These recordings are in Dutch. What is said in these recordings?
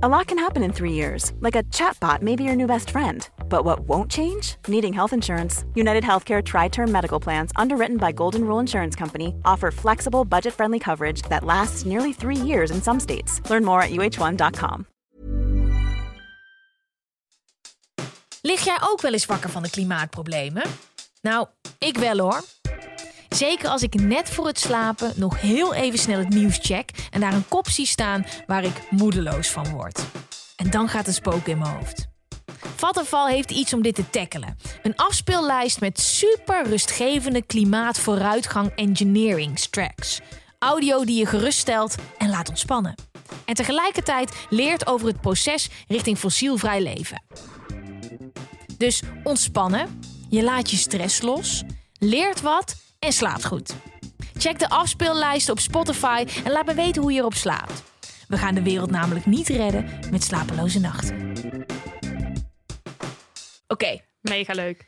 A lot can happen in three years, like a chatbot may be your new best friend. But what won't change? Needing health insurance. United Healthcare Tri Term Medical Plans, underwritten by Golden Rule Insurance Company, offer flexible, budget friendly coverage that lasts nearly three years in some states. Learn more at uh1.com. Lig jij ook wel eens wakker van de klimaatproblemen? Nou, ik wel hoor. Zeker als ik net voor het slapen nog heel even snel het nieuws check en daar een kop zie staan waar ik moedeloos van word. En dan gaat het spook in mijn hoofd. Vattenfall heeft iets om dit te tackelen. Een afspeellijst met super rustgevende klimaatvooruitgang engineering tracks. Audio die je geruststelt en laat ontspannen. En tegelijkertijd leert over het proces richting fossielvrij leven. Dus ontspannen, je laat je stress los, leert wat en slaapt goed. Check de afspeellijsten op Spotify en laat me weten hoe je erop slaapt. We gaan de wereld namelijk niet redden met slapeloze nachten. Oké, Mega leuk.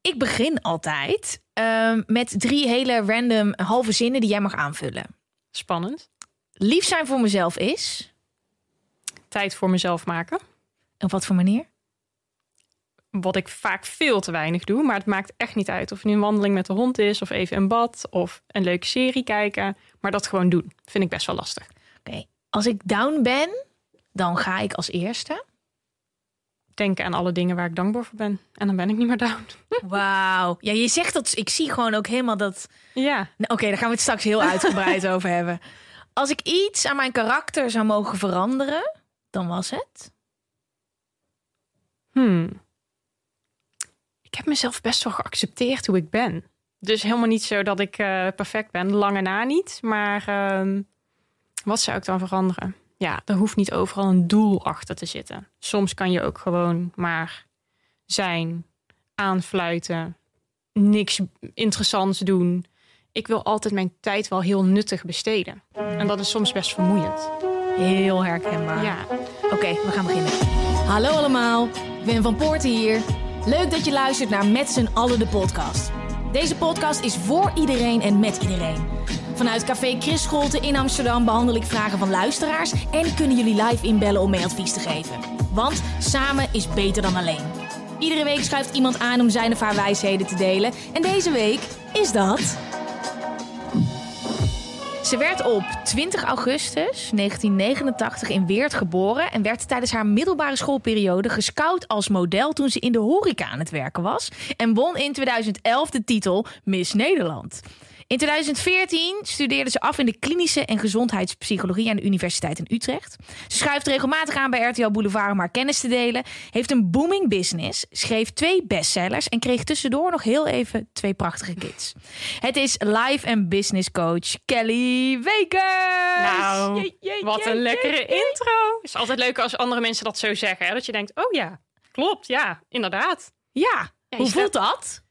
ik begin altijd ehm, met drie hele random halve zinnen die jij mag aanvullen. Spannend. Lief zijn voor mezelf is. Tijd voor mezelf maken. Op wat voor manier? Wat ik vaak veel te weinig doe. Maar het maakt echt niet uit of het nu een wandeling met de hond is. Of even een bad. Of een leuke serie kijken. Maar dat gewoon doen. Vind ik best wel lastig. Oké, als ik down ben, dan ga ik als eerste. Denken aan alle dingen waar ik dankbaar voor ben. En dan ben ik niet meer down. Wauw. Ja, je zegt dat. Ik zie gewoon ook helemaal dat. Ja. Nou, Oké, daar gaan we het straks heel uitgebreid over hebben. Als ik iets aan mijn karakter zou mogen veranderen, dan was het. Hmm. Ik heb mezelf best wel geaccepteerd hoe ik ben. Dus helemaal niet zo dat ik eh, perfect ben. Lange na niet. Maar ehm, wat zou ik dan veranderen? Ja, er hoeft niet overal een doel achter te zitten. Soms kan je ook gewoon maar zijn, aanfluiten, niks interessants doen. Ik wil altijd mijn tijd wel heel nuttig besteden. En dat is soms best vermoeiend. Heel herkenbaar. Ja. Oké, we gaan beginnen. Hallo allemaal, Wim van Poorten hier. Leuk dat je luistert naar Met z'n allen de podcast. Deze podcast is voor iedereen en met iedereen. Vanuit Café Chris Scholte in Amsterdam behandel ik vragen van luisteraars... en kunnen jullie live inbellen om mee advies te geven. Want samen is beter dan alleen. Iedere week schuift iemand aan om zijn of haar wijsheden te delen. En deze week is dat... Ze werd op 20 augustus 1989 in Weert geboren en werd tijdens haar middelbare schoolperiode gescout als model toen ze in de horeca aan het werken was en won in 2011 de titel Miss Nederland. In 2014 studeerde ze af in de klinische en gezondheidspsychologie aan de Universiteit in Utrecht. Ze schuift regelmatig aan bij RTL Boulevard om haar kennis te delen, heeft een booming business, schreef twee bestsellers en kreeg tussendoor nog heel even twee prachtige kids. Het is life en business coach Kelly Wekers. Nou, wat een lekkere intro. Het is altijd leuk als andere mensen dat zo zeggen. Hè? Dat je denkt, oh ja, klopt, ja, inderdaad. Ja, hoe voelt dat?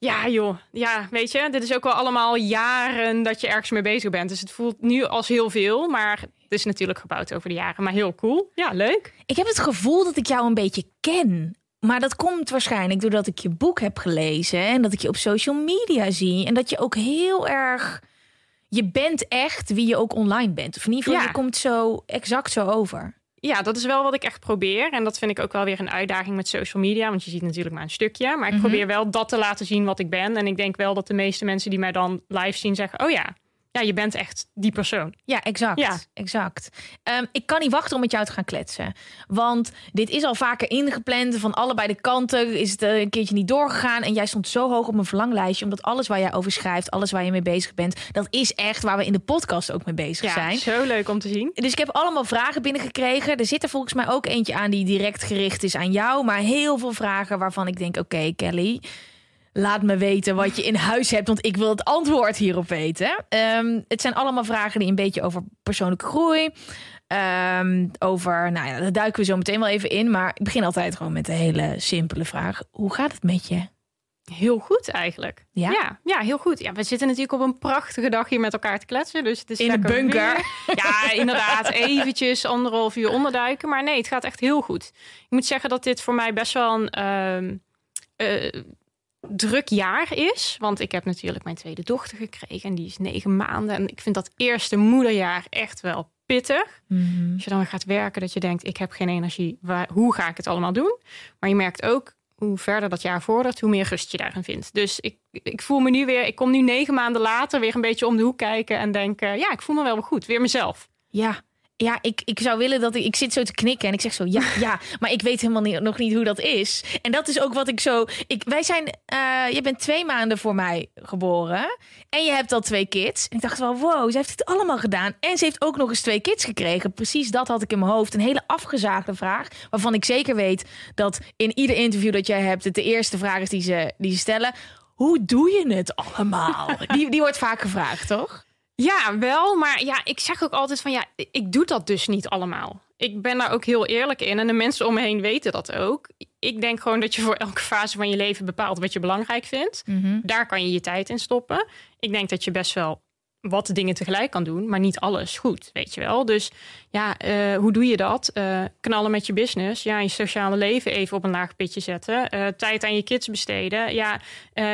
Ja joh, ja, weet je, dit is ook wel allemaal jaren dat je ergens mee bezig bent. Dus het voelt nu als heel veel, maar het is natuurlijk gebouwd over de jaren. Maar heel cool, ja, leuk. Ik heb het gevoel dat ik jou een beetje ken. Maar dat komt waarschijnlijk doordat ik je boek heb gelezen en dat ik je op social media zie. En dat je ook heel erg. Je bent echt wie je ook online bent. Of in ieder geval, Ja. je komt zo exact zo over. Ja, dat is wel wat ik echt probeer. En dat vind ik ook wel weer een uitdaging met social media. Want je ziet natuurlijk maar een stukje. Maar ik Mhm. probeer wel dat te laten zien wat ik ben. En ik denk wel dat de meeste mensen die mij dan live zien zeggen... oh ja, ja je bent echt die persoon. Ja, exact. Ja. exact. Ehm, ik kan niet wachten om met jou te gaan kletsen. Want dit is al vaker ingepland. Van allebei de kanten is het eh, een keertje niet doorgegaan. En jij stond zo hoog op mijn verlanglijstje. Omdat alles waar jij over schrijft, alles waar je mee bezig bent... dat is echt waar we in de podcast ook mee bezig Ja, zijn. zo leuk om te zien. Dus ik heb allemaal vragen binnengekregen. Er zit er volgens mij ook eentje aan die direct gericht is aan jou. Maar heel veel vragen waarvan ik denk: oké, Kelly. Laat me weten wat je in huis hebt, want ik wil het antwoord hierop weten. Ehm, het zijn allemaal vragen die een beetje over persoonlijke groei. ehm, over, nou ja, daar duiken we zo meteen wel even in. Maar ik begin altijd gewoon met een hele simpele vraag: hoe gaat het met je? Heel goed eigenlijk. Ja? ja, ja, heel goed. Ja, we zitten natuurlijk op een prachtige dag hier met elkaar te kletsen. Dus het is In de bunker. weer. Ja, inderdaad. Eventjes anderhalf uur onderduiken. Maar nee, het gaat echt heel goed. Ik moet zeggen dat dit voor mij best wel een ehm, eh, druk jaar is. Want ik heb natuurlijk mijn tweede dochter gekregen. En die is negen maanden. En ik vind dat eerste moederjaar echt wel pittig. Mhm. Als je dan gaat werken, dat je denkt, ik heb geen energie. Waar, hoe ga ik het allemaal doen? Maar je merkt ook, hoe verder dat jaar vordert, hoe meer rust je daarin vindt. Dus ik, ik voel me nu weer, ik kom nu negen maanden later weer een beetje om de hoek kijken en denk, ja, ik voel me wel weer goed. Weer mezelf. Ja. Ja, ik, ik zou willen dat ik... Ik zit zo te knikken en ik zeg zo ja, ja. Maar ik weet helemaal niet, nog niet hoe dat is. En dat is ook wat ik zo... Ik, wij zijn... eh, je bent twee maanden voor mij geboren. En je hebt al twee kids. En ik dacht wel, wow, ze heeft het allemaal gedaan. En ze heeft ook nog eens twee kids gekregen. Precies dat had ik in mijn hoofd. Een hele afgezaagde vraag. Waarvan ik zeker weet dat in ieder interview dat jij hebt... het de eerste vraag is die ze, die ze stellen. Hoe doe je het allemaal? Die, die wordt vaak gevraagd, toch? Ja, wel. Maar ja, ik zeg ook altijd van ja, ik doe dat dus niet allemaal. Ik ben daar ook heel eerlijk in. En de mensen om me heen weten dat ook. Ik denk gewoon dat je voor elke fase van je leven bepaalt wat je belangrijk vindt. Daar kan je je tijd in stoppen. Ik denk dat je best wel wat dingen tegelijk kan doen, maar niet alles goed, weet je wel. Dus ja, eh, hoe doe je dat? Eh, knallen met je business, ja, je sociale leven even op een laag pitje zetten, Eh, tijd aan je kids besteden, ja,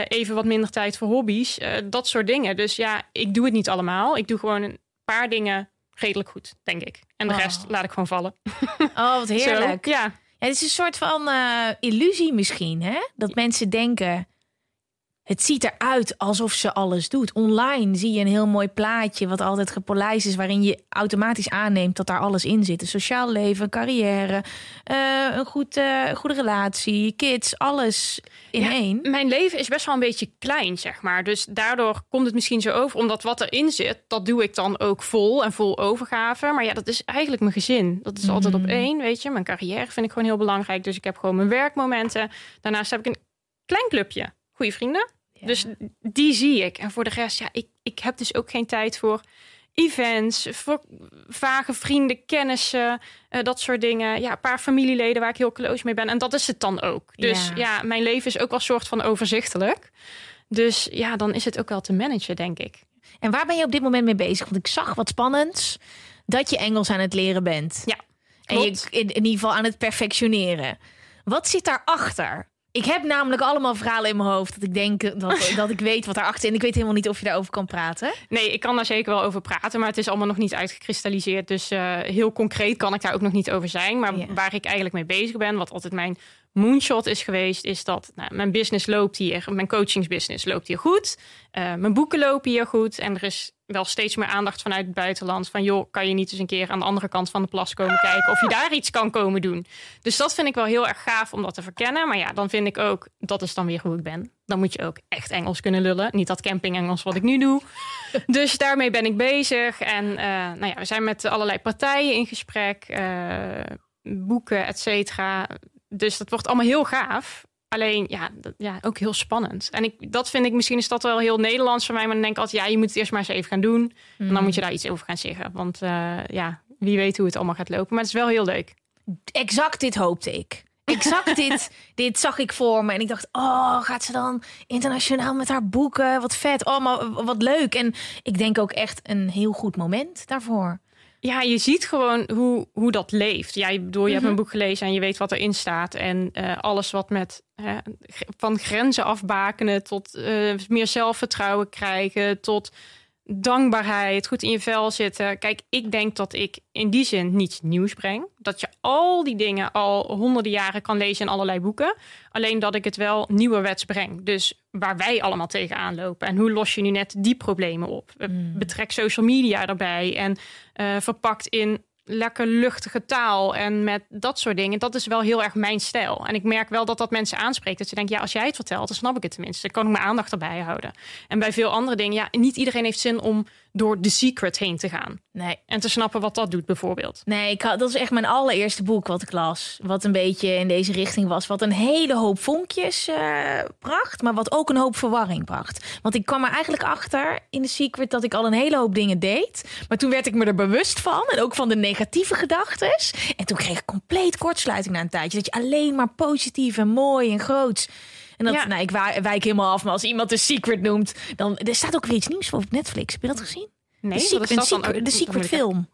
even wat minder tijd voor hobby's, dat soort dingen. Dus ja, ik doe het niet allemaal. Ik doe gewoon een paar dingen redelijk goed, denk ik. En de Oh. rest laat ik gewoon vallen. Oh, wat heerlijk. Zo, ja. Ja, het is een soort van illusie misschien, hè? Dat mensen denken, het ziet eruit alsof ze alles doet. Online zie je een heel mooi plaatje wat altijd gepolijst is... waarin je automatisch aanneemt dat daar alles in zit. Een sociaal leven, carrière, eh, een goed, eh, goede relatie, kids, alles in Ja, één. Mijn leven is best wel een beetje klein, zeg maar. Dus daardoor komt het misschien zo over. Omdat wat erin zit, dat doe ik dan ook vol en vol overgave. Maar ja, dat is eigenlijk mijn gezin. Dat is altijd op één, weet je. Mijn carrière vind ik gewoon heel belangrijk. Dus ik heb gewoon mijn werkmomenten. Daarnaast heb ik een klein clubje. Goede vrienden. Dus die zie ik. En voor de rest, ja, ik, ik heb dus ook geen tijd voor events, voor vage vrienden, kennissen, eh, dat soort dingen. Ja, een paar familieleden waar ik heel close mee ben. En dat is het dan ook. Dus Ja. ja, mijn leven is ook wel een soort van overzichtelijk. Dus ja, dan is het ook wel te managen, denk ik. En waar ben je op dit moment mee bezig? Want ik zag wat spannends dat je Engels aan het leren bent. Ja, En je in, in ieder geval aan het perfectioneren. Wat zit daarachter? Ik heb namelijk allemaal verhalen in mijn hoofd dat ik denk dat, dat ik weet wat daarachter zit. En ik weet helemaal niet of je daarover kan praten. Nee, ik kan daar zeker wel over praten, maar het is allemaal nog niet uitgekristalliseerd. Dus eh, heel concreet kan ik daar ook nog niet over zijn. Maar Ja. waar ik eigenlijk mee bezig ben, wat altijd mijn moonshot is geweest, is dat nou, mijn business loopt hier, mijn coachingsbusiness loopt hier goed. Eh, mijn boeken lopen hier goed. En er is wel steeds meer aandacht vanuit het buitenland. Van joh, kan je niet eens een keer aan de andere kant van de plas komen kijken of je daar iets kan komen doen. Dus dat vind ik wel heel erg gaaf om dat te verkennen. Maar ja, dan vind ik ook, dat is dan weer hoe ik ben. Dan moet je ook echt Engels kunnen lullen. Niet dat camping Engels wat ik nu doe. Dus daarmee ben ik bezig. En eh, nou ja, we zijn met allerlei partijen in gesprek. eh, boeken, et cetera. Dus dat wordt allemaal heel gaaf. Alleen, ja, dat, ja, ook heel spannend. En ik, dat vind ik, misschien is dat wel heel Nederlands voor mij. Maar dan denk ik altijd, ja, je moet het eerst maar eens even gaan doen. En dan moet je daar iets over gaan zeggen. Want eh, ja, wie weet hoe het allemaal gaat lopen. Maar het is wel heel leuk. Exact dit hoopte ik. Exact dit, dit zag ik voor me. En ik dacht, oh, gaat ze dan internationaal met haar boeken? Wat vet. Oh, maar wat leuk. En ik denk ook echt een heel goed moment daarvoor. Ja, je ziet gewoon hoe, hoe dat leeft. Ja, ik bedoel, je hebt een boek gelezen en je weet wat erin staat. En eh, alles wat met van grenzen afbakenen tot eh, meer zelfvertrouwen krijgen, tot dankbaarheid, goed in je vel zitten. Kijk, ik denk dat ik in die zin niets nieuws breng. Dat je al die dingen al honderden jaren kan lezen in allerlei boeken. Alleen dat ik het wel nieuwerwets breng. Dus waar wij allemaal tegenaan lopen. En hoe los je nu net die problemen op? Betrek social media erbij. En eh, verpakt in lekker luchtige taal en met dat soort dingen. Dat is wel heel erg mijn stijl. En ik merk wel dat dat mensen aanspreekt. Dat ze denken, ja, als jij het vertelt, dan snap ik het tenminste. Dan kan ik mijn aandacht erbij houden. En bij veel andere dingen, ja, niet iedereen heeft zin om door The Secret heen te gaan. Nee, En te snappen wat dat doet, bijvoorbeeld. Nee, ik had, dat is echt mijn allereerste boek wat ik las. Wat een beetje in deze richting was. Wat een hele hoop vonkjes eh, bracht. Maar wat ook een hoop verwarring bracht. Want ik kwam er eigenlijk achter in de secret dat ik al een hele hoop dingen deed. Maar toen werd ik me er bewust van. En ook van de negatieve gedachten. En toen kreeg ik compleet kortsluiting na een tijdje. Dat je alleen maar positief en mooi en groots. En dat, Ja. nou, ik wijk helemaal af. Maar als iemand de secret noemt, dan er staat ook weer iets nieuws voor op Netflix. Heb je dat gezien? Nee, de secret, dat secret- de secret film.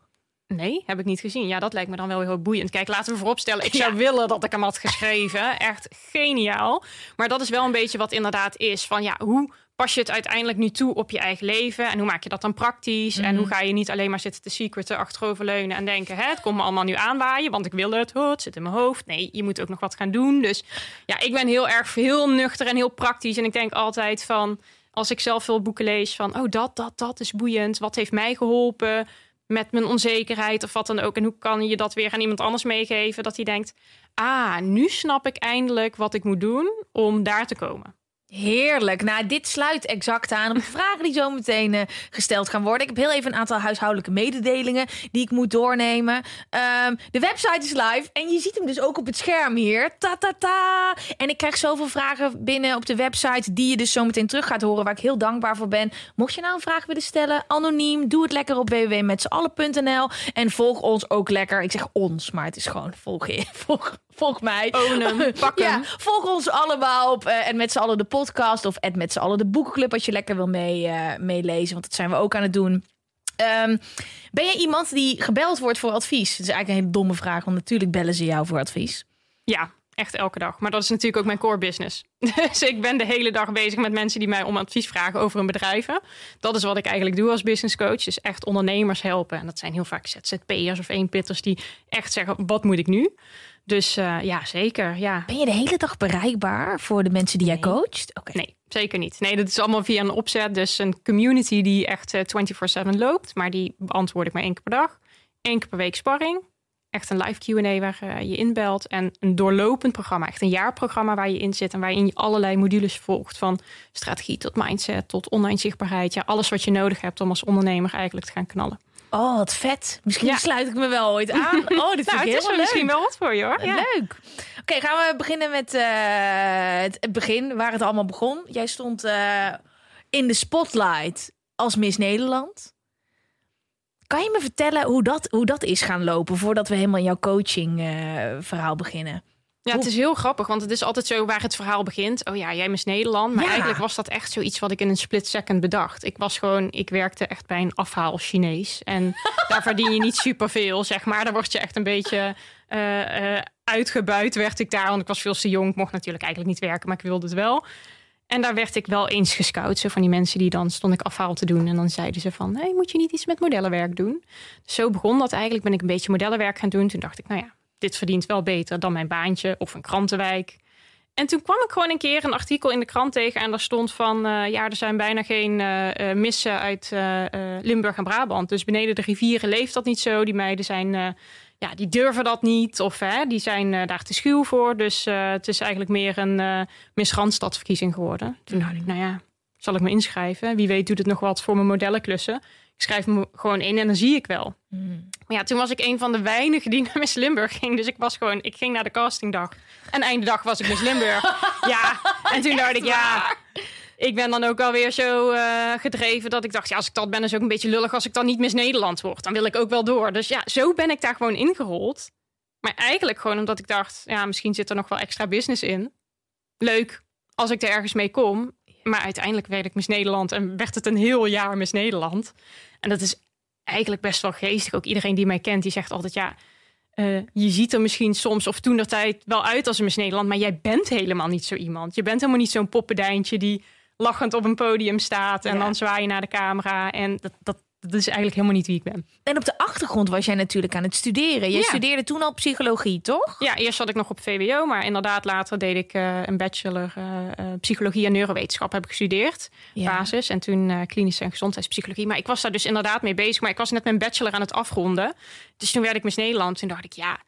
Nee, heb ik niet gezien. Ja, dat lijkt me dan wel heel boeiend. Kijk, laten we vooropstellen. Ik zou willen dat ik hem had geschreven. Echt geniaal. Maar dat is wel een beetje wat inderdaad is. Van ja, hoe pas je het uiteindelijk nu toe op je eigen leven? En hoe maak je dat dan praktisch? En hoe ga je niet alleen maar zitten te secreten, achteroverleunen en denken: hè, het komt me allemaal nu aanwaaien, want ik wil het, oh, het zit in mijn hoofd. Nee, je moet ook nog wat gaan doen. Dus ja, ik ben heel erg heel nuchter en heel praktisch. En ik denk altijd van, als ik zelf veel boeken lees, van oh, dat, dat, dat is boeiend. Wat heeft mij geholpen? met mijn onzekerheid of wat dan ook. En hoe kan je dat weer aan iemand anders meegeven? Dat hij denkt, ah, nu snap ik eindelijk wat ik moet doen om daar te komen. Heerlijk. Nou, dit sluit exact aan op de vragen die zo meteen uh, gesteld gaan worden. Ik heb heel even een aantal huishoudelijke mededelingen die ik moet doornemen. Um, de website is live en je ziet hem dus ook op het scherm hier. Ta ta ta. En ik krijg zoveel vragen binnen op de website die je dus zo meteen terug gaat horen, waar ik heel dankbaar voor ben. Mocht je nou een vraag willen stellen, anoniem, doe het lekker op www.metzeallen.nl en volg ons ook lekker. Ik zeg ons, maar het is gewoon volg, volg volg mij. Own hem, pak ja, volg ons allemaal op uh, en met z'n allen de podcast of met z'n allen de boekenclub als je lekker wil mee, uh, meelezen, want dat zijn we ook aan het doen. Um, ben je iemand die gebeld wordt voor advies? Dat is eigenlijk een hele domme vraag, want natuurlijk bellen ze jou voor advies. Ja, echt elke dag. Maar dat is natuurlijk ook mijn core business. dus ik ben de hele dag bezig met mensen die mij om advies vragen over hun bedrijven. Dat is wat ik eigenlijk doe als business coach. Dus echt ondernemers helpen. En dat zijn heel vaak ZZP'ers of eenpitters die echt zeggen, wat moet ik nu? Dus uh, ja, zeker. Ja. Ben je de hele dag bereikbaar voor de mensen die nee. jij coacht? Okay. Nee, zeker niet. Nee, dat is allemaal via een opzet. Dus een community die echt uh, 24-7 loopt. Maar die beantwoord ik maar één keer per dag. Eén keer per week sparring. Echt een live Q&A waar uh, je inbelt. En een doorlopend programma. Echt een jaarprogramma waar je in zit. En waarin je allerlei modules volgt. Van strategie tot mindset tot online zichtbaarheid. Ja, alles wat je nodig hebt om als ondernemer eigenlijk te gaan knallen. Oh, wat vet. Misschien ja. sluit ik me wel ooit aan. Oh, dit vind nou, heel is leuk. misschien wel wat voor je hoor. Ja. Leuk. Oké, okay, gaan we beginnen met uh, het begin, waar het allemaal begon. Jij stond uh, in de spotlight als Miss Nederland. Kan je me vertellen hoe dat, hoe dat is gaan lopen voordat we helemaal jouw coaching uh, verhaal beginnen? Ja, het is heel grappig, want het is altijd zo waar het verhaal begint. Oh ja, jij mis Nederland. Maar ja. eigenlijk was dat echt zoiets wat ik in een split second bedacht. Ik was gewoon, ik werkte echt bij een afhaal Chinees. En daar verdien je niet superveel, zeg maar. Daar word je echt een beetje uh, uh, uitgebuit, werd ik daar. Want ik was veel te jong. Ik mocht natuurlijk eigenlijk niet werken, maar ik wilde het wel. En daar werd ik wel eens gescout. Zo van die mensen die dan stond ik afhaal te doen. En dan zeiden ze van, hey, moet je niet iets met modellenwerk doen? Dus zo begon dat eigenlijk. Ben ik een beetje modellenwerk gaan doen. Toen dacht ik, nou ja, dit verdient wel beter dan mijn baantje of een krantenwijk. En toen kwam ik gewoon een keer een artikel in de krant tegen en daar stond van uh, ja, er zijn bijna geen uh, missen uit uh, Limburg en Brabant. Dus beneden de rivieren leeft dat niet zo. Die meiden zijn, ja, die durven dat niet of hè, die zijn daar te schuw voor. Dus het is eigenlijk meer een Randstadverkiezing geworden. Toen dacht ik, nou ja, zal ik me inschrijven? Wie weet doet het nog wat voor mijn modellenklussen. Ik schrijf me gewoon in en dan zie ik wel. Mm. Maar ja, toen was ik een van de weinigen die naar Miss Limburg ging. Dus ik was gewoon, ik ging naar de castingdag. En einde dag was ik Miss Limburg. ja, en toen dacht ik, ja, ik ben dan ook alweer zo uh, gedreven dat ik dacht, ja, als ik dat ben, is ook een beetje lullig als ik dan niet Miss Nederland word. Dan wil ik ook wel door. Dus ja, zo ben ik daar gewoon ingerold. Maar eigenlijk gewoon omdat ik dacht, ja, misschien zit er nog wel extra business in. Leuk als ik er ergens mee kom. Maar uiteindelijk werd ik Miss Nederland en werd het een heel jaar Miss Nederland. En dat is eigenlijk best wel geestig. Ook iedereen die mij kent, die zegt altijd ja. Uh, je ziet er misschien soms of toen de tijd wel uit als een Miss Nederland, maar jij bent helemaal niet zo iemand. Je bent helemaal niet zo'n poppendijntje die lachend op een podium staat en ja. dan zwaai je naar de camera. En dat, dat, dat is eigenlijk helemaal niet wie ik ben. En op de achtergrond was jij natuurlijk aan het studeren. Je ja. studeerde toen al psychologie, toch? Ja, eerst zat ik nog op VWO, maar inderdaad later deed ik uh, een bachelor uh, uh, psychologie en neurowetenschap heb ik gestudeerd, ja. basis. En toen klinische en gezondheidspsychologie. Maar ik was daar dus inderdaad mee bezig. Maar ik was net mijn bachelor aan het afronden. Dus toen werd ik Miss Nederland. Toen dacht ik, ja,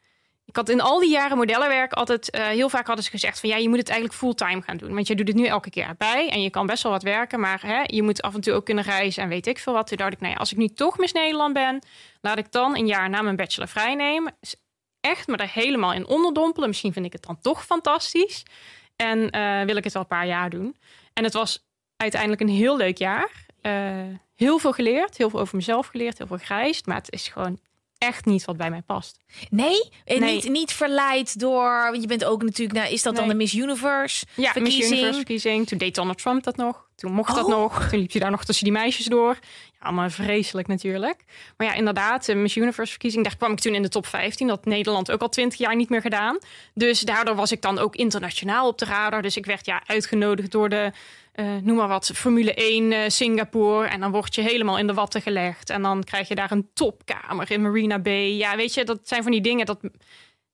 ik had in al die jaren modellenwerk altijd uh, heel vaak hadden ze gezegd van ja, je moet het eigenlijk fulltime gaan doen. Want je doet het nu elke keer bij en je kan best wel wat werken, maar hè, je moet af en toe ook kunnen reizen en weet ik veel wat. Toen dacht ik, nou ja, als ik nu toch Miss Nederland ben, laat ik dan een jaar na mijn bachelor vrijnemen. Echt me er helemaal in onderdompelen. Misschien vind ik het dan toch fantastisch. En uh, wil ik het wel een paar jaar doen. En het was uiteindelijk een heel leuk jaar. Uh, heel veel geleerd, heel veel over mezelf geleerd, heel veel gereisd. Maar het is gewoon echt niet wat bij mij past. Nee? En nee. Niet, niet verleid door... Want je bent ook natuurlijk... Nou, is dat nee. dan de Miss Universe Ja, verkiezing? Miss Universe verkiezing. Toen deed Donald Trump dat nog. Toen mocht oh. dat nog. Toen liep je daar nog tussen die meisjes door. Allemaal vreselijk natuurlijk. Maar ja, inderdaad, de Miss Universe verkiezing, daar kwam ik toen in de top 15. Dat Nederland ook al 20 jaar niet meer gedaan. Dus daardoor was ik dan ook internationaal op de radar. Dus ik werd ja uitgenodigd door de, uh, noem maar wat, Formule 1 uh, Singapore. En dan word je helemaal in de watten gelegd. En dan krijg je daar een topkamer in Marina Bay. Ja, weet je, dat zijn van die dingen, dat,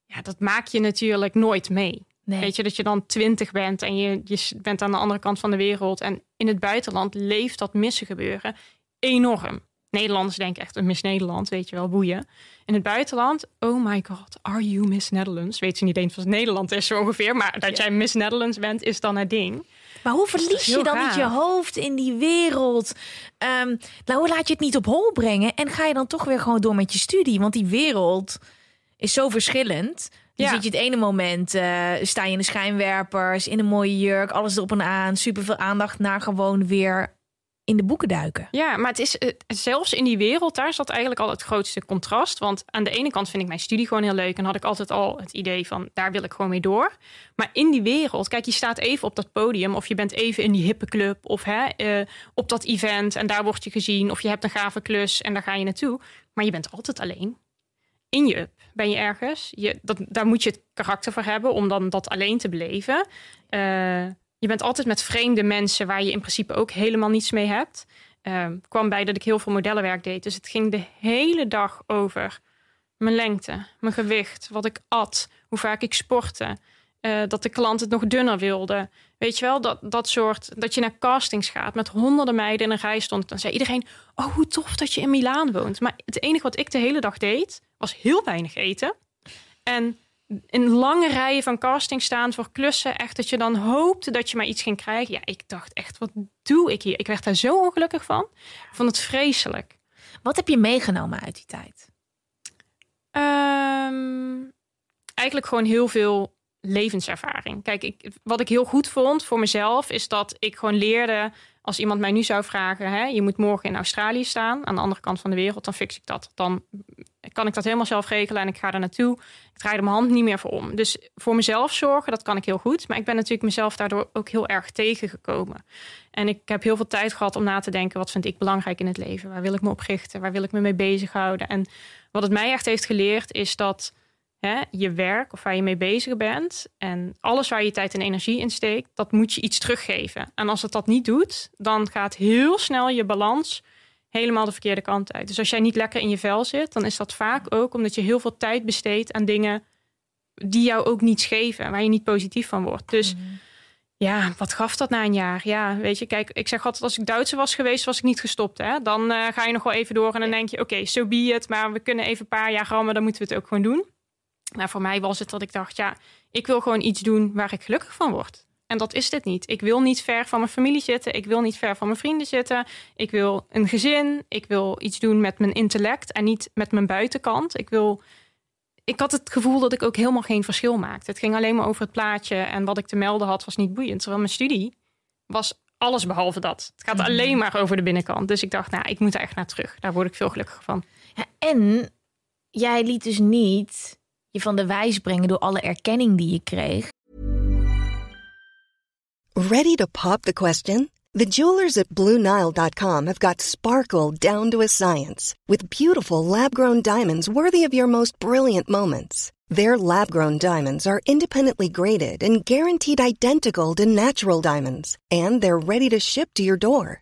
ja, dat maak je natuurlijk nooit mee. Nee. Weet je, dat je dan twintig bent en je, je bent aan de andere kant van de wereld. En in het buitenland leeft dat missen gebeuren enorm. Nederlanders denken echt een Miss Nederland, weet je wel, boeien. In het buitenland, oh my god, are you Miss Netherlands? Weet ze niet eens wat Nederland is zo ongeveer, maar dat jij Miss Netherlands bent, is dan het ding. Maar hoe verlies je dan niet je hoofd in die wereld? Um, nou, laat je het niet op hol brengen en ga je dan toch weer gewoon door met je studie? Want die wereld is zo verschillend. Dan Ja. zit je het ene moment, eh, sta je in de schijnwerpers, in een mooie jurk, alles erop en aan, superveel aandacht naar gewoon weer in de boeken duiken. Ja, maar het is eh, zelfs in die wereld, daar zat eigenlijk al het grootste contrast. Want aan de ene kant vind ik mijn studie gewoon heel leuk en had ik altijd al het idee van daar wil ik gewoon mee door. Maar in die wereld, kijk, je staat even op dat podium of je bent even in die hippe club of hè, eh, op dat event en daar word je gezien of je hebt een gave klus en daar ga je naartoe. Maar je bent altijd alleen. In je up ben je ergens. Je, dat, daar moet je het karakter voor hebben om dan dat alleen te beleven. Eh, je bent altijd met vreemde mensen waar je in principe ook helemaal niets mee hebt. Ehm, kwam bij dat ik heel veel modellenwerk deed. Dus het ging de hele dag over mijn lengte, mijn gewicht, wat ik at, hoe vaak ik sportte. eh, dat de klant het nog dunner wilde. Weet je wel, dat, dat soort. Dat je naar castings gaat met honderden meiden in een rij stond. Dan zei iedereen: Oh, hoe tof dat je in Milaan woont. Maar het enige wat ik de hele dag deed, was heel weinig eten. En in lange rijen van casting staan voor klussen. Echt dat je dan hoopte dat je maar iets ging krijgen. Ja, ik dacht echt, wat doe ik hier? Ik werd daar zo ongelukkig van. Ik vond het vreselijk. Wat heb je meegenomen uit die tijd? Ehm, eigenlijk gewoon heel veel levenservaring. Kijk, ik, wat ik heel goed vond voor mezelf is dat ik gewoon leerde. Als iemand mij nu zou vragen, hè, je moet morgen in Australië staan, aan de andere kant van de wereld, dan fix ik dat. Dan kan ik dat helemaal zelf regelen en ik ga er naartoe. Ik draai er mijn hand niet meer voor om. Dus voor mezelf zorgen, dat kan ik heel goed. Maar ik ben natuurlijk mezelf daardoor ook heel erg tegengekomen. En ik heb heel veel tijd gehad om na te denken: wat vind ik belangrijk in het leven? Waar wil ik me op richten? Waar wil ik me mee bezighouden? En wat het mij echt heeft geleerd, is dat hè, je werk of waar je mee bezig bent en alles waar je tijd en energie in steekt, dat moet je iets teruggeven. En als het dat niet doet, dan gaat heel snel je balans helemaal de verkeerde kant uit. Dus als jij niet lekker in je vel zit, dan is dat vaak ook omdat je heel veel tijd besteedt aan dingen die jou ook niets geven, waar je niet positief van wordt. Dus ja, wat gaf dat na een jaar? Ja, weet je, kijk, ik zeg altijd, als ik Duitser was geweest, was ik niet gestopt. Hè? Dan eh, ga je nog wel even door en dan denk je, oké, so be it, maar we kunnen even een paar jaar rammen, dan moeten we het ook gewoon doen. Maar voor mij was het dat ik dacht, ja, ik wil gewoon iets doen waar ik gelukkig van word. En dat is dit niet. Ik wil niet ver van mijn familie zitten. Ik wil niet ver van mijn vrienden zitten. Ik wil een gezin. Ik wil iets doen met mijn intellect en niet met mijn buitenkant. Ik wil. Ik had het gevoel dat ik ook helemaal geen verschil maakte. Het ging alleen maar over het plaatje en wat ik te melden had was niet boeiend. Terwijl mijn studie was alles behalve dat. Het gaat alleen maar over de binnenkant. Dus ik dacht, nou, ik moet er echt naar terug. Daar word ik veel gelukkiger van. Ja, en jij liet dus niet je van de wijs brengen door alle erkenning die je kreeg. Ready to pop the question? The jewelers at BlueNile.com have got sparkle down to a science with beautiful lab grown diamonds worthy of your most brilliant moments. Their lab grown diamonds are independently graded and guaranteed identical to natural diamonds, and they're ready to ship to your door.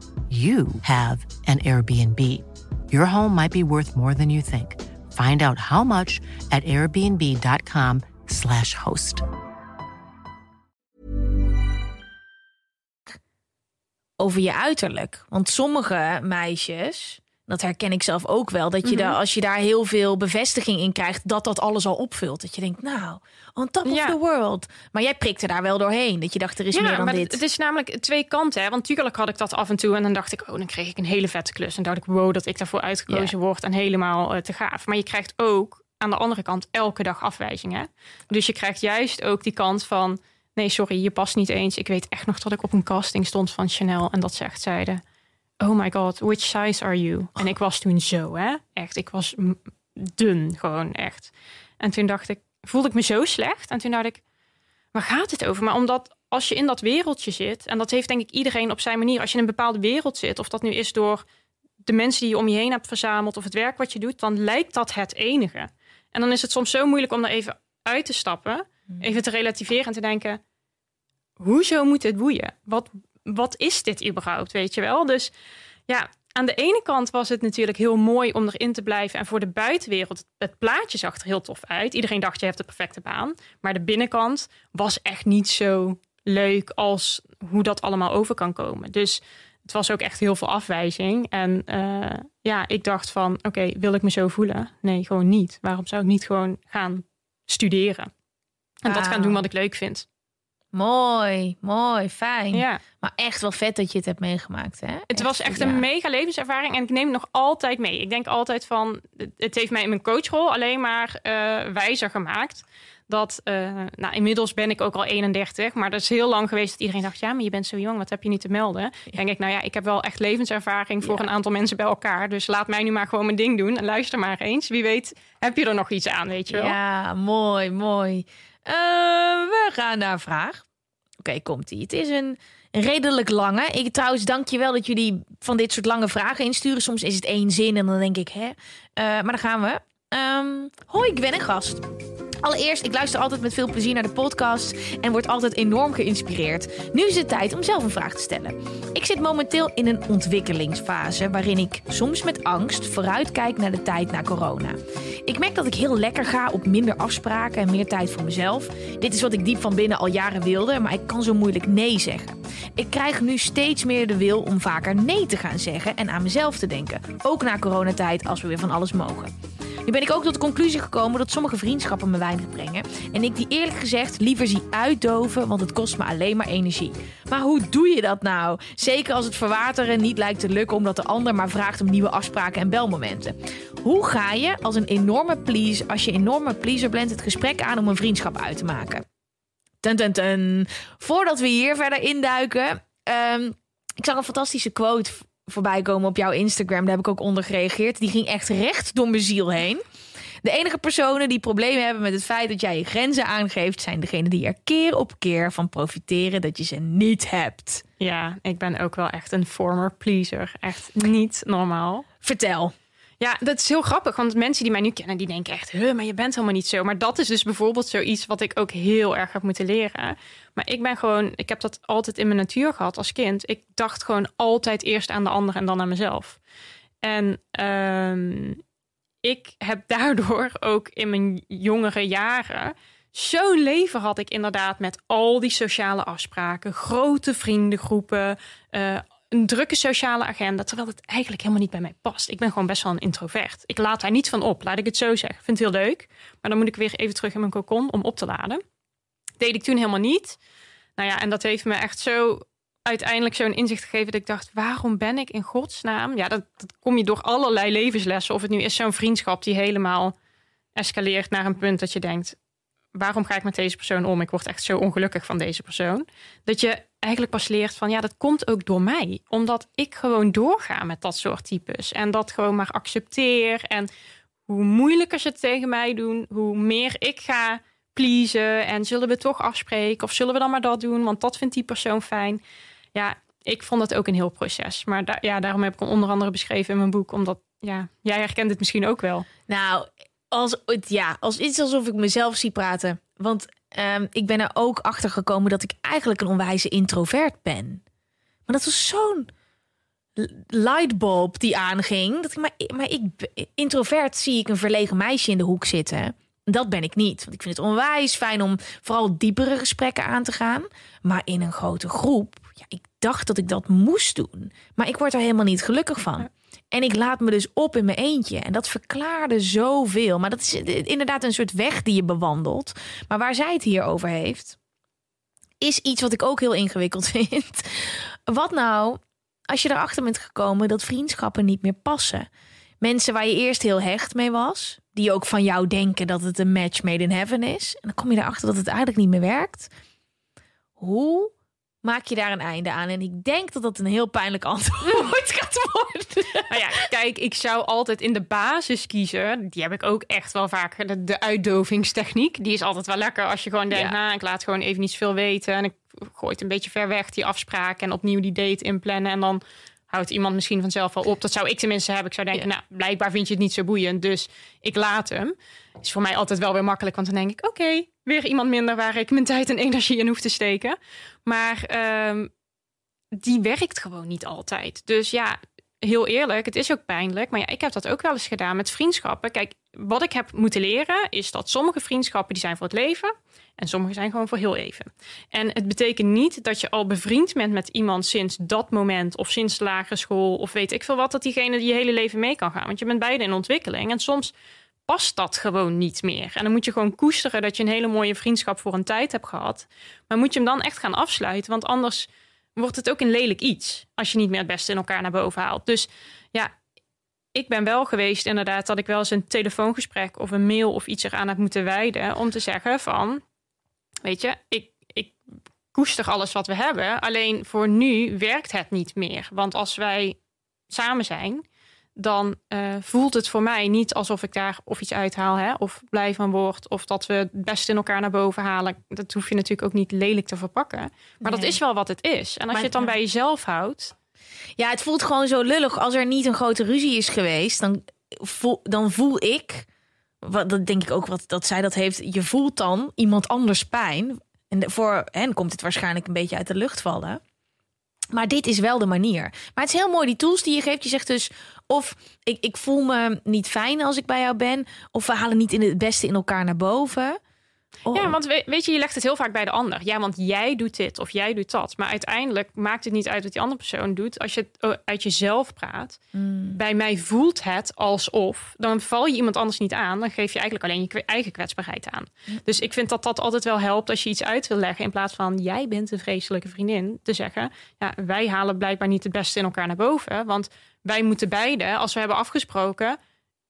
you have an Airbnb. Your home might be worth more than you think. Find out how much at airbnb.com/slash host. over je uiterlijk. Want sommige meisjes, Dat herken ik zelf ook wel. Dat je Mhm. daar, als je daar heel veel bevestiging in krijgt, dat dat alles al opvult. Dat je denkt, nou, on top of Ja. the world. Maar jij prikte daar wel doorheen. Dat je dacht, er is meer dan maar dit. Het, het is namelijk twee kanten. Hè? Want natuurlijk had ik dat af en toe. En dan dacht ik, oh, dan kreeg ik een hele vette klus. En dacht ik, wow, dat ik daarvoor uitgekozen word. En helemaal eh, te gaaf. Maar je krijgt ook aan de andere kant elke dag afwijzingen. Dus je krijgt juist ook die kant van... Nee, sorry, je past niet eens. Ik weet echt nog dat ik op een casting stond van Chanel. En dat ze echt zeiden... Oh my god, which size are you? En ik was toen zo, hè? Echt, ik was dun, gewoon echt. En toen dacht ik, voelde ik me zo slecht. En toen dacht ik, waar gaat het over? Maar omdat als je in dat wereldje zit, en dat heeft denk ik iedereen op zijn manier, als je in een bepaalde wereld zit, of dat nu is door de mensen die je om je heen hebt verzameld of het werk wat je doet, dan lijkt dat het enige. En dan is het soms zo moeilijk om er even uit te stappen, even te relativeren en te denken: hoezo moet dit boeien? Wat, wat is dit überhaupt? Weet je wel? Dus ja, aan de ene kant was het natuurlijk heel mooi om erin te blijven. En voor de buitenwereld, het plaatje zag er heel tof uit. Iedereen dacht, je hebt de perfecte baan. Maar de binnenkant was echt niet zo leuk als hoe dat allemaal over kan komen. Dus het was ook echt heel veel afwijzing. En eh, ja, ik dacht van, oké, wil ik me zo voelen? Nee, gewoon niet. Waarom zou ik niet gewoon gaan studeren? En dat gaan Wauw. doen wat ik leuk vind. Mooi, mooi, fijn. Ja. Maar echt wel vet dat je het hebt meegemaakt. Hè? Het was echt ja. een mega levenservaring en ik neem het nog altijd mee. Ik denk altijd van, het heeft mij in mijn coachrol alleen maar eh, wijzer gemaakt. Dat, eh, nou, inmiddels ben ik ook al 31, maar dat is heel lang geweest dat iedereen dacht, ja, maar je bent zo jong, wat heb je niet te melden? Denk ik, nou ja, ik heb wel echt levenservaring voor een aantal mensen bij elkaar, dus laat mij nu maar gewoon mijn ding doen en luister maar eens. Wie weet, heb je er nog iets aan, weet je wel? Ja, mooi, mooi. Eh, we gaan naar vraag. Oké, komt-ie. Het is een een redelijk lange. Ik trouwens, dank je wel dat jullie van dit soort lange vragen insturen. Soms is het één zin en dan denk ik, hè? Eh, maar dan gaan we. Ehm, hoi, ik ben een gast. Allereerst, ik luister altijd met veel plezier naar de podcast en word altijd enorm geïnspireerd. Nu is het tijd om zelf een vraag te stellen. Ik zit momenteel in een ontwikkelingsfase waarin ik soms met angst vooruitkijk naar de tijd na corona. Ik merk dat ik heel lekker ga op minder afspraken en meer tijd voor mezelf. Dit is wat ik diep van binnen al jaren wilde, maar ik kan zo moeilijk nee zeggen. Ik krijg nu steeds meer de wil om vaker nee te gaan zeggen en aan mezelf te denken. Ook na coronatijd als we weer van alles mogen. Nu ben ik ook tot de conclusie gekomen dat sommige vriendschappen me En ik die eerlijk gezegd liever zie uitdoven, want het kost me alleen maar energie. Maar hoe doe je dat nou? Zeker als het verwateren niet lijkt te lukken omdat de ander maar vraagt om nieuwe afspraken en belmomenten. Hoe ga je als een enorme please, als je enorme pleaser bent, het gesprek aan om een vriendschap uit te maken? Ten, ten, ten. Voordat we hier verder induiken, ehm, ik zag een fantastische quote voorbij komen op jouw Instagram. Daar heb ik ook onder gereageerd. Die ging echt recht door mijn ziel heen. De enige personen die problemen hebben met het feit dat jij je grenzen aangeeft, zijn degenen die er keer op keer van profiteren dat je ze niet hebt. Ja, ik ben ook wel echt een former pleaser. Echt niet normaal. Vertel. Ja, dat is heel grappig. Want mensen die mij nu kennen, die denken echt... Huh, maar je bent helemaal niet zo. Maar dat is dus bijvoorbeeld zoiets wat ik ook heel erg heb moeten leren. Maar ik ben gewoon... Ik heb dat altijd in mijn natuur gehad als kind. Ik dacht gewoon altijd eerst aan de ander en dan aan mezelf. En ehm, ik heb daardoor ook in mijn jongere jaren... Zo'n leven had ik inderdaad met al die sociale afspraken, grote vriendengroepen, eh, een drukke sociale agenda, terwijl het eigenlijk helemaal niet bij mij past. Ik ben gewoon best wel een introvert. Ik laat daar niet van op, laat ik het zo zeggen. Vind het heel leuk, maar dan moet ik weer even terug in mijn cocon om op te laden. Deed ik toen helemaal niet. Nou ja, en dat heeft me echt zo uiteindelijk zo'n inzicht gegeven dat ik dacht, waarom ben ik in godsnaam? Ja, dat, dat kom je door allerlei levenslessen. Of het nu is zo'n vriendschap die helemaal escaleert naar een punt dat je denkt, waarom ga ik met deze persoon om? Ik word echt zo ongelukkig van deze persoon. Dat je eigenlijk pas leert van ja, dat komt ook door mij. Omdat ik gewoon doorga met dat soort types. En dat gewoon maar accepteer. En hoe moeilijker ze het tegen mij doen, hoe meer ik ga pleasen. En zullen we toch afspreken? Of zullen we dan maar dat doen? Want dat vindt die persoon fijn. Ja, ik vond het ook een heel proces. Maar ja, daarom heb ik hem onder andere beschreven in mijn boek. Omdat, ja, jij herkent het misschien ook wel. Nou, als, ja, als iets alsof ik mezelf zie praten. Want ehm, ik ben er ook achter gekomen dat ik eigenlijk een onwijze introvert ben. Maar dat was zo'n lightbulb die aanging. Dat ik, maar, maar ik, introvert zie ik een verlegen meisje in de hoek zitten. Dat ben ik niet. Want ik vind het onwijs fijn om vooral diepere gesprekken aan te gaan. Maar in een grote groep, ja, ik dacht dat ik dat moest doen. Maar ik word er helemaal niet gelukkig van. En ik laat me dus op in mijn eentje. En dat verklaarde zoveel. Maar dat is inderdaad een soort weg die je bewandelt. Maar waar zij het hier over heeft, is iets wat ik ook heel ingewikkeld vind. Wat nou als je erachter bent gekomen dat vriendschappen niet meer passen? Mensen waar je eerst heel hecht mee was, die ook van jou denken dat het een match made in heaven is. En dan kom je erachter dat het eigenlijk niet meer werkt. Hoe maak je daar een einde aan? En ik denk dat dat een heel pijnlijk antwoord gaat worden. Nou ja, kijk, ik zou altijd in de basis kiezen. Die heb ik ook echt wel vaak. De, de uitdovingstechniek. Die is altijd wel lekker als je gewoon denkt, Ja. nou, ik laat gewoon even niet zoveel weten. En ik gooi het een beetje ver weg, die afspraak. En opnieuw die date inplannen. En dan houdt iemand misschien vanzelf wel op. Dat zou ik tenminste hebben. Ik zou denken, nou, blijkbaar vind je het niet zo boeiend. Dus ik laat hem. Is voor mij altijd wel weer makkelijk. Want dan denk ik, oké, weer iemand minder waar ik mijn tijd en energie in hoef te steken. Maar ehm, die werkt gewoon niet altijd. Dus ja, heel eerlijk, het is ook pijnlijk. Maar ja, ik heb dat ook wel eens gedaan met vriendschappen. Kijk, wat ik heb moeten leren is dat sommige vriendschappen die zijn voor het leven. En sommige zijn gewoon voor heel even. En het betekent niet dat je al bevriend bent met iemand sinds dat moment. Of sinds lagere school. Of weet ik veel wat. Dat diegene je hele leven mee kan gaan. Want je bent beide in ontwikkeling. En soms past dat gewoon niet meer. En dan moet je gewoon koesteren dat je een hele mooie vriendschap voor een tijd hebt gehad. Maar moet je hem dan echt gaan afsluiten? Want anders wordt het ook een lelijk iets. Als je niet meer het beste in elkaar naar boven haalt. Dus ja, ik ben wel geweest inderdaad dat ik wel eens een telefoongesprek of een mail of iets eraan heb moeten wijden. Om te zeggen van, weet je, ik, ik koester alles wat we hebben. Alleen voor nu werkt het niet meer. Want als wij samen zijn, dan eh, voelt het voor mij niet alsof ik daar of iets uithaal, hè, of blij van word, of dat we het beste in elkaar naar boven halen. Dat hoef je natuurlijk ook niet lelijk te verpakken. Maar dat is wel wat het is. En als Maar- je het dan bij jezelf houdt, Ja, het voelt gewoon zo lullig. Als er niet een grote ruzie is geweest, dan voel, dan voel ik, wat, dat denk ik ook wat dat zij dat heeft, je voelt dan iemand anders pijn. En voor hen komt het waarschijnlijk een beetje uit de lucht vallen. Maar dit is wel de manier. Maar het is heel mooi, die tools die je geeft. Je zegt dus, of ik, ik voel me niet fijn als ik bij jou ben. Of we halen niet in het beste in elkaar naar boven. Oh. Ja, want we- weet je, je legt het heel vaak bij de ander. Ja, want jij doet dit of jij doet dat. Maar uiteindelijk maakt het niet uit wat die andere persoon doet. Als je het eh, uit jezelf praat. Mm. Bij mij voelt het alsof. Dan val je iemand anders niet aan. Dan geef je eigenlijk alleen je eigen kwetsbaarheid aan. Dus ik vind dat dat altijd wel helpt als je iets uit wil leggen. In plaats van jij bent een vreselijke vriendin. Te zeggen, ja, wij halen blijkbaar niet het beste in elkaar naar boven. Want wij moeten beide, als we hebben afgesproken,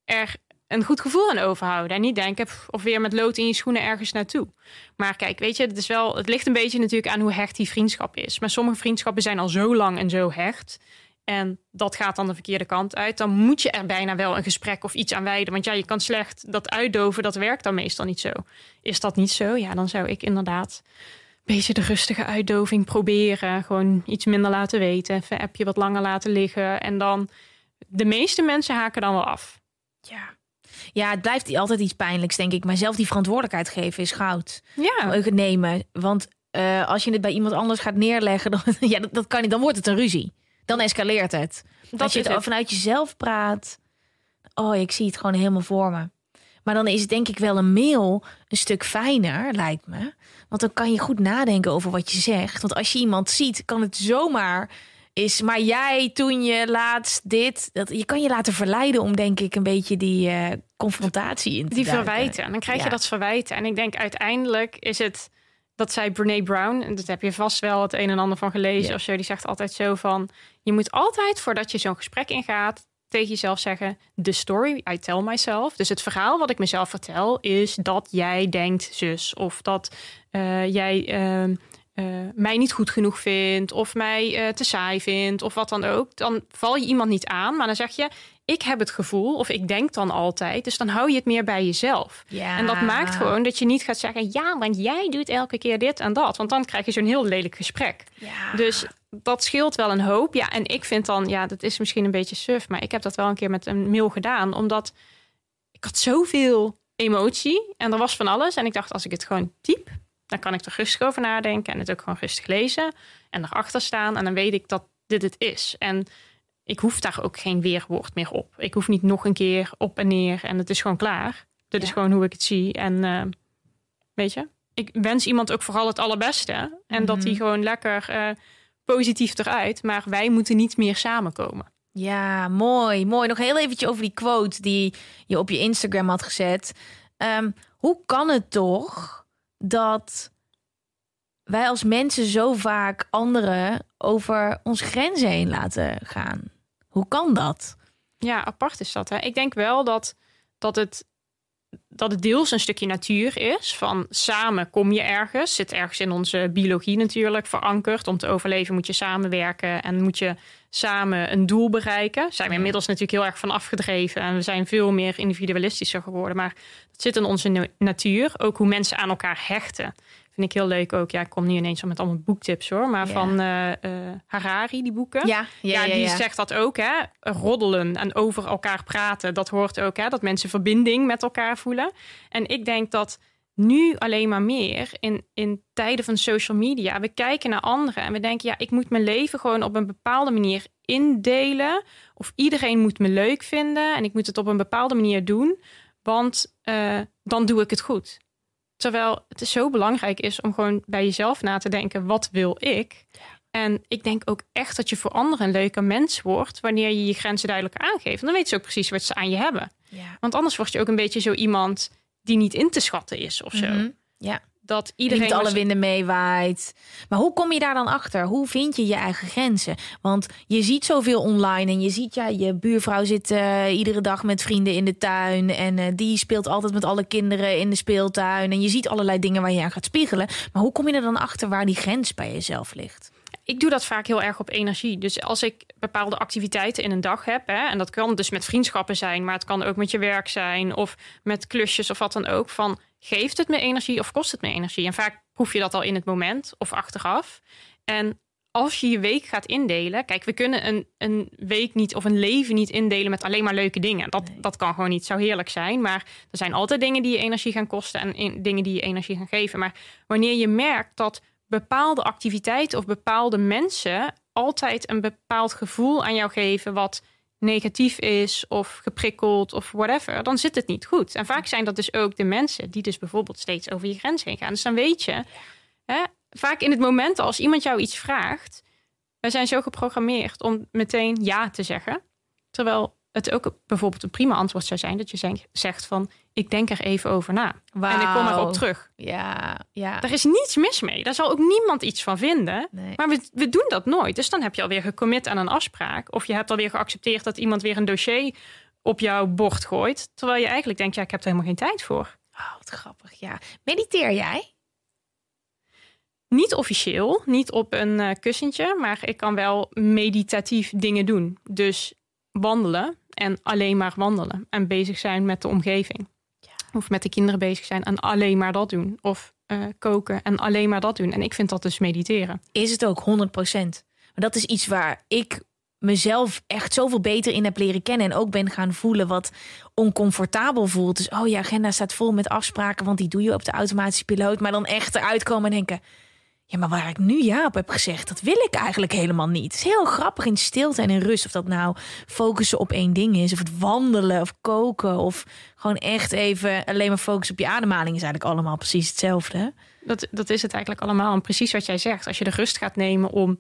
er een goed gevoel aan overhouden. En niet denken, of weer met lood in je schoenen ergens naartoe. Maar kijk, weet je, het, is wel, het ligt een beetje natuurlijk aan hoe hecht die vriendschap is. Maar sommige vriendschappen zijn al zo lang en zo hecht. En dat gaat dan de verkeerde kant uit. Dan moet je er bijna wel een gesprek of iets aan wijden. Want ja, je kan slecht dat uitdoven, dat werkt dan meestal niet zo. Is dat niet zo? Ja, dan zou ik inderdaad een beetje de rustige uitdoving proberen. Gewoon iets minder laten weten. Even een appje wat langer laten liggen. En dan, de meeste mensen haken dan wel af. Ja. Ja, het blijft altijd iets pijnlijks, denk ik. Maar zelf die verantwoordelijkheid geven is goud. Ja, nemen. Want eh, als je het bij iemand anders gaat neerleggen, dan, ja, dat, dat kan niet. Dan wordt het een ruzie. Dan escaleert het. dat als je het. vanuit jezelf praat. Oh, ik zie het gewoon helemaal voor me. Maar dan is het denk ik wel een mail een stuk fijner, lijkt me. Want dan kan je goed nadenken over wat je zegt. Want als je iemand ziet, kan het zomaar is. Maar jij toen je laatst dit, dat je kan je laten verleiden om denk ik een beetje die eh, confrontatie in te die duiken. verwijten. En dan krijg je Ja. dat verwijten. En ik denk uiteindelijk is het, dat zei Brene Brown, en dat heb je vast wel het een en ander van gelezen Ja. of zo. Die zegt altijd zo van, je moet altijd voordat je zo'n gesprek ingaat tegen jezelf zeggen, the story I tell myself. Dus het verhaal wat ik mezelf vertel is dat jij denkt zus of dat eh, jij ehm, eh, mij niet goed genoeg vindt of mij eh, te saai vindt of wat dan ook. Dan val je iemand niet aan, maar dan zeg je, ik heb het gevoel of ik denk dan altijd. Dus dan hou je het meer bij jezelf. Ja. En dat maakt gewoon dat je niet gaat zeggen, ja, want jij doet elke keer dit en dat. Want dan krijg je zo'n heel lelijk gesprek. Ja. Dus dat scheelt wel een hoop. Ja, en ik vind dan, ja, dat is misschien een beetje suf, maar ik heb dat wel een keer met een mail gedaan, omdat ik had zoveel emotie en er was van alles. En ik dacht, als ik het gewoon typ, dan kan ik er rustig over nadenken en het ook gewoon rustig lezen en erachter staan. En dan weet ik dat dit het is. En ik hoef daar ook geen weerwoord meer op. Ik hoef niet nog een keer op en neer en het is gewoon klaar. Dit is gewoon hoe ik het zie. En eh, weet je, ik wens iemand ook vooral het allerbeste. En dat Mhm. die gewoon lekker eh, positief eruit. Maar wij moeten niet meer samenkomen. Ja, mooi, mooi. Nog heel eventjes over die quote die je op je Instagram had gezet. Ehm, hoe kan het toch dat wij als mensen zo vaak anderen over onze grenzen heen laten gaan? Hoe kan dat? Ja, apart is dat. Hè? Ik denk wel dat, dat, het, dat het deels een stukje natuur is. Van samen kom je ergens. Zit ergens in onze biologie natuurlijk verankerd. Om te overleven moet je samenwerken en moet je samen een doel bereiken. Zijn we inmiddels natuurlijk heel erg van afgedreven. En we zijn veel meer individualistischer geworden. Maar dat zit in onze natuur. Ook hoe mensen aan elkaar hechten. Vind ik heel leuk ook. Ja, ik kom nu ineens al met allemaal boektips hoor. Maar Ja. van eh, eh, Harari, die boeken. Ja, ja, ja, die zegt dat ook. Hè? Roddelen en over elkaar praten. Dat hoort ook. Hè? Dat mensen verbinding met elkaar voelen. En ik denk dat nu alleen maar meer in, in tijden van social media. We kijken naar anderen en we denken, ja, ik moet mijn leven gewoon op een bepaalde manier indelen. Of iedereen moet me leuk vinden en ik moet het op een bepaalde manier doen. Want eh, dan doe ik het goed. Terwijl het zo belangrijk is om gewoon bij jezelf na te denken: wat wil ik? En ik denk ook echt dat je voor anderen een leuker mens wordt wanneer je je grenzen duidelijk aangeeft. Dan weten ze ook precies wat ze aan je hebben. Ja. Want anders word je ook een beetje zo iemand die niet in te schatten is of zo. Mhm. Ja. Dat Iedereen met alle winden meewaait. Maar hoe kom je daar dan achter? Hoe vind je je eigen grenzen? Want je ziet zoveel online en je ziet ja, je buurvrouw zit eh, iedere dag met vrienden in de tuin en eh, die speelt altijd met alle kinderen in de speeltuin en je ziet allerlei dingen waar je aan gaat spiegelen. Maar hoe kom je er dan achter waar die grens bij jezelf ligt? ik doe dat vaak heel erg op energie. Dus als ik bepaalde activiteiten in een dag heb, hè, en dat kan dus met vriendschappen zijn, maar het kan ook met je werk zijn of met klusjes of wat dan ook. Van geeft het me energie of kost het me energie? En vaak proef je dat al in het moment of achteraf. En als je je week gaat indelen, kijk, we kunnen een, een week niet of een leven niet indelen met alleen maar leuke dingen. Dat, dat kan gewoon niet. Zou heerlijk zijn. Maar er zijn altijd dingen die je energie gaan kosten en in- dingen die je energie gaan geven. Maar wanneer je merkt dat bepaalde activiteiten of bepaalde mensen altijd een bepaald gevoel aan jou geven wat negatief is of geprikkeld of whatever, dan zit het niet goed. En vaak zijn dat dus ook de mensen die dus bijvoorbeeld steeds over je grens heen gaan. Dus dan weet je, hè, vaak in het moment als iemand jou iets vraagt, wij zijn zo geprogrammeerd om meteen ja te zeggen. Terwijl het ook bijvoorbeeld een prima antwoord zou zijn dat je zegt- van ik denk er even over na. En ik kom erop terug. Ja, ja. Daar is niets mis mee. Daar zal ook niemand iets van vinden. Nee. Maar we, we doen dat nooit. Dus dan heb je alweer gecommit aan een afspraak. Of je hebt alweer geaccepteerd dat iemand weer een dossier op jouw bord gooit. Terwijl je eigenlijk denkt, ja, ik heb er helemaal geen tijd voor. Oh, wat grappig. Ja. Mediteer jij? Niet officieel, niet op een eh, kussentje. Maar ik kan wel meditatief dingen doen. Dus wandelen en alleen maar wandelen. En bezig zijn met de omgeving. Of met de kinderen bezig zijn en alleen maar dat doen. Of eh, koken en alleen maar dat doen. En ik vind dat dus mediteren. is het ook 100%. Maar dat is iets waar ik mezelf echt zoveel beter in heb leren kennen. En ook ben gaan voelen wat oncomfortabel voelt. Dus oh, je agenda staat vol met afspraken, want die doe je op de automatische piloot. Maar dan echt eruit komen en denken. Ja, maar waar ik nu ja op heb gezegd, dat wil ik eigenlijk helemaal niet. Het is heel grappig in stilte en in rust. Of dat nou focussen op één ding is, of het wandelen of koken. Of gewoon echt even alleen maar focussen op je ademhaling is eigenlijk allemaal precies hetzelfde. Dat, dat is het eigenlijk allemaal. En precies wat jij zegt. Als je de rust gaat nemen om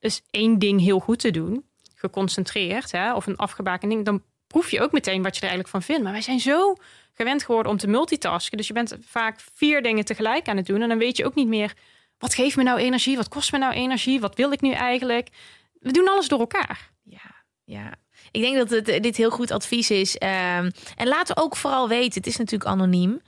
eens één ding heel goed te doen, geconcentreerd, hè, of een afgebakend ding, dan proef je ook meteen wat je er eigenlijk van vindt. Maar wij zijn zo gewend geworden om te multitasken. Dus je bent vaak vier dingen tegelijk aan het doen. En dan weet je ook niet meer, wat geeft me nou energie? Wat kost me nou energie? Wat wil ik nu eigenlijk? We doen alles door elkaar. Ja, ja. Ik denk dat het, dit heel goed advies is. Ehm, en laat ook vooral weten, het is natuurlijk anoniem.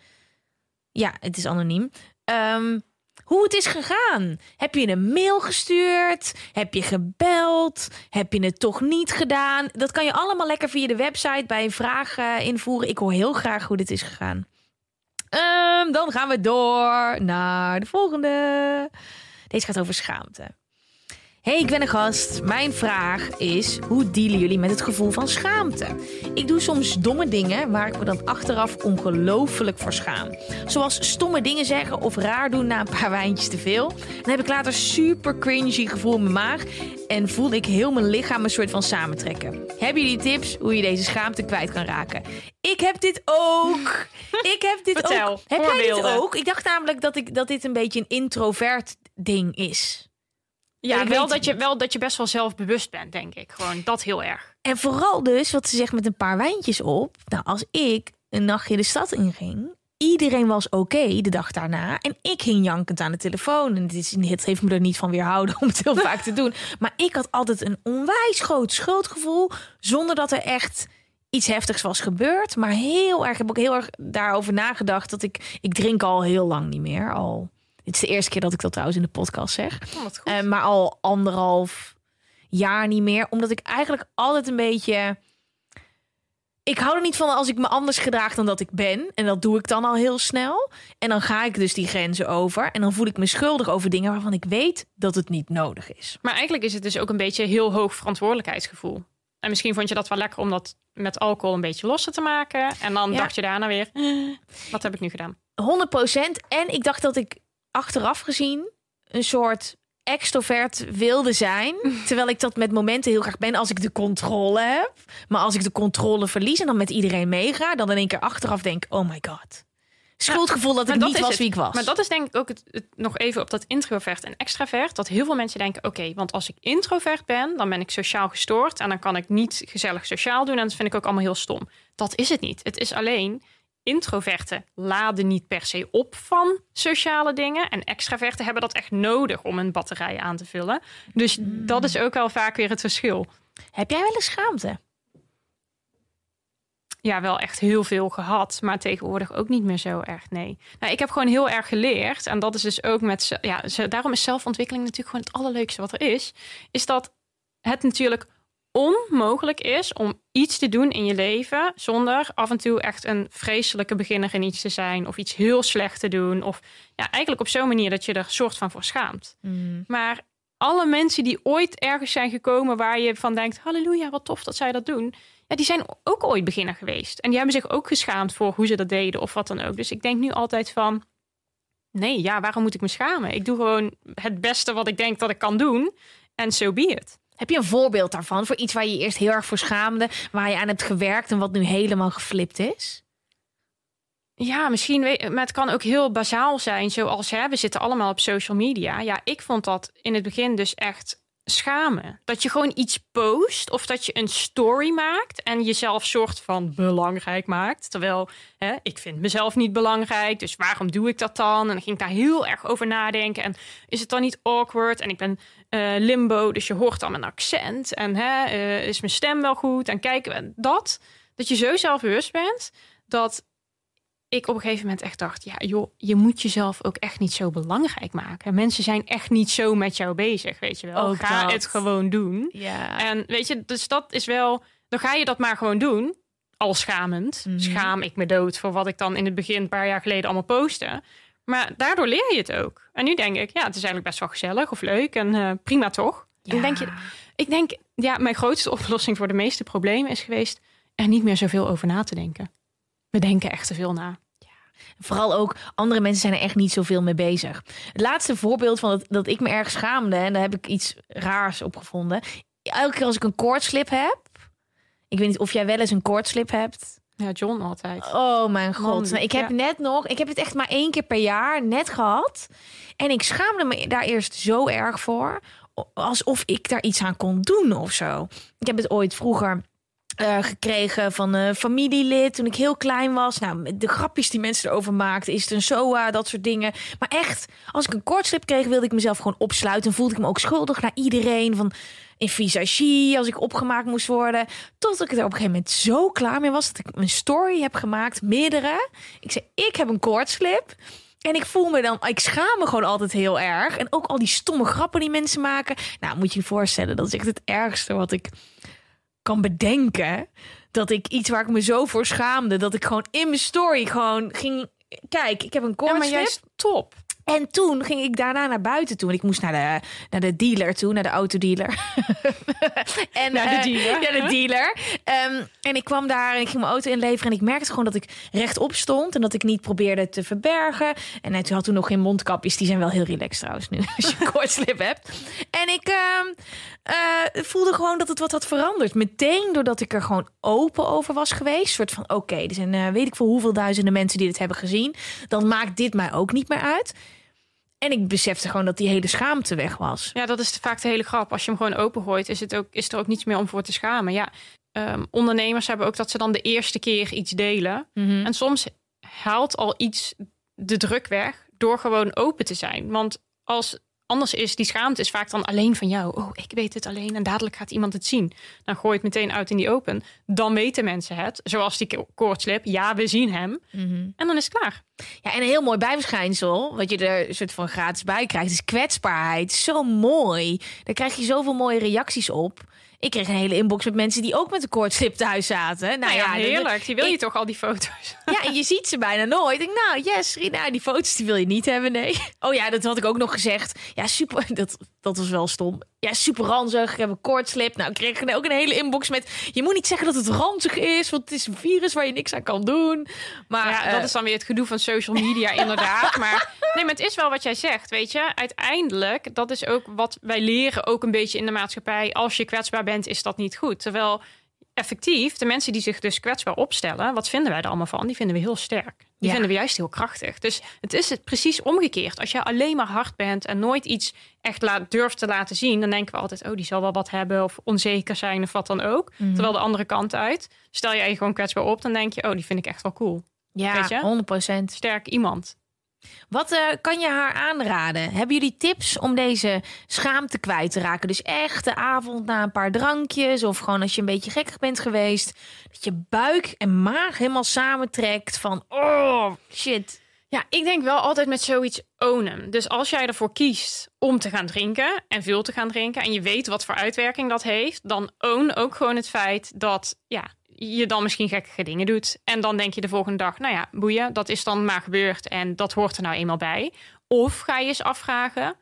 Ja, het is anoniem. Ehm, hoe het is gegaan. Heb je een mail gestuurd? Heb je gebeld? Heb je het toch niet gedaan? Dat kan je allemaal lekker via de website bij een vraag eh, invoeren. Ik hoor heel graag hoe dit is gegaan. Ehm, dan gaan we door naar de volgende. Deze gaat over schaamte. Hey, ik ben een gast. Mijn vraag is: hoe dealen jullie met het gevoel van schaamte? Ik doe soms domme dingen waar ik me dan achteraf ongelooflijk voor schaam. Zoals stomme dingen zeggen of raar doen na een paar wijntjes te veel. Dan heb ik later super cringy gevoel in mijn maag en voel ik heel mijn lichaam een soort van samentrekken. Hebben jullie tips hoe je deze schaamte kwijt kan raken? Ik heb dit ook. Ik heb dit Vertel, ook. Heb jij dit ook? Ik dacht namelijk dat, ik, dat dit een beetje een introvert ding is. Ja, Ik wel weet dat, je, wel dat je best wel zelfbewust bent, denk ik. Gewoon dat heel erg. En vooral dus, wat ze zegt met een paar wijntjes op. Nou, als ik een nachtje de stad inging, iedereen was oké de dag daarna. En ik ging jankend aan de telefoon. En het, heeft me er niet van weerhouden om het heel vaak te doen. Maar ik had altijd een onwijs groot schuldgevoel, zonder dat er echt iets heftigs was gebeurd. Maar heel erg, ik heb ook heel erg daarover nagedacht dat ik, ik drink al heel lang niet meer. Al, dit is de eerste keer dat ik dat trouwens in de podcast zeg. Oh. Eh, maar al anderhalf jaar niet meer. Omdat ik eigenlijk altijd een beetje. Ik hou er niet van als ik me anders gedraag dan dat ik ben. En dat doe ik dan al heel snel. En dan ga ik dus die grenzen over. En dan voel ik me schuldig over dingen waarvan ik weet dat het niet nodig is. Maar eigenlijk is het dus ook een beetje heel hoog verantwoordelijkheidsgevoel. En misschien vond je dat wel lekker om dat met alcohol een beetje losser te maken. En dan Ja. dacht je daarna weer, eh, wat heb ik nu gedaan? 100% En ik dacht dat ik achteraf gezien een soort extrovert wilde zijn. Terwijl ik dat met momenten heel graag ben als ik de controle heb. Maar als ik de controle verlies en dan met iedereen meega, dan in één keer achteraf denk: oh my god. Schuldgevoel dat ik niet was het. wie ik was. Maar dat is denk ik ook het, het- nog even op dat introvert en extravert. Dat heel veel mensen denken, oké, want als ik introvert ben, dan ben ik sociaal gestoord. En dan kan ik niet gezellig sociaal doen. En dat vind ik ook allemaal heel stom. Dat is het niet. Het is alleen, introverten laden niet per se op van sociale dingen. En extraverten hebben dat echt nodig om een batterij aan te vullen. Dus dat is ook wel vaak weer het verschil. Heb jij wel eens schaamte? ja, wel echt heel veel gehad. Maar tegenwoordig ook niet meer zo erg, nee. Nou, ik heb gewoon heel erg geleerd. En dat is dus ook met... Ja, daarom is zelfontwikkeling natuurlijk gewoon het allerleukste wat er is. Is dat het natuurlijk onmogelijk is om iets te doen in je leven... zonder af en toe echt een vreselijke beginner in iets te zijn... of iets heel slecht te doen. Of ja, eigenlijk op zo'n manier dat je er soort van voor schaamt. Maar alle mensen die ooit ergens zijn gekomen waar je van denkt: Halleluja, wat tof dat zij dat doen. Ja, die zijn ook ooit beginner geweest. En die hebben zich ook geschaamd voor hoe ze dat deden of wat dan ook. Dus ik denk nu altijd van: nee, ja, waarom moet ik me schamen? Ik doe gewoon het beste wat ik denk dat ik kan doen. En so be it. Heb je een voorbeeld daarvan? Voor iets waar je eerst heel erg voor schaamde, waar je aan hebt gewerkt en wat nu helemaal geflipt is? Ja, misschien, maar het kan ook heel bazaal zijn. Zoals hè, we zitten allemaal op social media. Ja, ik vond dat in het begin dus echt schamen. Dat je gewoon iets post of dat je een story maakt en jezelf soort van belangrijk maakt. Terwijl hè, ik vind mezelf niet belangrijk, dus waarom doe ik dat dan? En dan ging ik daar heel erg over nadenken. En is het dan niet awkward? En ik ben eh, limbo, dus je hoort dan mijn accent. En hè, eh, is mijn stem wel goed? En kijk, dat, dat je zo zelfbewust bent, dat ik op een gegeven moment echt dacht: ja, joh, je moet jezelf ook echt niet zo belangrijk maken. Mensen zijn echt niet zo met jou bezig, weet je wel. Ook ga dat. het gewoon doen. Ja. En weet je, dus dat is wel, dan ga je dat maar gewoon doen. Al schamend. Mhm. Schaam ik me dood voor wat ik dan in het begin, een paar jaar geleden, allemaal postte. Maar daardoor leer je het ook. En nu denk ik, ja, het is eigenlijk best wel gezellig of leuk en eh, prima toch? En denk je, ik denk, ja, mijn grootste oplossing voor de meeste problemen is geweest er niet meer zoveel over na te denken. We denken echt te veel na. Vooral ook, andere mensen zijn er echt niet zoveel mee bezig. Het laatste voorbeeld van dat, dat ik me erg schaamde, en daar heb ik iets raars op gevonden. Elke keer als ik een koortslip heb, ik weet niet of jij wel eens een koortslip hebt. Ja, John altijd. Oh mijn god. Man, Nou, ik heb ja. net nog, ik heb het echt maar één keer per jaar net gehad. En ik schaamde me daar eerst zo erg voor. Alsof ik daar iets aan kon doen of zo. Ik heb het ooit vroeger eh, gekregen van een familielid toen ik heel klein was. Nou, de grapjes die mensen erover maakten. Is het een SOA, dat soort dingen. Maar echt, als ik een kortslip kreeg, wilde ik mezelf gewoon opsluiten. En voelde ik me ook schuldig naar iedereen. Van in visagie, als ik opgemaakt moest worden. Tot ik er op een gegeven moment zo klaar mee was... dat ik een story heb gemaakt, meerdere. Ik zei, ik heb een koortslip. En ik voel me dan, ik schaam me gewoon altijd heel erg. En ook al die stomme grappen die mensen maken. Nou, moet je je voorstellen, dat is echt het ergste wat ik kan bedenken. Dat ik iets waar ik me zo voor schaamde, dat ik gewoon in mijn story gewoon ging. Kijk, ik heb een Ja, koortslip. juist top. En toen ging ik daarna naar buiten toe. En ik moest naar de, naar de dealer toe, naar de autodealer. en, Naar de eh, dealer. ja, de dealer. Ehm, en ik kwam daar en ik ging mijn auto inleveren. En ik merkte gewoon dat ik rechtop stond. En dat ik niet probeerde te verbergen. En hij had toen nog geen mondkapjes. Die zijn wel heel relaxed trouwens nu. Als je koortslip hebt. En ik ehm, eh, voelde gewoon dat het wat had veranderd. Meteen doordat ik er gewoon open over was geweest. Soort van, oké, er zijn eh, weet ik veel hoeveel duizenden mensen die dit hebben gezien. Dan maakt dit mij ook niet meer uit. En ik besefte gewoon dat die hele schaamte weg was. Ja, dat is vaak de hele grap. Als je hem gewoon opengooit, is, het ook, is er ook niets meer om voor te schamen. Ja, ehm, ondernemers hebben ook dat ze dan de eerste keer iets delen. Mhm. En soms haalt al iets de druk weg door gewoon open te zijn. Want als anders is die schaamte is vaak dan alleen van jou. Oh, ik weet het alleen en dadelijk gaat iemand het zien. Dan gooi je het meteen uit in die open. Dan weten mensen het. Zoals die koortslip. Ja, we zien hem. Mhm. En dan is het klaar. Ja, en een heel mooi bijverschijnsel, wat je er een soort van gratis bij krijgt, is kwetsbaarheid. Zo mooi. Daar krijg je zoveel mooie reacties op. Ik kreeg een hele inbox met mensen die ook met een koortslip thuis zaten. Nou Nou ja, ja, heerlijk. Die wil je ik- toch al die foto's. Ja, en je ziet ze bijna nooit. Ik denk, nou, yes, Rina, die foto's die wil je niet hebben, nee. Oh ja, dat had ik ook nog gezegd. Ja, super, dat, dat was wel stom. Ja, super ranzig, ik heb een koortslip. Nou, ik kreeg ook een hele inbox met... Je moet niet zeggen dat het ranzig is, want het is een virus waar je niks aan kan doen. Maar Ja, eh, dat is dan weer het gedoe van social media, inderdaad. Maar nee, maar het is wel wat jij zegt, weet je. Uiteindelijk, dat is ook wat wij leren, ook een beetje in de maatschappij. Als je kwetsbaar bent, is dat niet goed. Terwijl effectief, de mensen die zich dus kwetsbaar opstellen, wat vinden wij er allemaal van? Die vinden we heel sterk. Die Ja. vinden we juist heel krachtig. Dus het is het precies omgekeerd. Als je alleen maar hard bent en nooit iets echt laat, durft te laten zien, dan denken we altijd, oh, die zal wel wat hebben of onzeker zijn of wat dan ook. Mhm. Terwijl de andere kant uit, stel jij je gewoon kwetsbaar op, dan denk je, oh, die vind ik echt wel cool. ja, weet je? 100%. Sterk iemand. Wat eh, kan je haar aanraden? Hebben jullie tips om deze schaamte kwijt te raken? Dus echt de avond na een paar drankjes of gewoon als je een beetje gekkig bent geweest, dat je buik en maag helemaal samentrekt van oh shit. Ja, ik denk wel altijd met zoiets ownen. Dus als jij ervoor kiest om te gaan drinken en veel te gaan drinken en je weet wat voor uitwerking dat heeft, dan own ook gewoon het feit dat ja, je dan misschien gekkige dingen doet. En dan denk je de volgende dag, nou ja, boeien, dat is dan maar gebeurd en dat hoort er nou eenmaal bij. Of ga je eens afvragen,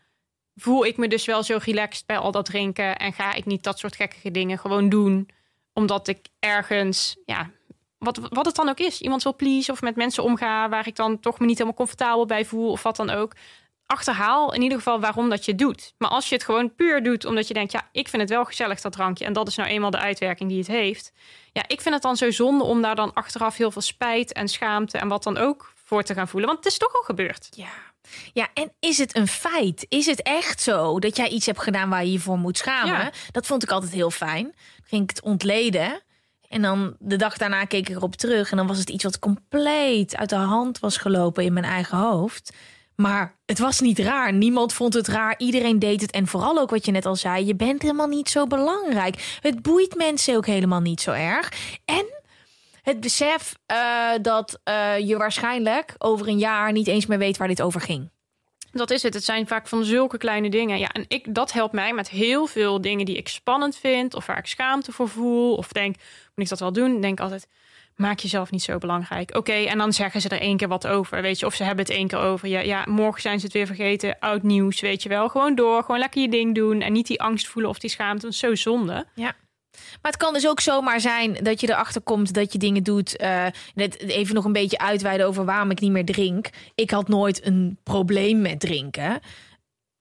voel ik me dus wel zo relaxed bij al dat drinken en ga ik niet dat soort gekkige dingen gewoon doen, omdat ik ergens, ja, wat, wat het dan ook is, iemand wil please of met mensen omgaan waar ik dan toch me niet helemaal comfortabel bij voel of wat dan ook. Achterhaal in ieder geval waarom dat je doet. Maar als je het gewoon puur doet omdat je denkt, ja, ik vind het wel gezellig dat drankje en dat is nou eenmaal de uitwerking die het heeft. Ja, ik vind het dan zo zonde om daar dan achteraf heel veel spijt en schaamte en wat dan ook voor te gaan voelen, want het is toch al gebeurd. Ja. Ja, en is het een feit? Is het echt zo dat jij iets hebt gedaan waar je je voor moet schamen? Ja. Dat vond ik altijd heel fijn. Dan ging ik het ontleden. En dan de dag daarna keek ik erop terug. En dan was het iets wat compleet uit de hand was gelopen in mijn eigen hoofd. Maar het was niet raar. Niemand vond het raar. Iedereen deed het. En vooral ook wat je net al zei. Je bent helemaal niet zo belangrijk. Het boeit mensen ook helemaal niet zo erg. En het besef eh, dat eh, je waarschijnlijk over een jaar niet eens meer weet waar dit over ging. Dat is het. Het zijn vaak van zulke kleine dingen. Ja, en ik, dat helpt mij met heel veel dingen die ik spannend vind. Of waar ik schaamte voor voel. Of denk, moet ik dat wel doen? Denk altijd, maak jezelf niet zo belangrijk. Oké, en dan zeggen ze er één keer wat over. Weet je, of ze hebben het één keer over. Ja, ja, morgen zijn ze het weer vergeten. Oud nieuws, weet je wel. Gewoon door, gewoon lekker je ding doen. En niet die angst voelen of die schaamte. Dat is zo zonde. Ja. Maar het kan dus ook zomaar zijn dat je erachter komt dat je dingen doet. eh, net even nog een beetje uitweiden over waarom ik niet meer drink. Ik had nooit een probleem met drinken.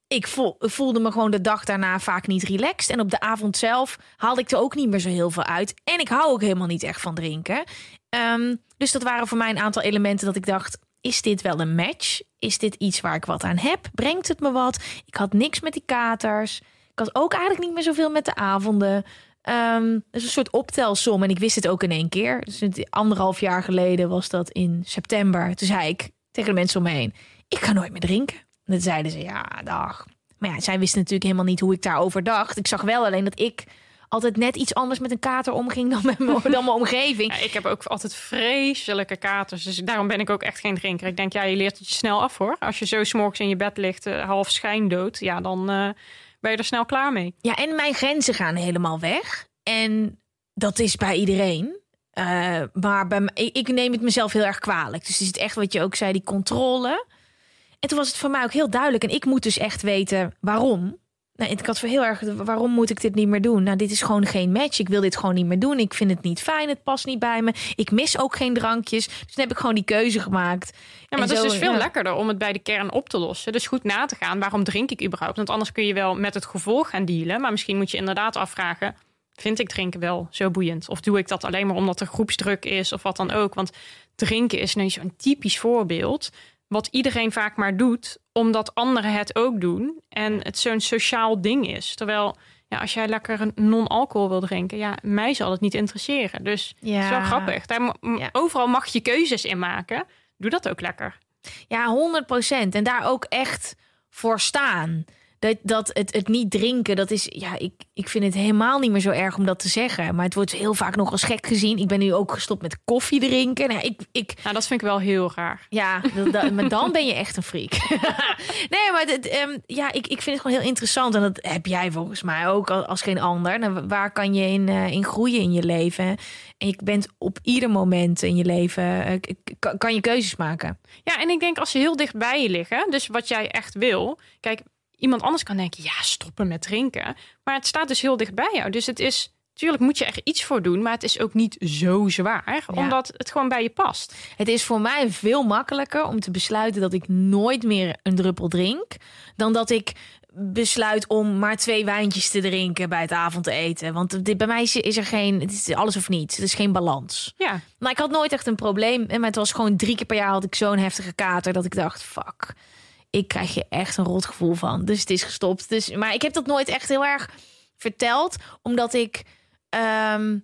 Ik voel, voelde me gewoon de dag daarna vaak niet relaxed. En op de avond zelf haalde ik er ook niet meer zo heel veel uit. En ik hou ook helemaal niet echt van drinken. Ehm, dus dat waren voor mij een aantal elementen dat ik dacht: is dit wel een match? Is dit iets waar ik wat aan heb? Brengt het me wat? Ik had niks met die katers. Ik had ook eigenlijk niet meer zoveel met de avonden. Ehm dus een soort optelsom. En ik wist het ook in één keer. Dus anderhalf jaar geleden was dat in september. Toen zei ik tegen de mensen om me heen: Ik ga nooit meer drinken. Toen zeiden ze: Ja, dag. Maar ja, zij wisten natuurlijk helemaal niet hoe ik daarover dacht. Ik zag wel alleen dat ik altijd net iets anders met een kater omging dan, met mijn, dan mijn omgeving. Ja, ik heb ook altijd vreselijke katers. Dus daarom ben ik ook echt geen drinker. Ik denk, ja, je leert het je snel af hoor. Als je zo s'morgens in je bed ligt, eh, half schijndood. Ja, dan eh, ben je er snel klaar mee. Ja, en mijn grenzen gaan helemaal weg. En dat is bij iedereen. Eh, maar bij, ik, ik neem het mezelf heel erg kwalijk. Dus is het echt wat je ook zei, die controle. En toen was het voor mij ook heel duidelijk. En ik moet dus echt weten waarom. Nou, ik had voor heel erg, waarom moet ik dit niet meer doen? Nou, dit is gewoon geen match. Ik wil dit gewoon niet meer doen. Ik vind het niet fijn. Het past niet bij me. Ik mis ook geen drankjes. Dus toen heb ik gewoon die keuze gemaakt. Ja, maar het is dus veel ja. lekkerder om het bij de kern op te lossen. Dus goed na te gaan, waarom drink ik überhaupt? Want anders kun je wel met het gevolg gaan dealen. Maar misschien moet je inderdaad afvragen... vind ik drinken wel zo boeiend? Of doe ik dat alleen maar omdat er groepsdruk is of wat dan ook? Want drinken is nu zo'n typisch voorbeeld. Wat iedereen vaak maar doet, omdat anderen het ook doen. En het zo'n sociaal ding is. Terwijl ja, als jij lekker een non-alcohol wil drinken, ja, mij zal het niet interesseren. Dus het is wel grappig. Daar, Ja. Overal mag je keuzes in maken. Doe dat ook lekker. Ja, 100% En daar ook echt voor staan. Dat, dat het, het niet drinken, dat is, ja, ik, ik vind het helemaal niet meer zo erg om dat te zeggen. Maar het wordt heel vaak nog als gek gezien. Ik ben nu ook gestopt met koffie drinken. Nou, ik, ik, Nou, dat vind ik wel heel raar. ja, dat, dat- maar dan ben je echt een freak. nee, maar het, ehm, ja, ik, ik vind het gewoon heel interessant. En dat heb jij volgens mij ook al- als geen ander. Nou, waar kan je in, eh, in groeien in je leven? En je bent op ieder moment in je leven, eh, k- k- kan je keuzes maken. Ja, en ik denk als ze heel dicht bij je liggen, dus wat jij echt wil. Kijk, iemand anders kan denken, ja, stoppen met drinken. Maar het staat dus heel dicht bij jou. Dus het is, natuurlijk moet je er iets voor doen, maar het is ook niet zo zwaar, Ja. omdat het gewoon bij je past. Het is voor mij veel makkelijker om te besluiten dat ik nooit meer een druppel drink. Dan dat ik besluit om maar twee wijntjes te drinken bij het avondeten. Want dit, bij mij is, is er geen, het is alles of niets. Het is geen balans. Ja, Maar ik had nooit echt een probleem. Maar het was gewoon drie keer per jaar had ik zo'n heftige kater dat ik dacht, fuck. Ik krijg je echt een rot gevoel van. Dus het is gestopt. Dus, maar ik heb dat nooit echt heel erg verteld. Omdat ik... ehm,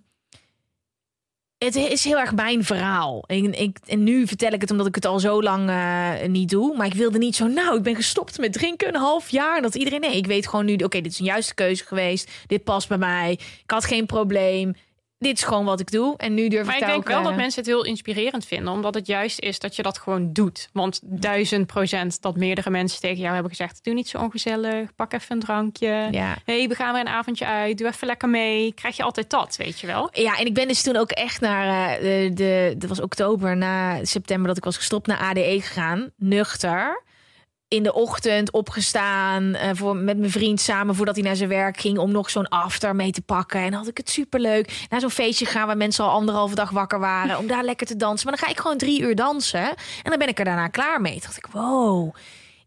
het is heel erg mijn verhaal. En, ik, en nu vertel ik het omdat ik het al zo lang eh, niet doe. Maar ik wilde niet zo, nou, ik ben gestopt met drinken een half jaar. Dat iedereen, nee, ik weet gewoon nu, oké, dit is een juiste keuze geweest. Dit past bij mij. Ik had geen probleem. Dit is gewoon wat ik doe. En nu durf maar ik ik daar denk ook, wel dat mensen het heel inspirerend vinden, omdat het juist is dat je dat gewoon doet. Want duizend procent dat meerdere mensen tegen jou hebben gezegd: doe niet zo ongezellig, pak even een drankje. Ja. hey, we gaan weer een avondje uit, doe even lekker mee. Krijg je altijd dat, weet je wel? Ja, en ik ben dus toen ook echt naar eh, de, de, dat was oktober na september dat ik was gestopt naar ADE gegaan, nuchter. In de ochtend opgestaan eh, voor, met mijn vriend samen voordat hij naar zijn werk ging om nog zo'n after mee te pakken. En had ik het superleuk. Naar zo'n feestje gaan waar mensen al anderhalve dag wakker waren om daar lekker te dansen. Maar dan ga ik gewoon drie uur dansen en dan ben ik er daarna klaar mee. Toen dacht ik, wow,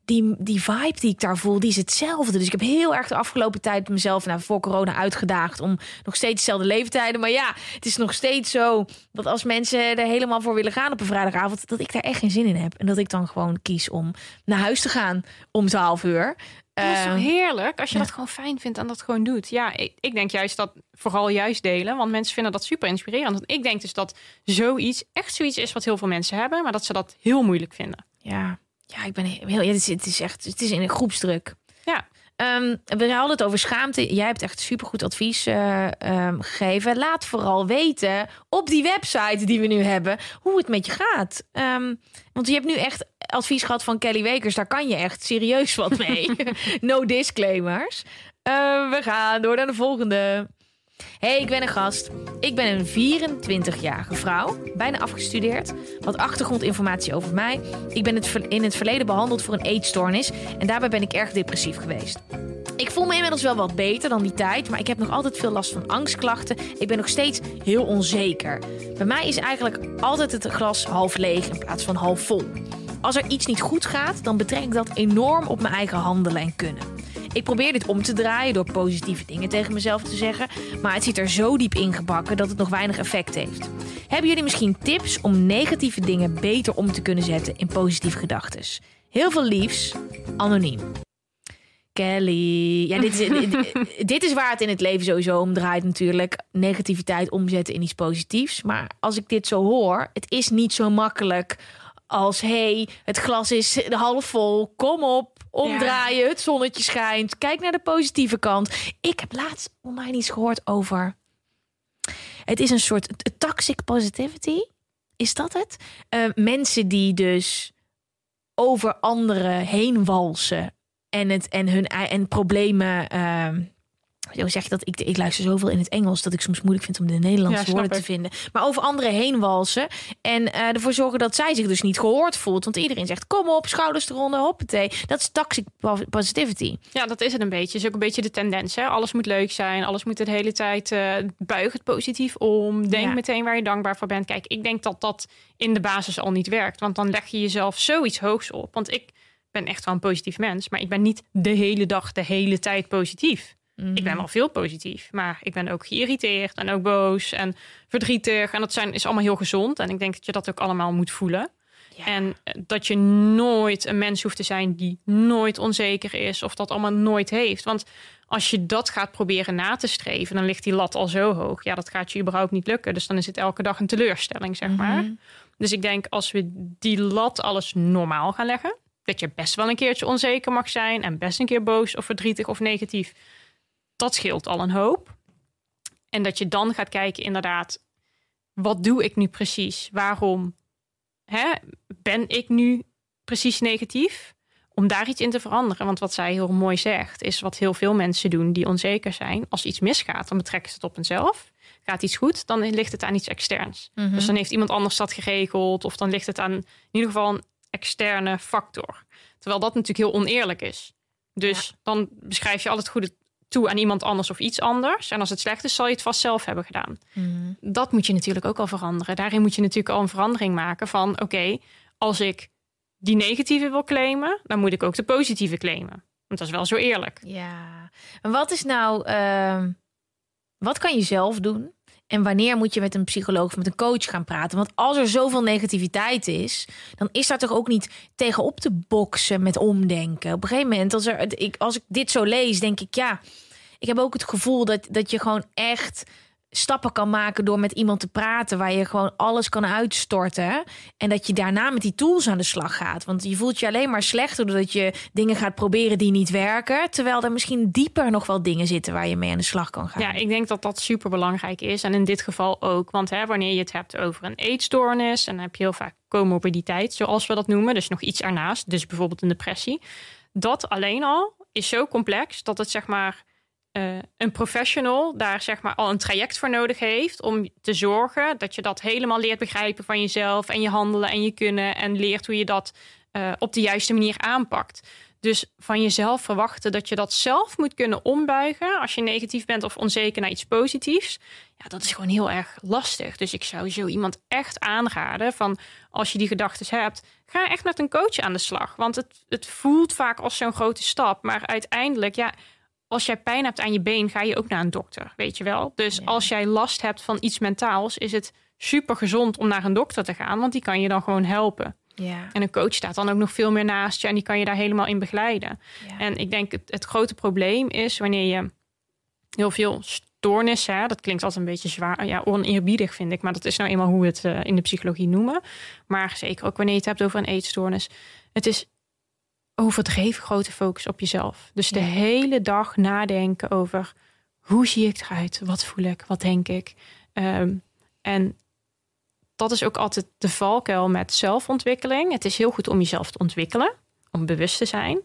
die, die vibe die ik daar voel, die is hetzelfde. Dus ik heb heel erg de afgelopen tijd mezelf nou, voor corona uitgedaagd om nog steeds dezelfde leeftijden. Maar ja, het is nog steeds zo dat als mensen er helemaal voor willen gaan op een vrijdagavond, dat ik daar echt geen zin in heb. En dat ik dan gewoon kies om naar huis te gaan om 12 uur. Dat is toch Eh, heerlijk als je ja. dat gewoon fijn vindt en dat gewoon doet. Ja, ik, ik denk juist dat vooral juist delen, want mensen vinden dat super inspirerend. Want ik denk dus dat zoiets echt zoiets is wat heel veel mensen hebben, maar dat ze dat heel moeilijk vinden. ja, ja, ik ben heel. Ja, het, is, echt. Het is in een groepsdruk. Ja. Ehm, we hadden het over schaamte. Jij hebt echt supergoed advies eh, ehm, gegeven. Laat vooral weten op die website die we nu hebben hoe het met je gaat. Ehm, want je hebt nu echt advies gehad van Kelly Wekers. Daar kan je echt serieus wat mee. no disclaimers. We gaan door naar de volgende. Hey, ik ben een gast. Ik ben een 24-jarige vrouw, bijna afgestudeerd. Wat achtergrondinformatie over mij. Ik ben in het verleden behandeld voor een eetstoornis en daarbij ben ik erg depressief geweest. Ik voel me inmiddels wel wat beter dan die tijd, maar ik heb nog altijd veel last van angstklachten. Ik ben nog steeds heel onzeker. Bij mij is eigenlijk altijd het glas half leeg in plaats van half vol. Als er iets niet goed gaat, dan betrek ik dat enorm op mijn eigen handelen en kunnen. Ik probeer dit om te draaien door positieve dingen tegen mezelf te zeggen, maar het zit er zo diep ingebakken dat het nog weinig effect heeft. Hebben jullie misschien tips om negatieve dingen beter om te kunnen zetten in positieve gedachten? Heel veel liefs, anoniem. Kelly. Ja, dit is, dit, dit is waar het in het leven sowieso om draait natuurlijk. Negativiteit omzetten in iets positiefs. Maar als ik dit zo hoor, het is niet zo makkelijk als... hey, het glas is half vol, kom op, omdraaien, het zonnetje schijnt. Kijk naar de positieve kant. Ik heb laatst online iets gehoord over... Het is een soort toxic positivity. Is dat het? Eh, mensen die dus over anderen heen walsen en, het, en hun en problemen. ehm hoe zeg je dat? Ik, ik luister zoveel in het Engels dat ik soms moeilijk vind om de Nederlandse Ja, woorden te vinden. Maar over anderen heen walsen. En eh, ervoor zorgen dat zij zich dus niet gehoord voelt. Want iedereen zegt: kom op, schouders eronder, hoppatee. Dat is toxic po- positivity. Ja, dat is het een beetje. is ook een beetje de tendens. Hè? Alles moet leuk zijn. Alles moet de hele tijd eh buig het positief om. Denk Ja. meteen waar je dankbaar voor bent. Kijk, ik denk dat dat in de basis al niet werkt. Want dan leg je jezelf zoiets hoogs op. Want ik ben echt wel een positief mens. Maar ik ben niet de hele dag, de hele tijd positief. Ik ben wel veel positief. Maar ik ben ook geïrriteerd en ook boos en verdrietig. En dat zijn, is allemaal heel gezond. En ik denk dat je dat ook allemaal moet voelen. En eh, dat je nooit een mens hoeft te zijn die nooit onzeker is of dat allemaal nooit heeft. Want als je dat gaat proberen na te streven, dan ligt die lat al zo hoog. Ja, dat gaat je überhaupt niet lukken. Dus dan is het elke dag een teleurstelling, zeg maar. Mhm. Dus ik denk als we die lat alles normaal gaan leggen, dat je best wel een keertje onzeker mag zijn en best een keer boos of verdrietig of negatief. Dat scheelt al een hoop. En dat je dan gaat kijken, inderdaad, wat doe ik nu precies? Waarom hè, ben ik nu precies negatief? Om daar iets in te veranderen. Want wat zij heel mooi zegt, is wat heel veel mensen doen die onzeker zijn. Als iets misgaat, dan betrekken ze het op hunzelf. Gaat iets goed, dan ligt het aan iets externs. Mhm. Dus dan heeft iemand anders dat geregeld. Of dan ligt het aan in ieder geval een externe factor. Terwijl dat natuurlijk heel oneerlijk is. Dus dan beschrijf je al het goede toe aan iemand anders of iets anders. En als het slecht is, zal je het vast zelf hebben gedaan. Mhm. Dat moet je natuurlijk ook al veranderen. Daarin moet je natuurlijk al een verandering maken van... oké, als ik die negatieve wil claimen... dan moet ik ook de positieve claimen. Want dat is wel zo eerlijk. Ja. En wat is nou, ehm, wat kan je zelf doen? En wanneer moet je met een psycholoog of met een coach gaan praten? Want als er zoveel negativiteit is, dan is daar toch ook niet tegenop te boksen met omdenken. Op een gegeven moment, als, er, ik, als ik dit zo lees, denk ik ja. Ik heb ook het gevoel dat, dat je gewoon echt stappen kan maken door met iemand te praten waar je gewoon alles kan uitstorten en dat je daarna met die tools aan de slag gaat. Want je voelt je alleen maar slechter doordat je dingen gaat proberen die niet werken, terwijl er misschien dieper nog wel dingen zitten waar je mee aan de slag kan gaan. Ja, ik denk dat dat super belangrijk is. En in dit geval ook. Want hè, wanneer je het hebt over een eetstoornis... en dan heb je heel vaak comorbiditeit, zoals we dat noemen. Dus nog iets ernaast. Dus bijvoorbeeld een depressie. Dat alleen al is zo complex dat het zeg maar... eh, een professional daar zeg maar al een traject voor nodig heeft om te zorgen dat je dat helemaal leert begrijpen van jezelf en je handelen en je kunnen en leert hoe je dat eh, op de juiste manier aanpakt. Dus van jezelf verwachten dat je dat zelf moet kunnen ombuigen als je negatief bent of onzeker naar iets positiefs. Ja, dat is gewoon heel erg lastig. Dus ik zou zo iemand echt aanraden van als je die gedachten hebt, ga echt met een coach aan de slag. Want het, het voelt vaak als zo'n grote stap, maar uiteindelijk, ja, als jij pijn hebt aan je been, ga je ook naar een dokter, weet je wel. Dus als jij last hebt van iets mentaals, is het super gezond om naar een dokter te gaan, want die kan je dan gewoon helpen. Ja. En een coach staat dan ook nog veel meer naast je en die kan je daar helemaal in begeleiden. Ja. En ik denk het, het grote probleem is wanneer je heel veel stoornissen, hè, dat klinkt altijd een beetje zwaar, ja, oneerbiedig vind ik, maar dat is nou eenmaal hoe we het eh, in de psychologie noemen. Maar zeker ook wanneer je het hebt over een eetstoornis. Het is overdreven grote focus op jezelf. Dus de Ja. hele dag nadenken over hoe zie ik eruit, wat voel ik, wat denk ik. Ehm, en dat is ook altijd de valkuil met zelfontwikkeling. Het is heel goed om jezelf te ontwikkelen, om bewust te zijn.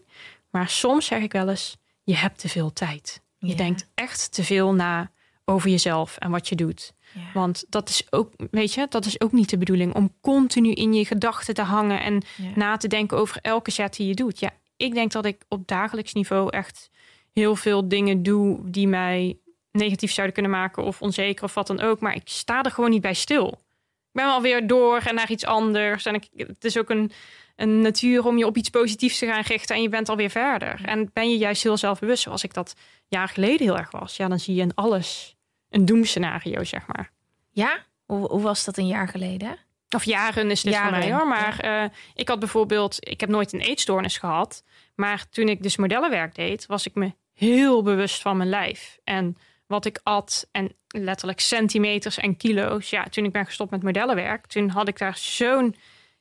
Maar soms zeg ik wel eens, je hebt te veel tijd. Je Ja. denkt echt te veel na over jezelf en wat je doet. Ja. Want dat is ook, weet je, dat is ook niet de bedoeling om continu in je gedachten te hangen en Ja. na te denken over elke zet die je doet. Ja, ik denk dat ik op dagelijks niveau echt heel veel dingen doe die mij negatief zouden kunnen maken of onzeker of wat dan ook. Maar ik sta er gewoon niet bij stil. Ik ben wel weer door en naar iets anders. En ik, het is ook een, een natuur om je op iets positiefs te gaan richten en je bent alweer verder. En ben je juist heel zelfbewust, zoals ik dat jaar geleden heel erg was. Ja, dan zie je in alles een doemscenario, zeg maar. Ja? Hoe, hoe was dat een jaar geleden? Of jaren is dit Jaren, voor mij hoor. Maar eh, ik had bijvoorbeeld, ik heb nooit een eetstoornis gehad. Maar toen ik dus modellenwerk deed, was ik me heel bewust van mijn lijf. En wat ik at en letterlijk centimeters en kilo's. Ja, toen ik ben gestopt met modellenwerk, toen had ik daar zo'n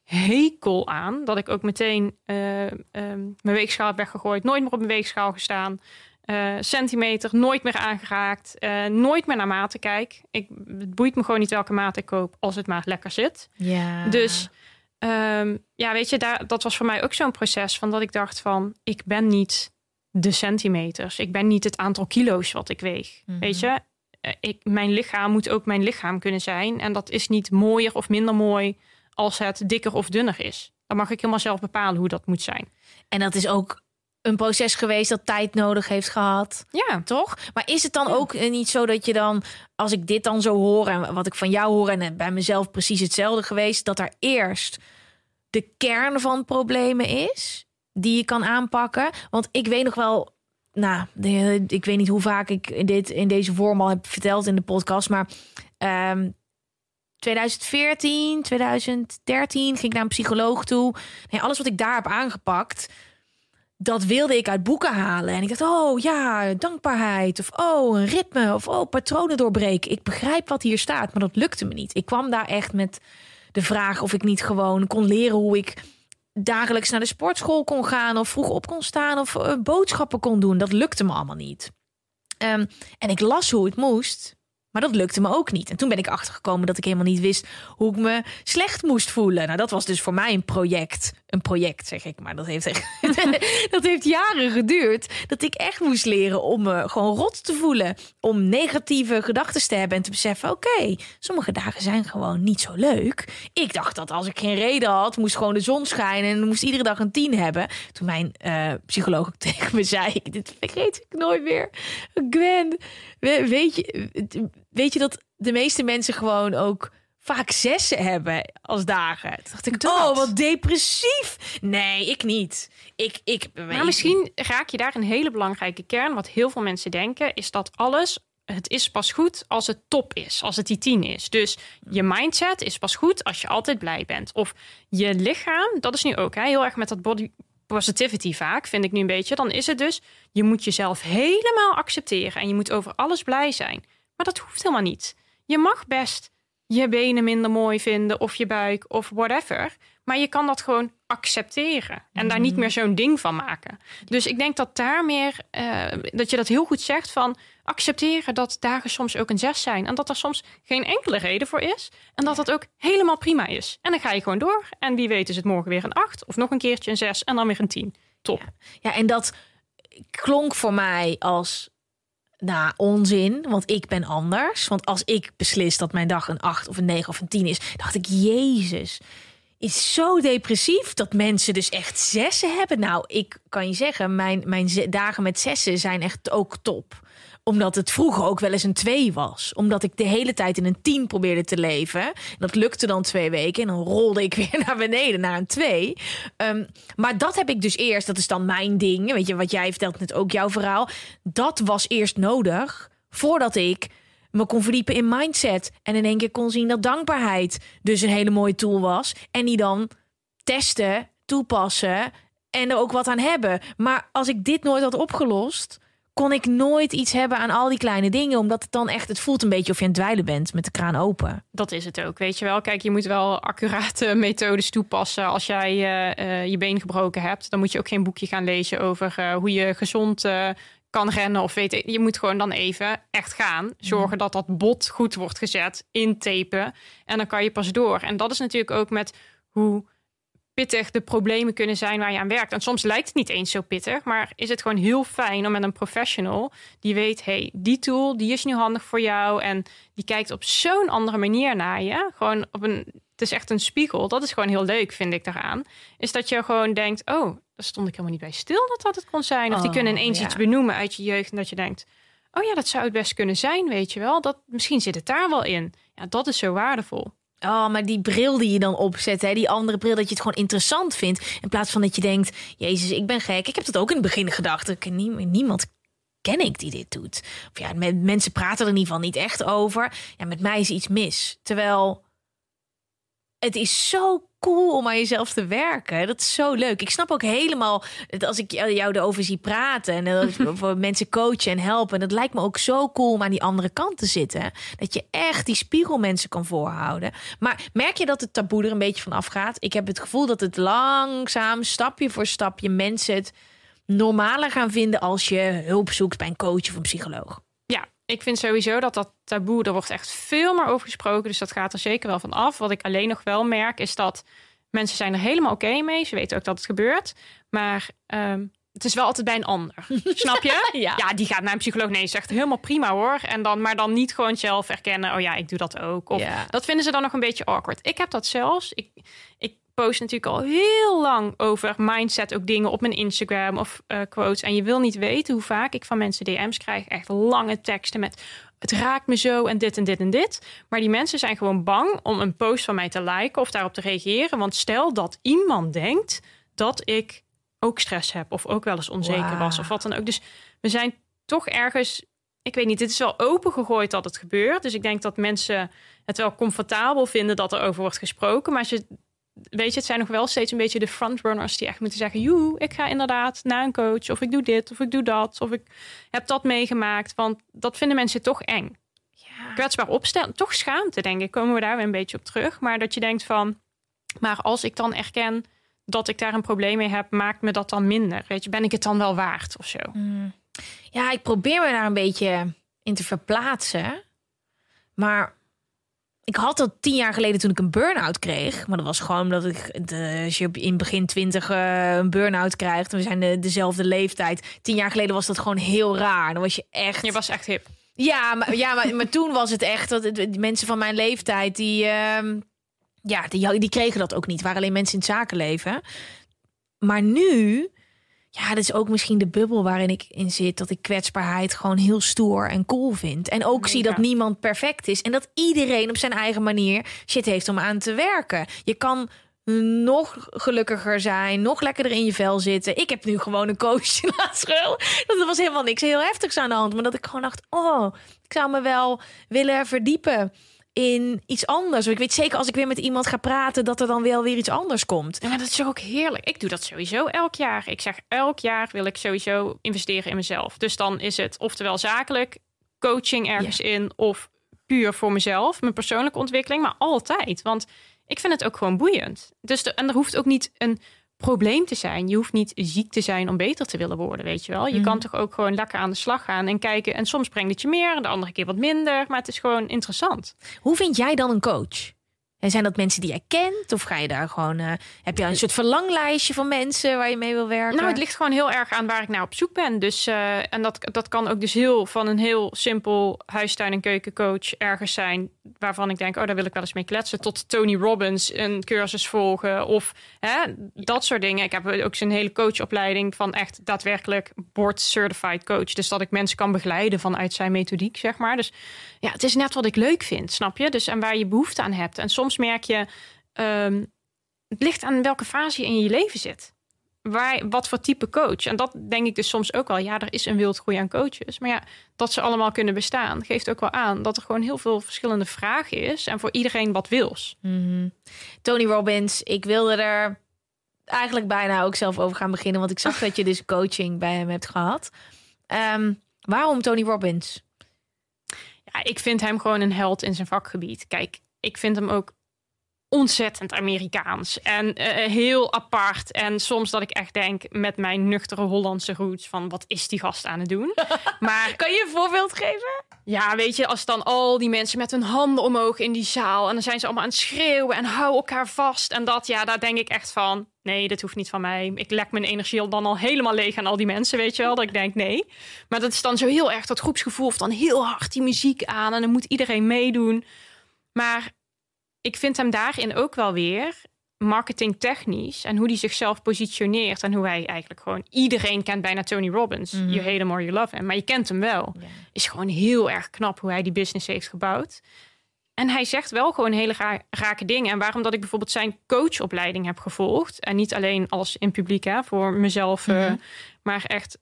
hekel aan. Dat ik ook meteen eh, ehm, mijn weegschaal heb weggegooid. Nooit meer op mijn weegschaal gestaan. Eh, centimeter, nooit meer aangeraakt. eh, nooit meer naar maten kijk. Ik, het boeit me gewoon niet welke maat ik koop, als het maar lekker zit. Ja. Dus ehm, ja, weet je, daar, dat was voor mij ook zo'n proces van dat ik dacht van, ik ben niet de centimeters. Ik ben niet het aantal kilo's wat ik weeg. Mhm. Weet je, Eh, ik, mijn lichaam moet ook mijn lichaam kunnen zijn. En dat is niet mooier of minder mooi als het dikker of dunner is. Dan mag ik helemaal zelf bepalen hoe dat moet zijn. En dat is ook een proces geweest dat tijd nodig heeft gehad. Ja, Toch? Maar is het dan ook eh, niet zo dat je dan, als ik dit dan zo hoor en wat ik van jou hoor en eh, bij mezelf precies hetzelfde geweest, dat er eerst de kern van problemen is die je kan aanpakken? Want ik weet nog wel, nou, de- ik weet niet hoe vaak ik dit in deze vorm al heb verteld in de podcast, maar ehm, 2014, 2013 ging ik naar een psycholoog toe. Nee, alles wat ik daar heb aangepakt, dat wilde ik uit boeken halen. En ik dacht, oh ja, dankbaarheid. Of oh, een ritme. Of oh, patronen doorbreken. Ik begrijp wat hier staat, maar dat lukte me niet. Ik kwam daar echt met de vraag of ik niet gewoon kon leren hoe ik dagelijks naar de sportschool kon gaan. Of vroeg op kon staan. Of uh, boodschappen kon doen. Dat lukte me allemaal niet. Um, en ik las hoe het moest. Maar dat lukte me ook niet. En toen ben ik achtergekomen dat ik helemaal niet wist hoe ik me slecht moest voelen. Nou, dat was dus voor mij een project. Een project, zeg ik, maar dat heeft, echt, dat heeft jaren geduurd. Dat ik echt moest leren om me gewoon rot te voelen. Om negatieve gedachten te hebben en te beseffen: oké, sommige dagen zijn gewoon niet zo leuk. Ik dacht dat als ik geen reden had, moest gewoon de zon schijnen en moest iedere dag een tien hebben. Toen mijn uh, psycholoog tegen me zei: dit vergeet ik nooit meer. Gwen, weet je weet je dat de meeste mensen gewoon ook vaak zessen hebben als dagen. Toen dacht ik, dat. oh, wat depressief. Nee, ik niet. Ik, ik, maar misschien raak je daar een hele belangrijke kern. Wat heel veel mensen denken, is dat alles het is pas goed als het top is, als het die tien is. Dus je mindset is pas goed als je altijd blij bent. Of je lichaam, dat is nu ook hè, heel erg met dat body positivity vaak, vind ik nu een beetje. Dan is het dus, je moet jezelf helemaal accepteren en je moet over alles blij zijn. Maar dat hoeft helemaal niet. Je mag best je benen minder mooi vinden of je buik of whatever. Maar je kan dat gewoon accepteren en daar niet mhm. meer zo'n ding van maken. Dus ik denk dat daar meer, uh, dat je dat heel goed zegt van accepteren dat dagen soms ook een zes zijn. En dat er soms geen enkele reden voor is. En dat dat ook helemaal prima is. En dan ga je gewoon door. En wie weet is het morgen weer een acht of nog een keertje een zes en dan weer een tien. Top. Ja, ja en dat klonk voor mij als nou, onzin, want ik ben anders. Want als ik beslis dat mijn dag een 8 of een 9 of een 10 is, dacht ik, Jezus, is zo depressief dat mensen dus echt zessen hebben. Nou, ik kan je zeggen, mijn, mijn dagen met zessen zijn echt ook top omdat het vroeger ook wel eens een 2 was. Omdat ik de hele tijd in een 10 probeerde te leven. Dat lukte dan twee weken. En dan rolde ik weer naar beneden naar een 2. Um, maar dat heb ik dus eerst. Dat is dan mijn ding. Weet je, wat jij vertelt net ook jouw verhaal. Dat was eerst nodig voordat ik me kon verdiepen in mindset. En in één keer kon zien dat dankbaarheid dus een hele mooie tool was. En die dan testen, toepassen en er ook wat aan hebben. Maar als ik dit nooit had opgelost, kon ik nooit iets hebben aan al die kleine dingen. Omdat het dan echt, het voelt een beetje of je aan het dweilen bent met de kraan open. Dat is het ook, weet je wel. Kijk, je moet wel accurate methodes toepassen. Als jij uh, je been gebroken hebt, dan moet je ook geen boekje gaan lezen over uh, hoe je gezond uh, kan rennen of weet je. Je moet gewoon dan even echt gaan. Zorgen mhm. dat dat bot goed wordt gezet, intapen. En dan kan je pas door. En dat is natuurlijk ook met hoe pittig de problemen kunnen zijn waar je aan werkt. En soms lijkt het niet eens zo pittig, maar is het gewoon heel fijn om met een professional die weet, hey, die tool die is nu handig voor jou en die kijkt op zo'n andere manier naar je. Gewoon op een, het is echt een spiegel. Dat is gewoon heel leuk, vind ik daaraan. Is dat je gewoon denkt, oh, daar stond ik helemaal niet bij stil dat dat het kon zijn. Of die oh, kunnen ineens iets benoemen uit je jeugd en dat je denkt, oh ja, dat zou het best kunnen zijn, weet je wel. Dat misschien zit het daar wel in. Ja, dat is zo waardevol. Oh, maar die bril die je dan opzet, hè, die andere bril, dat je het gewoon interessant vindt. In plaats van dat je denkt, Jezus, ik ben gek. Ik heb dat ook in het begin gedacht. Ik, niemand ken ik die dit doet. Of ja, mensen praten er in ieder geval niet echt over. Ja, met mij is iets mis. Terwijl het is zo cool om aan jezelf te werken. Dat is zo leuk. Ik snap ook helemaal als ik jou erover zie praten en voor mensen coachen en helpen. Dat lijkt me ook zo cool om aan die andere kant te zitten. Dat je echt die spiegel mensen kan voorhouden. Maar merk je dat het taboe er een beetje van afgaat? Ik heb het gevoel dat het langzaam, stapje voor stapje, mensen het normaler gaan vinden als je hulp zoekt bij een coach of een psycholoog. Ja, ik vind sowieso dat dat taboe, er wordt echt veel meer over gesproken. Dus dat gaat er zeker wel van af. Wat ik alleen nog wel merk, is dat mensen zijn er helemaal oké mee. Ze weten ook dat het gebeurt. Maar um, het is wel altijd bij een ander. Snap je? ja. ja. die gaat naar een psycholoog. Nee, zegt helemaal prima hoor. En dan, maar dan niet gewoon zelf erkennen. Oh ja, ik doe dat ook. Of, ja. Dat vinden ze dan nog een beetje awkward. Ik heb dat zelfs. Ik, ik post natuurlijk al heel lang over mindset, ook dingen op mijn Instagram of uh, quotes. En je wil niet weten hoe vaak ik van mensen DM's krijg. Echt lange teksten met het raakt me zo en dit en dit en dit. Maar die mensen zijn gewoon bang om een post van mij te liken of daarop te reageren. Want stel dat iemand denkt dat ik ook stress heb of ook wel eens onzeker was of wat dan ook. Dus we zijn toch ergens ik weet niet, het is wel opengegooid dat het gebeurt. Dus ik denk dat mensen het wel comfortabel vinden dat er over wordt gesproken. Maar als je, weet je, het zijn nog wel steeds een beetje de frontrunners die echt moeten zeggen: Joe, ik ga inderdaad naar een coach, of ik doe dit, of ik doe dat, of ik heb dat meegemaakt. Want dat vinden mensen toch eng. Ja. Kwetsbaar opstellen, toch schaamte, denk ik. Komen we daar weer een beetje op terug. Maar dat je denkt van, maar als ik dan erken dat ik daar een probleem mee heb, maakt me dat dan minder? Weet je, ben ik het dan wel waard of zo? Ja, ik probeer me daar een beetje in te verplaatsen. Maar ik had dat tien jaar geleden toen ik een burn-out kreeg. Maar dat was gewoon omdat ik, de, als je in begin twintig eh, een burn-out krijgt... en we zijn de, dezelfde leeftijd. Tien jaar geleden was dat gewoon heel raar. Dan was je echt... Je was echt hip. Ja, maar, ja maar, maar toen was het echt dat die mensen van mijn leeftijd die, ehm, ja, die, die kregen dat ook niet. Het waren alleen mensen in het zakenleven. Maar nu, ja, dat is ook misschien de bubbel waarin ik in zit. Dat ik kwetsbaarheid gewoon heel stoer en cool vind. En ook zie dat niemand perfect is. En dat iedereen op zijn eigen manier shit heeft om aan te werken. Je kan nog gelukkiger zijn, nog lekkerder in je vel zitten. Ik heb nu gewoon een coach laatst wel. Dat was helemaal niks heel heftigs aan de hand. Maar dat ik gewoon dacht, oh, ik zou me wel willen verdiepen in iets anders. Ik weet zeker als ik weer met iemand ga praten... dat er dan wel weer iets anders komt. Ja, maar dat is ook heerlijk. Ik doe dat sowieso elk jaar. Ik zeg elk jaar wil ik sowieso investeren in mezelf. Dus dan is het oftewel zakelijk, coaching ergens in... of puur voor mezelf, mijn persoonlijke ontwikkeling. Maar altijd, want ik vind het ook gewoon boeiend. Dus de, en er hoeft ook niet een probleem te zijn. Je hoeft niet ziek te zijn om beter te willen worden, weet je wel. Je kan toch ook gewoon lekker aan de slag gaan en kijken. En soms brengt het je meer, en de andere keer wat minder. Maar het is gewoon interessant. Hoe vind jij dan een coach? En zijn dat mensen die jij kent? Of ga je daar gewoon... eh, heb je een soort verlanglijstje van mensen waar je mee wil werken? Nou, het ligt gewoon heel erg aan waar ik naar op zoek ben. Dus, eh, en dat, dat kan ook dus heel van een heel simpel huistuin- en keukencoach ergens zijn. Waarvan ik denk, oh, daar wil ik wel eens mee kletsen. Tot Tony Robbins, een cursus volgen. Of hè, dat soort dingen. Ik heb ook zo'n hele coachopleiding van echt daadwerkelijk board certified coach. Dus dat ik mensen kan begeleiden vanuit zijn methodiek, zeg maar. Dus ja, het is net wat ik leuk vind, snap je? Dus en waar je behoefte aan hebt. En soms merk je, ehm, het ligt aan welke fase je in je leven zit waar, wat voor type coach. En dat denk ik dus soms ook wel. Ja, er is een wildgroei aan coaches. Maar ja, dat ze allemaal kunnen bestaan, geeft ook wel aan dat er gewoon heel veel verschillende vragen is. En voor iedereen wat wils. Tony Robbins, ik wilde er eigenlijk bijna ook zelf over gaan beginnen. Want ik zag dat je dus coaching bij hem hebt gehad. Ehm, waarom Tony Robbins? Ja, ik vind hem gewoon een held in zijn vakgebied. Kijk, ik vind hem ook ontzettend Amerikaans en eh, heel apart. En soms dat ik echt denk met mijn nuchtere Hollandse roots van wat is die gast aan het doen? maar Kan je een voorbeeld geven? Ja, weet je, als dan al die mensen met hun handen omhoog in die zaal en dan zijn ze allemaal aan het schreeuwen en hou elkaar vast en dat, ja, daar denk ik echt van, nee, dat hoeft niet van mij. Ik lek mijn energie dan al helemaal leeg aan al die mensen, weet je wel, dat ik denk nee. Maar dat is dan zo heel erg dat groepsgevoel of dan heel hard die muziek aan en dan moet iedereen meedoen. Maar ik vind hem daarin ook wel weer marketingtechnisch en hoe hij zichzelf positioneert en hoe hij eigenlijk gewoon iedereen kent bijna Tony Robbins. You hate him or you love him, maar je kent hem wel. Is gewoon heel erg knap hoe hij die business heeft gebouwd. En hij zegt wel gewoon hele ra- rake dingen. En waarom dat ik bijvoorbeeld zijn coachopleiding heb gevolgd. En niet alleen als in publiek hè, voor mezelf. eh, maar echt,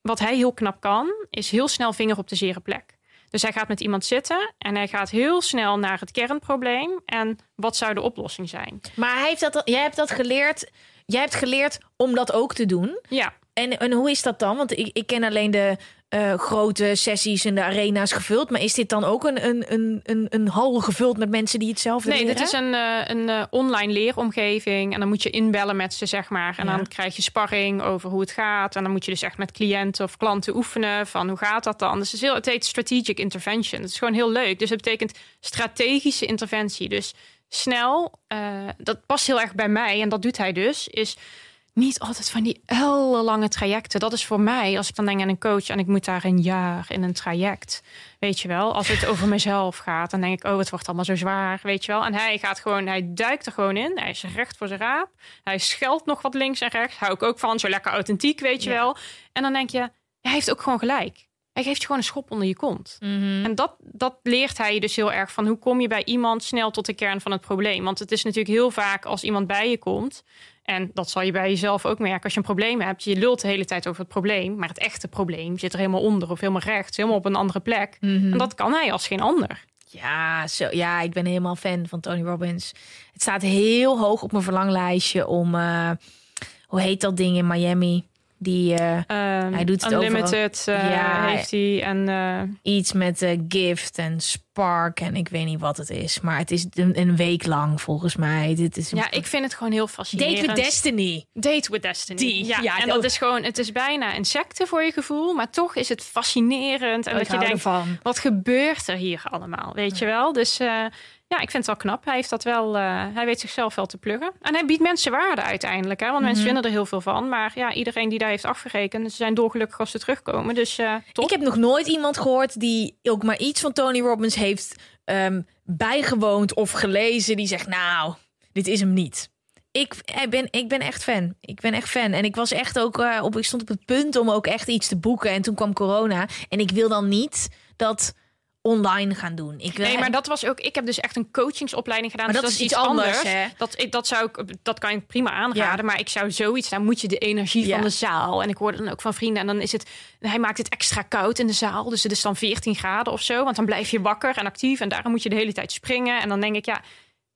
wat hij heel knap kan, is heel snel vinger op de zere plek. Dus hij gaat met iemand zitten en hij gaat heel snel naar het kernprobleem. En wat zou de oplossing zijn? Maar hij heeft dat, jij hebt dat geleerd. Jij hebt geleerd om dat ook te doen. Ja, En, en hoe is dat dan? Want ik, ik ken alleen de eh, grote sessies en de arena's gevuld. Maar is dit dan ook een, een, een, een, een hal gevuld met mensen die hetzelfde Nee, leren? dit is een, eh, een eh, online leeromgeving. En dan moet je inbellen met ze, zeg maar. En Ja. dan krijg je sparring over hoe het gaat. En dan moet je dus echt met cliënten of klanten oefenen van hoe gaat dat dan. Dus het, is heel, het heet strategic intervention. Het is gewoon heel leuk. Dus het betekent strategische interventie. Dus snel, dat past heel erg bij mij. En dat doet hij dus, is niet altijd van die ellenlange trajecten. Dat is voor mij, als ik dan denk aan een coach en ik moet daar een jaar in een traject. Weet je wel, als het over mezelf gaat, dan denk ik, oh, het wordt allemaal zo zwaar, weet je wel. En hij gaat gewoon, hij duikt er gewoon in. Hij is recht voor zijn raap. Hij scheldt nog wat links en rechts. Hou ik ook van, zo lekker authentiek, weet je Ja. wel. En dan denk je, hij heeft ook gewoon gelijk. Hij Hij geeft je gewoon een schop onder je kont. Mhm. En dat, dat leert hij je dus heel erg van hoe kom je bij iemand snel tot de kern van het probleem. Want het is natuurlijk heel vaak als iemand bij je komt. En dat zal je bij jezelf ook merken. Als je een probleem hebt, je lult de hele tijd over het probleem. Maar het echte probleem zit er helemaal onder of helemaal rechts, helemaal op een andere plek. Mhm. En dat kan hij als geen ander. Ja, zo, ja, ik ben helemaal fan van Tony Robbins. Het staat heel hoog op mijn verlanglijstje om, eh, hoe heet dat ding in Miami? Die eh, Ehm, Hij doet het Unlimited eh, Ja. heeft hij. En eh, iets met gift en spark en ik weet niet wat het is. Maar het is een, een week lang volgens mij. Dit is ja, ik vind het gewoon heel fascinerend. Date with Destiny. Date with Destiny. Die, ja, ja, en ook. dat is gewoon, het is bijna een secte voor je gevoel, maar toch is het fascinerend. En Oh, ik dat je denkt, ervan. wat gebeurt er hier allemaal? Weet je wel? Dus ja, ik vind het wel knap. Hij heeft dat wel, eh, hij weet zichzelf wel te pluggen. En hij biedt mensen waarde uiteindelijk, hè? want Mhm. mensen vinden er heel veel van. Maar ja, iedereen die daar heeft afgerekend, ze zijn dolgelukkig als ze terugkomen. Dus eh top. Ik heb nog nooit iemand gehoord die ook maar iets van Tony Robbins heeft ehm, bijgewoond of gelezen. Die zegt, nou, dit is hem niet. Ik, ik, ben, ik ben echt fan. Ik ben echt fan. En ik was echt ook eh, op. Ik stond op het punt om ook echt iets te boeken. En toen kwam corona. En ik wil dan niet dat online gaan doen. Ik wil Nee, maar dat was ook. Ik heb dus echt een coachingsopleiding gedaan. Maar dus dat dat, is iets iets anders. anders, hè? Dat, ik- dat zou ik, dat kan ik prima aanraden. Ja. Maar ik zou zoiets. Dan moet je de energie Ja. van de zaal. En ik hoorde dan ook van vrienden. En dan is het. Hij maakt het extra koud in de zaal. Dus het is dan 14 graden of zo. Want dan blijf je wakker en actief. En daarom moet je de hele tijd springen. En dan denk ik, ja,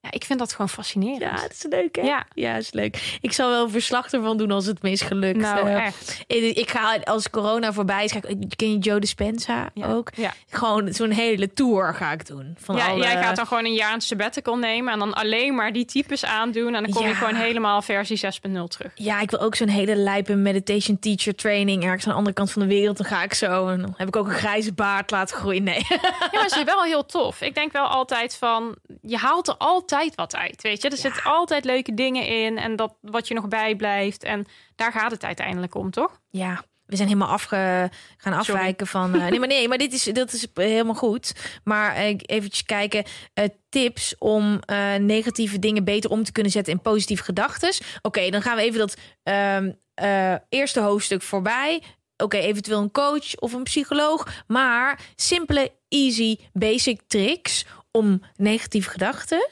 ja ik vind dat gewoon fascinerend. Ja, dat is leuk, hè? Ja. ja, is leuk. Ik zal wel een verslag ervan doen als het me is gelukt. Nou, Eh, echt. ik, ga als corona voorbij is, ga ik, ken je Joe Dispenza Ja. ook? Ja. Gewoon zo'n hele tour ga ik doen. Van Ja, alle- jij gaat dan gewoon een jaar een sabbatical nemen. En dan alleen maar die types aandoen. En dan kom je gewoon helemaal versie 6.0 terug. Ja, ik wil ook zo'n hele lijpe meditation teacher training ergens aan de andere kant van de wereld. Dan ga ik zo en dan heb ik ook een grijze baard laten groeien. Nee. Ja, maar het is wel heel tof. Ik denk wel altijd van, je haalt er altijd wat uit, weet je. Er zitten altijd leuke dingen in en dat wat je nog bijblijft. En daar gaat het uiteindelijk om, toch? Ja, we zijn helemaal afge, gaan afwijken van. eh, nee, maar nee, maar dit is, dat is helemaal goed. Maar eh, eventjes kijken. eh, tips om eh, negatieve dingen beter om te kunnen zetten in positieve gedachten. Oké, dan gaan we even dat ehm, eh, eerste hoofdstuk voorbij. Oké, eventueel een coach of een psycholoog. Maar simpele, easy, basic tricks om negatieve gedachten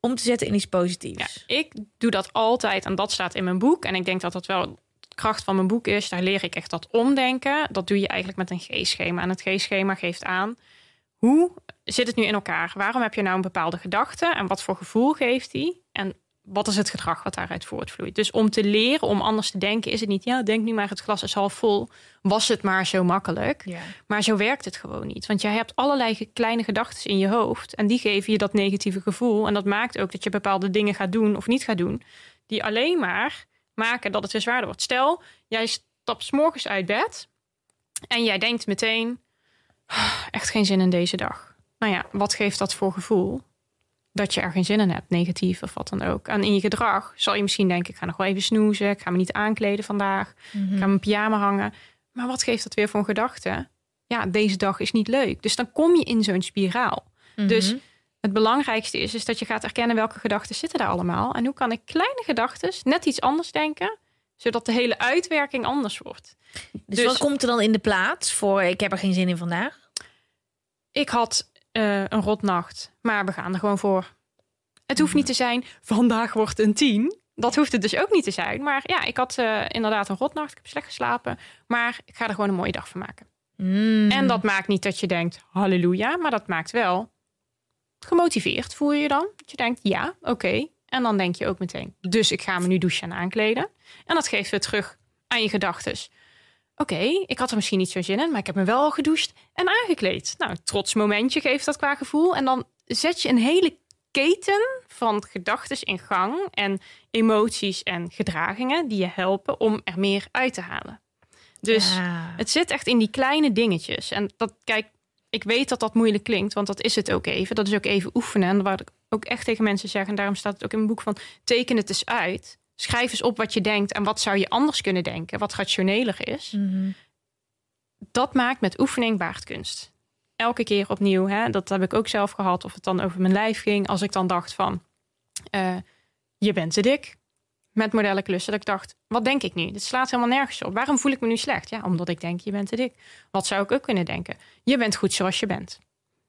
om te zetten in iets Ja, positiefs. ik doe dat altijd en dat staat in mijn boek. En ik denk dat dat wel kracht van mijn boek is. Daar leer ik echt dat omdenken. Dat doe je eigenlijk met een G-schema. En het G-schema geeft aan hoe zit het nu in elkaar? Waarom heb je nou een bepaalde gedachte? En wat voor gevoel geeft die? En wat is het gedrag wat daaruit voortvloeit? Dus om te leren om anders te denken, is het niet, ja, denk nu maar, het glas is half vol. Was het maar zo makkelijk? Ja. Maar zo werkt het gewoon niet. Want jij hebt allerlei kleine gedachten in je hoofd. En die geven je dat negatieve gevoel. En dat maakt ook dat je bepaalde dingen gaat doen of niet gaat doen. Die alleen maar maken dat het weer zwaarder wordt. Stel, jij stapt 's morgens uit bed. En jij denkt meteen, "Ah, echt geen zin in deze dag. Nou ja, wat geeft dat voor gevoel? Dat je er geen zin in hebt, negatief of wat dan ook. En in je gedrag zal je misschien denken, ik ga nog wel even snoezen. Ik ga me niet aankleden vandaag. Ik ga mijn pyjama hangen. Maar wat geeft dat weer voor een gedachte? Ja, deze dag is niet leuk. Dus dan kom je in zo'n spiraal. Dus het belangrijkste is, is dat je gaat erkennen welke gedachten zitten daar allemaal. En hoe kan ik kleine gedachten net iets anders denken, zodat de hele uitwerking anders wordt. Dus, Dus- wat komt er dan in de plaats voor ik heb er geen zin in vandaag? Ik had eh, een rotnacht, maar we gaan er gewoon voor. Het hoeft niet te zijn, vandaag wordt een tien. Dat hoeft het dus ook niet te zijn. Maar ja, ik had eh, inderdaad een rotnacht. Ik heb slecht geslapen. Maar ik ga er gewoon een mooie dag van maken. Mm. En dat maakt niet dat je denkt, halleluja. Maar dat maakt wel gemotiveerd, voel je je dan. Dat je denkt, ja, oké. En dan denk je ook meteen, dus ik ga me nu douchen en aankleden. En dat geeft weer terug aan je gedachten. Oké, ik had er misschien niet zo zin in, maar ik heb me wel al gedoucht en aangekleed. Nou, een trots momentje geeft dat qua gevoel. En dan zet je een hele keten van gedachten in gang en emoties en gedragingen die je helpen om er meer uit te halen. Dus Ja. het zit echt in die kleine dingetjes. En dat, kijk, ik weet dat dat moeilijk klinkt, want dat is het ook even. Dat is ook even oefenen. En waar ik ook echt tegen mensen zeg, en daarom staat het ook in mijn boek van, teken het eens uit. Schrijf eens op wat je denkt en wat zou je anders kunnen denken, wat rationeler is. Mhm. Dat maakt met oefening baardkunst. Elke keer opnieuw, hè, dat heb ik ook zelf gehad, of het dan over mijn lijf ging. Als ik dan dacht van, eh, je bent te dik. met modellen klussen. Dat ik dacht, wat denk ik nu? Dit slaat helemaal nergens op. Waarom voel ik me nu slecht? Ja, omdat ik denk, je bent te dik. Wat zou ik ook kunnen denken? Je bent goed zoals je bent.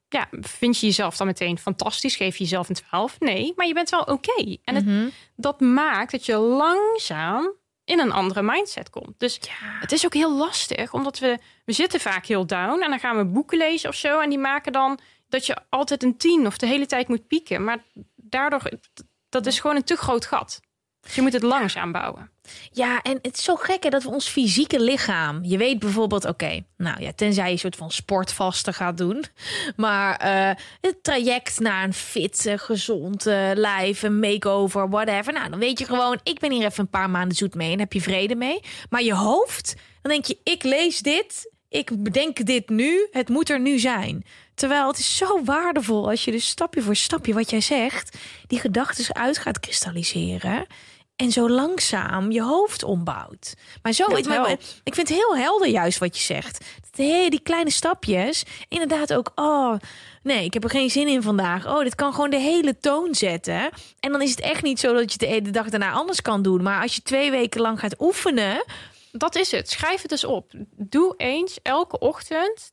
Ja, vind je jezelf dan meteen fantastisch? Geef je jezelf een 12? Nee, maar je bent wel oké. En het, dat maakt dat je langzaam in een andere mindset komt. Dus het is ook heel lastig, omdat we, we zitten vaak heel down en dan gaan we boeken lezen of zo en die maken dan dat je altijd een 10 of de hele tijd moet pieken. Maar daardoor, dat is gewoon een te groot gat. Dus je moet het langzaam bouwen. Ja, en het is zo gek hè, dat we ons fysieke lichaam. Je weet bijvoorbeeld, oké, nou ja, tenzij je een soort van sportvasten gaat doen. Maar eh, het traject naar een fit, gezond lijf, een makeover, whatever. Nou, dan weet je gewoon, ik ben hier even een paar maanden zoet mee en heb je vrede mee. Maar je hoofd, dan denk je, ik lees dit, ik bedenk dit nu, het moet er nu zijn. Terwijl het is zo waardevol als je dus stapje voor stapje, wat jij zegt, die gedachten uit gaat kristalliseren. En zo langzaam je hoofd ombouwt. Maar zo, ik, ik vind het heel helder juist wat je zegt. Die kleine stapjes. Inderdaad ook, oh nee, ik heb er geen zin in vandaag. Oh, dit kan gewoon de hele toon zetten. En dan is het echt niet zo dat je de ene dag daarna anders kan doen. Maar als je twee weken lang gaat oefenen. Dat is het. Schrijf het eens op. Doe eens elke ochtend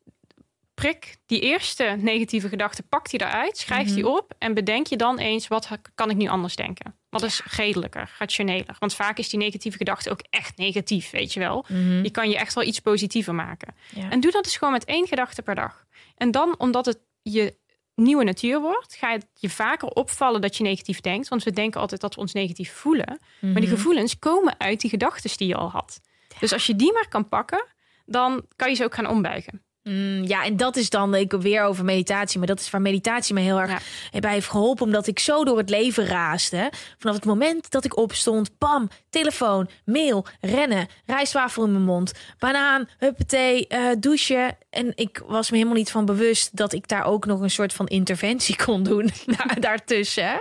prik die eerste negatieve gedachte, pak die eruit, schrijf die mhm. op en bedenk je dan eens wat kan ik nu anders denken. Wat is redelijker, rationeler? Want vaak is die negatieve gedachte ook echt negatief, weet je wel. Mm Die kan je echt wel iets positiever maken. En doe dat dus gewoon met één gedachte per dag. En dan, omdat het je nieuwe natuur wordt, ga het je vaker opvallen dat je negatief denkt. Want we denken altijd dat we ons negatief voelen. Maar die mhm. gevoelens komen uit die gedachten die je al had. Dus als je die maar kan pakken, dan kan je ze ook gaan ombuigen. Mm, ja, en dat is dan ik weer over meditatie. Maar dat is waar meditatie me heel erg ja. bij heeft geholpen. Omdat ik zo door het leven raasde. Vanaf het moment dat ik opstond. Pam, telefoon, mail, rennen. Rijstwafel in mijn mond. Banaan, huppatee, uh, douchen. En ik was me helemaal niet van bewust dat ik daar ook nog een soort van interventie kon doen. daartussen.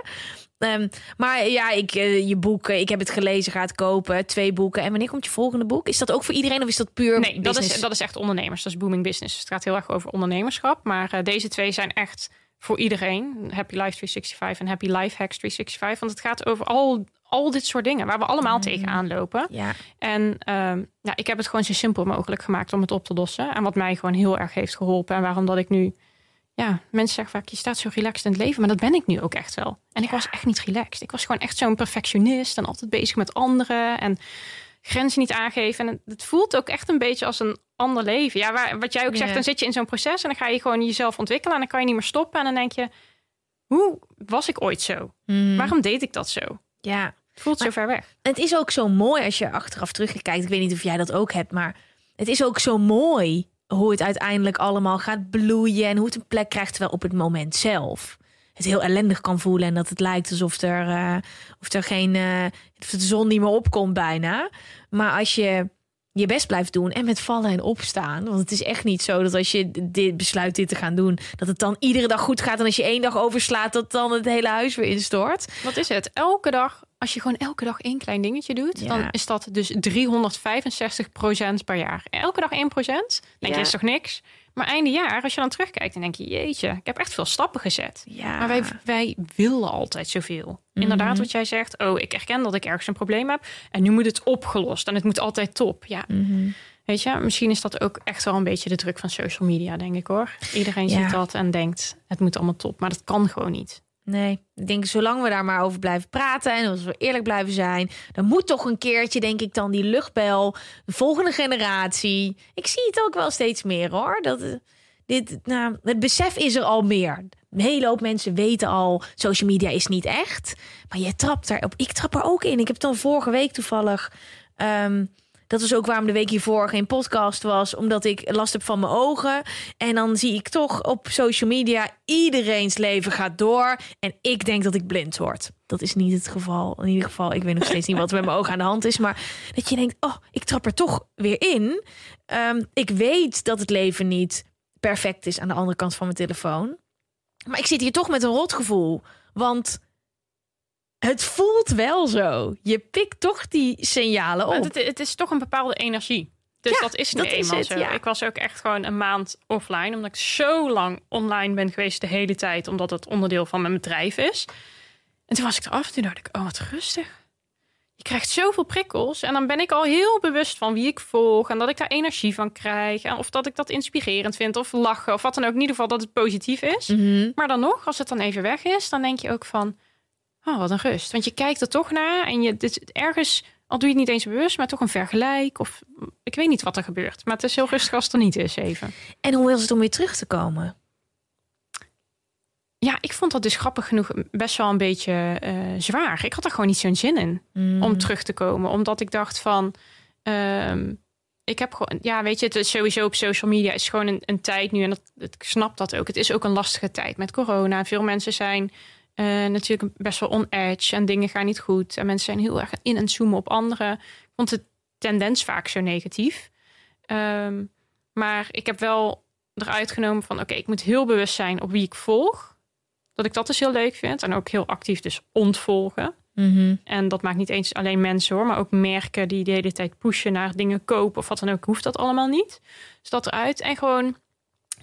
Um, maar ja, ik, uh, je boeken, ik heb het gelezen, ga het kopen. Twee boeken. En wanneer komt je volgende boek? Is dat ook voor iedereen of is dat puur Nee, dat is, dat is echt ondernemers. Dat is booming business. Dus het gaat heel erg over ondernemerschap. Maar uh, deze twee zijn echt voor iedereen. Happy Life 365 en Happy Life Hacks 365. Want het gaat over al, al dit soort dingen waar we allemaal mm. tegenaan lopen. Ja. En um, ja, ik heb het gewoon zo simpel mogelijk gemaakt om het op te lossen. En wat mij gewoon heel erg heeft geholpen. En waarom dat ik nu ja, mensen zeggen vaak, je staat zo relaxed in het leven. Maar dat ben ik nu ook echt wel. En ik was echt niet relaxed. Ik was gewoon echt zo'n perfectionist en altijd bezig met anderen. En grenzen niet aangeven. En het voelt ook echt een beetje als een ander leven. Ja, waar, wat jij ook zegt, dan zit je in zo'n proces en dan ga je gewoon jezelf ontwikkelen. En dan kan je niet meer stoppen. En dan denk je, hoe was ik ooit zo? Hmm. Waarom deed ik dat zo? Ja. Het voelt zo ver weg. Het is ook zo mooi als je achteraf terugkijkt. Ik weet niet of jij dat ook hebt, maar het is ook zo mooi hoe het uiteindelijk allemaal gaat bloeien en hoe het een plek krijgt, wel op het moment zelf het heel ellendig kan voelen en dat het lijkt alsof er, uh, of er geen, uh, of de zon niet meer opkomt bijna. Maar als je je best blijft doen en met vallen en opstaan. Want het is echt niet zo dat als je dit besluit dit te gaan doen, dat het dan iedere dag goed gaat. En als je één dag overslaat, dat dan het hele huis weer instort. Wat is het? Elke dag, als je gewoon elke dag één klein dingetje doet, dan is dat dus 365% per jaar. Elke dag 1 procent. Denk je, is toch niks? Maar einde jaar, als je dan terugkijkt, dan denk je, jeetje, ik heb echt veel stappen gezet. Ja. Maar wij, wij willen altijd zoveel. Inderdaad, mhm. wat jij zegt, oh, ik erken dat ik ergens een probleem heb en nu moet het opgelost en het moet altijd top. Ja. Mhm. Weet je, misschien is dat ook echt wel een beetje de druk van social media, denk ik hoor. Iedereen ziet dat en denkt, het moet allemaal top, maar dat kan gewoon niet. Nee, ik denk zolang we daar maar over blijven praten en als we eerlijk blijven zijn, dan moet toch een keertje, denk ik, dan die luchtbel, de volgende generatie. Ik zie het ook wel steeds meer hoor. Dat eh, dit, nou, het besef is er al meer. Een hele hoop mensen weten al, social media is niet echt. Maar je trapt erop. Ik trap er ook in. Ik heb dan vorige week toevallig. Ehm, dat was ook waarom de week hiervoor geen podcast was. Omdat ik last heb van mijn ogen. En dan zie ik toch op social media iedereen's leven gaat door. En ik denk dat ik blind word. Dat is niet het geval. In ieder geval, ik weet nog steeds niet wat er met mijn ogen aan de hand is. Maar dat je denkt, oh, ik trap er toch weer in. Ehm, ik weet dat het leven niet perfect is aan de andere kant van mijn telefoon. Maar ik zit hier toch met een rotgevoel. Want het voelt wel zo. Je pikt toch die signalen op. Het, het, is toch een bepaalde energie. Dus dat is nu dat eenmaal zo. Ik was ook echt gewoon een maand offline. Omdat ik zo lang online ben geweest de hele tijd. Omdat het onderdeel van mijn bedrijf is. En toen was ik eraf en toen dacht ik, oh wat rustig. je krijgt zoveel prikkels. En dan ben ik al heel bewust van wie ik volg. En dat ik daar energie van krijg. En of dat ik dat inspirerend vind. Of lachen. Of wat dan ook. In ieder geval dat het positief is. Mhm. Maar dan nog, als het dan even weg is, dan denk je ook van... Oh, wat een rust. Want je kijkt er toch naar. En je, dit, ergens, al doe je het niet eens bewust, maar toch een vergelijk. Of ik weet niet wat er gebeurt. Maar het is heel rustig als het er niet is even. En hoe is het om weer terug te komen? Ja, ik vond dat dus grappig genoeg best wel een beetje eh, zwaar. Ik had er gewoon niet zo'n zin in om terug te komen. Omdat ik dacht van... ehm, ik heb gewoon... Ja, weet je, het is sowieso op social media is gewoon een, een tijd nu. En dat, ik snap dat ook. Het is ook een lastige tijd met corona. Veel mensen zijn eh, natuurlijk best wel on edge. En dingen gaan niet goed. En mensen zijn heel erg in en zoomen op anderen. Ik vond de tendens vaak zo negatief. Ehm, maar ik heb wel eruit genomen van... Oké, ik moet heel bewust zijn op wie ik volg dat ik dat dus heel leuk vind. En ook heel actief dus ontvolgen. Mhm. En dat maakt niet eens alleen mensen hoor, maar ook merken die de hele tijd pushen naar dingen kopen of wat dan ook, hoeft dat allemaal niet. Dus dat eruit. En gewoon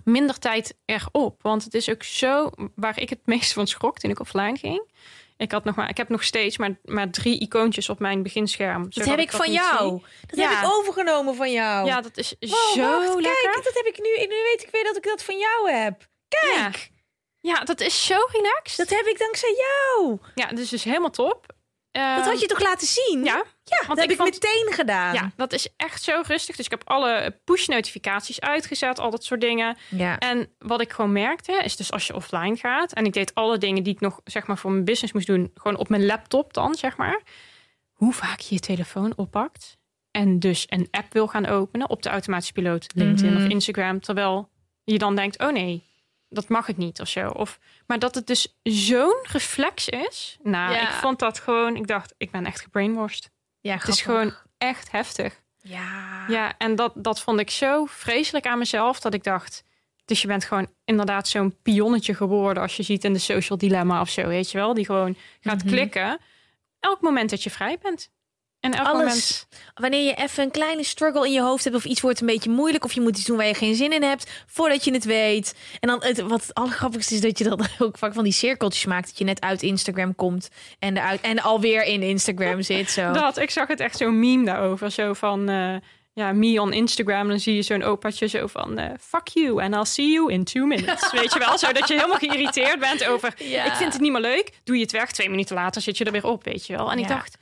minder tijd erop. Want het is ook zo waar ik het meest van schrok toen ik offline ging. Ik, had nog maar, ik heb nog steeds maar, maar drie icoontjes op mijn beginscherm. Dat heb ik van jou. zie. Dat Ja. heb ik overgenomen van jou. Ja, dat is Wow, zo wacht, lekker. Kijk, dat heb ik nu. Nu weet ik weer dat ik dat van jou heb. Kijk, Ja. ja, dat is zo relaxed. dat heb ik dankzij jou. Ja, dat is dus helemaal top. Dat had je toch laten zien? Ja, ja dat want heb ik vond- meteen gedaan. Ja, dat is echt zo rustig. Dus ik heb alle push-notificaties uitgezet, al dat soort dingen. Ja. En wat ik gewoon merkte, is dus als je offline gaat... en ik deed alle dingen die ik nog zeg maar, voor mijn business moest doen... gewoon op mijn laptop dan, zeg maar. Hoe vaak je je telefoon oppakt... en dus een app wil gaan openen op de automatische piloot... LinkedIn Mhm. of Instagram, terwijl je dan denkt... oh nee, dat mag ik niet of zo. Of, maar dat het dus zo'n reflex is. Nou, Ja. ik vond dat gewoon... Ik dacht, ik ben echt gebrainwashed. ja Het is gewoon echt heftig. Ja. Ja, en dat, dat vond ik zo vreselijk aan mezelf dat ik dacht. Dus je bent gewoon inderdaad zo'n pionnetje geworden als je ziet in de social dilemma of zo, weet je wel, die gewoon gaat Mhm. klikken. Elk moment dat je vrij bent. En elk moment. Alles. Wanneer je even een kleine struggle in je hoofd hebt of iets wordt een beetje moeilijk of je moet iets doen waar je geen zin in hebt, voordat je het weet. En dan het, wat het allergrappigste is dat je dan ook vaak van die cirkeltjes maakt dat je net uit Instagram komt en eruit en alweer in Instagram zit zo. Dat, ik zag het echt zo'n meme daarover. Zo van, eh, ja, me on Instagram. Dan zie je zo'n opaatje zo van, eh, fuck you and I'll see you in two minutes. Weet je wel, zo dat je helemaal geïrriteerd bent over, Ja. ik vind het niet meer leuk. Doe je het weg, twee minuten later zit je er weer op, weet je wel. En ik dacht,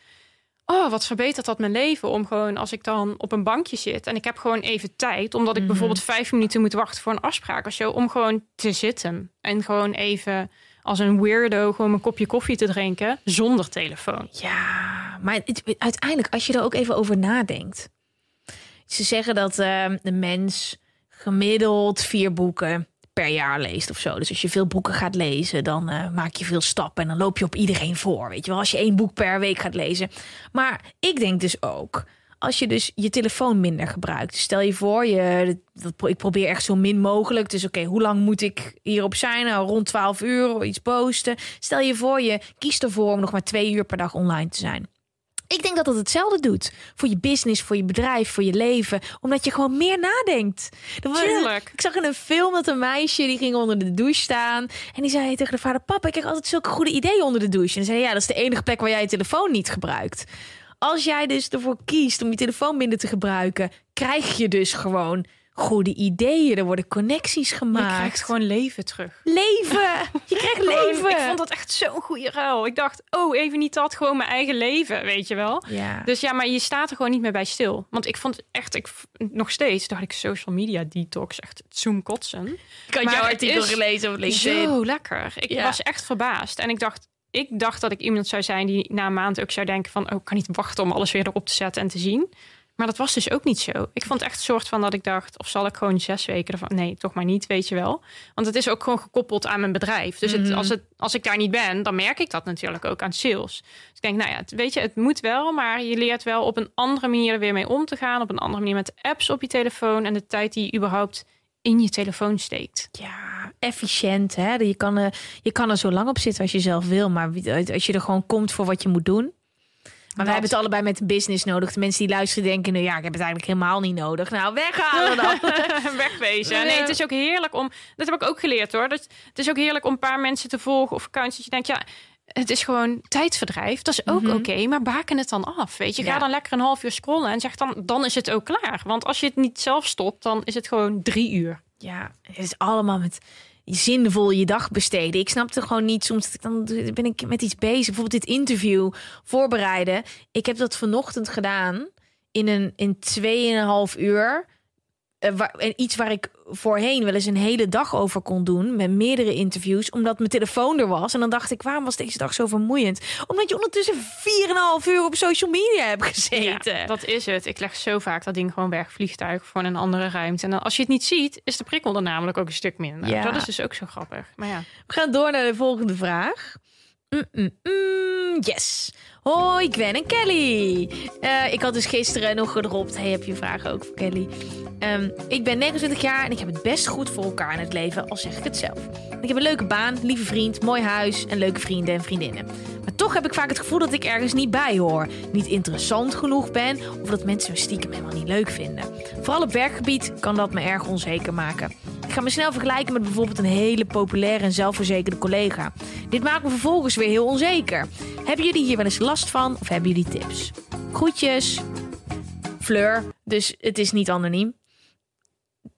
oh, wat verbetert dat mijn leven om gewoon, als ik dan op een bankje zit en ik heb gewoon even tijd, omdat ik Mhm. bijvoorbeeld vijf minuten moet wachten voor een afspraak of zo, om gewoon te zitten en gewoon even als een weirdo gewoon mijn kopje koffie te drinken zonder telefoon. Ja, maar het, uiteindelijk, als je er ook even over nadenkt. Ze zeggen dat eh, de mens gemiddeld vier boeken per jaar leest of zo. Dus als je veel boeken gaat lezen, dan eh, maak je veel stappen en dan loop je op iedereen voor. Weet je wel, als je één boek per week gaat lezen. Maar ik denk dus ook. Als je dus je telefoon minder gebruikt. Dus stel je voor, je, dat, ik probeer echt zo min mogelijk. Dus oké, hoe lang moet ik hierop zijn? Nou, rond 12 uur iets posten. Stel je voor, je kiest ervoor om nog maar twee uur per dag online te zijn. Ik denk dat dat hetzelfde doet. Voor je business, voor je bedrijf, voor je leven. Omdat je gewoon meer nadenkt. Tuurlijk. Ik zag in een film dat een meisje die ging onder de douche staan. En die zei tegen de vader: Papa, ik krijg altijd zulke goede ideeën onder de douche. En zei: Ja, dat is de enige plek waar jij je telefoon niet gebruikt. Als jij dus ervoor kiest om je telefoon minder te gebruiken, krijg je dus gewoon goede ideeën. Er worden connecties Je gemaakt. krijgt gewoon leven terug. leven. Je krijgt Gewoon, leven. Ik vond dat echt zo'n goede ruil. Ik dacht, oh, even niet dat, gewoon mijn eigen leven, weet je wel. Ja. Dus ja, maar je staat er gewoon niet meer bij stil. Want ik vond echt, ik, nog steeds dacht ik social media detox, echt zoom kotsen. ik had maar jouw artikel gelezen op LinkedIn. Zo lekker. Ik Ja. was echt verbaasd. En ik dacht, ik dacht dat ik iemand zou zijn die na een maand ook zou denken van, oh, ik kan niet wachten om alles weer erop te zetten en te zien. Maar dat was dus ook niet zo. Ik vond echt een soort van dat ik dacht, of zal ik gewoon zes weken ervan? Nee, toch maar niet, weet je wel. Want het is ook gewoon gekoppeld aan mijn bedrijf. Dus het, als, het, als ik daar niet ben, dan merk ik dat natuurlijk ook aan sales. Dus ik denk, nou ja, het, weet je, het moet wel, maar je leert wel op een andere manier er weer mee om te gaan. Op een andere manier met apps op je telefoon en de tijd die je überhaupt in je telefoon steekt. Ja, efficiënt. Hè? Je, kan er, je kan er zo lang op zitten als je zelf wil. Maar als je er gewoon komt voor wat je moet doen. Maar wij hebben het allebei met business nodig. De mensen die luisteren denken, nou ja, ik heb het eigenlijk helemaal niet nodig. Nou, weghalen dan. wegwezen. Nee, het is ook heerlijk om. Dat heb ik ook geleerd hoor. Dat, het is ook heerlijk om een paar mensen te volgen of accounts. Dat je denkt, ja, het is gewoon tijdverdrijf. Dat is ook Mhm. oké, maar baken het dan af. Weet je, ga Ja. dan lekker een half uur scrollen en zeg dan, dan is het ook klaar. Want als je het niet zelf stopt, dan is het gewoon drie uur. Ja, het is allemaal met zinvol je dag besteden. Ik snapte gewoon niet. Soms dan ben ik met iets bezig. Bijvoorbeeld dit interview voorbereiden. Ik heb dat vanochtend gedaan in een in 2,5 uur. Eh, en iets waar ik voorheen wel eens een hele dag over kon doen. Met meerdere interviews. Omdat mijn telefoon er was. En dan dacht ik, waarom was deze dag zo vermoeiend? Omdat je ondertussen 4,5 uur op social media hebt gezeten. Ja, dat is het. Ik leg zo vaak dat ding gewoon weg, vliegtuig voor een andere ruimte. En dan, als je het niet ziet, is de prikkel er namelijk ook een stuk minder. Ja. Dat is dus ook zo grappig. Maar ja, We gaan door naar de volgende vraag. Mm, mm, mm, yes. Hoi Gwen en Kelly. Eh, ik had dus gisteren nog gedropt. Hey, heb je vragen ook voor Kelly? Ehm, ik ben 29 jaar en ik heb het best goed voor elkaar in het leven, al zeg ik het zelf. Ik heb een leuke baan, lieve vriend, mooi huis en leuke vrienden en vriendinnen. Maar toch heb ik vaak het gevoel dat ik ergens niet bij hoor. Niet interessant genoeg ben of dat mensen me stiekem helemaal niet leuk vinden. Vooral op werkgebied kan dat me erg onzeker maken. Ik ga me snel vergelijken met bijvoorbeeld een hele populaire en zelfverzekerde collega. Dit maakt me vervolgens weer heel onzeker. Hebben jullie hier wel eens last van of hebben jullie tips? Groetjes. Fleur, dus het is niet anoniem.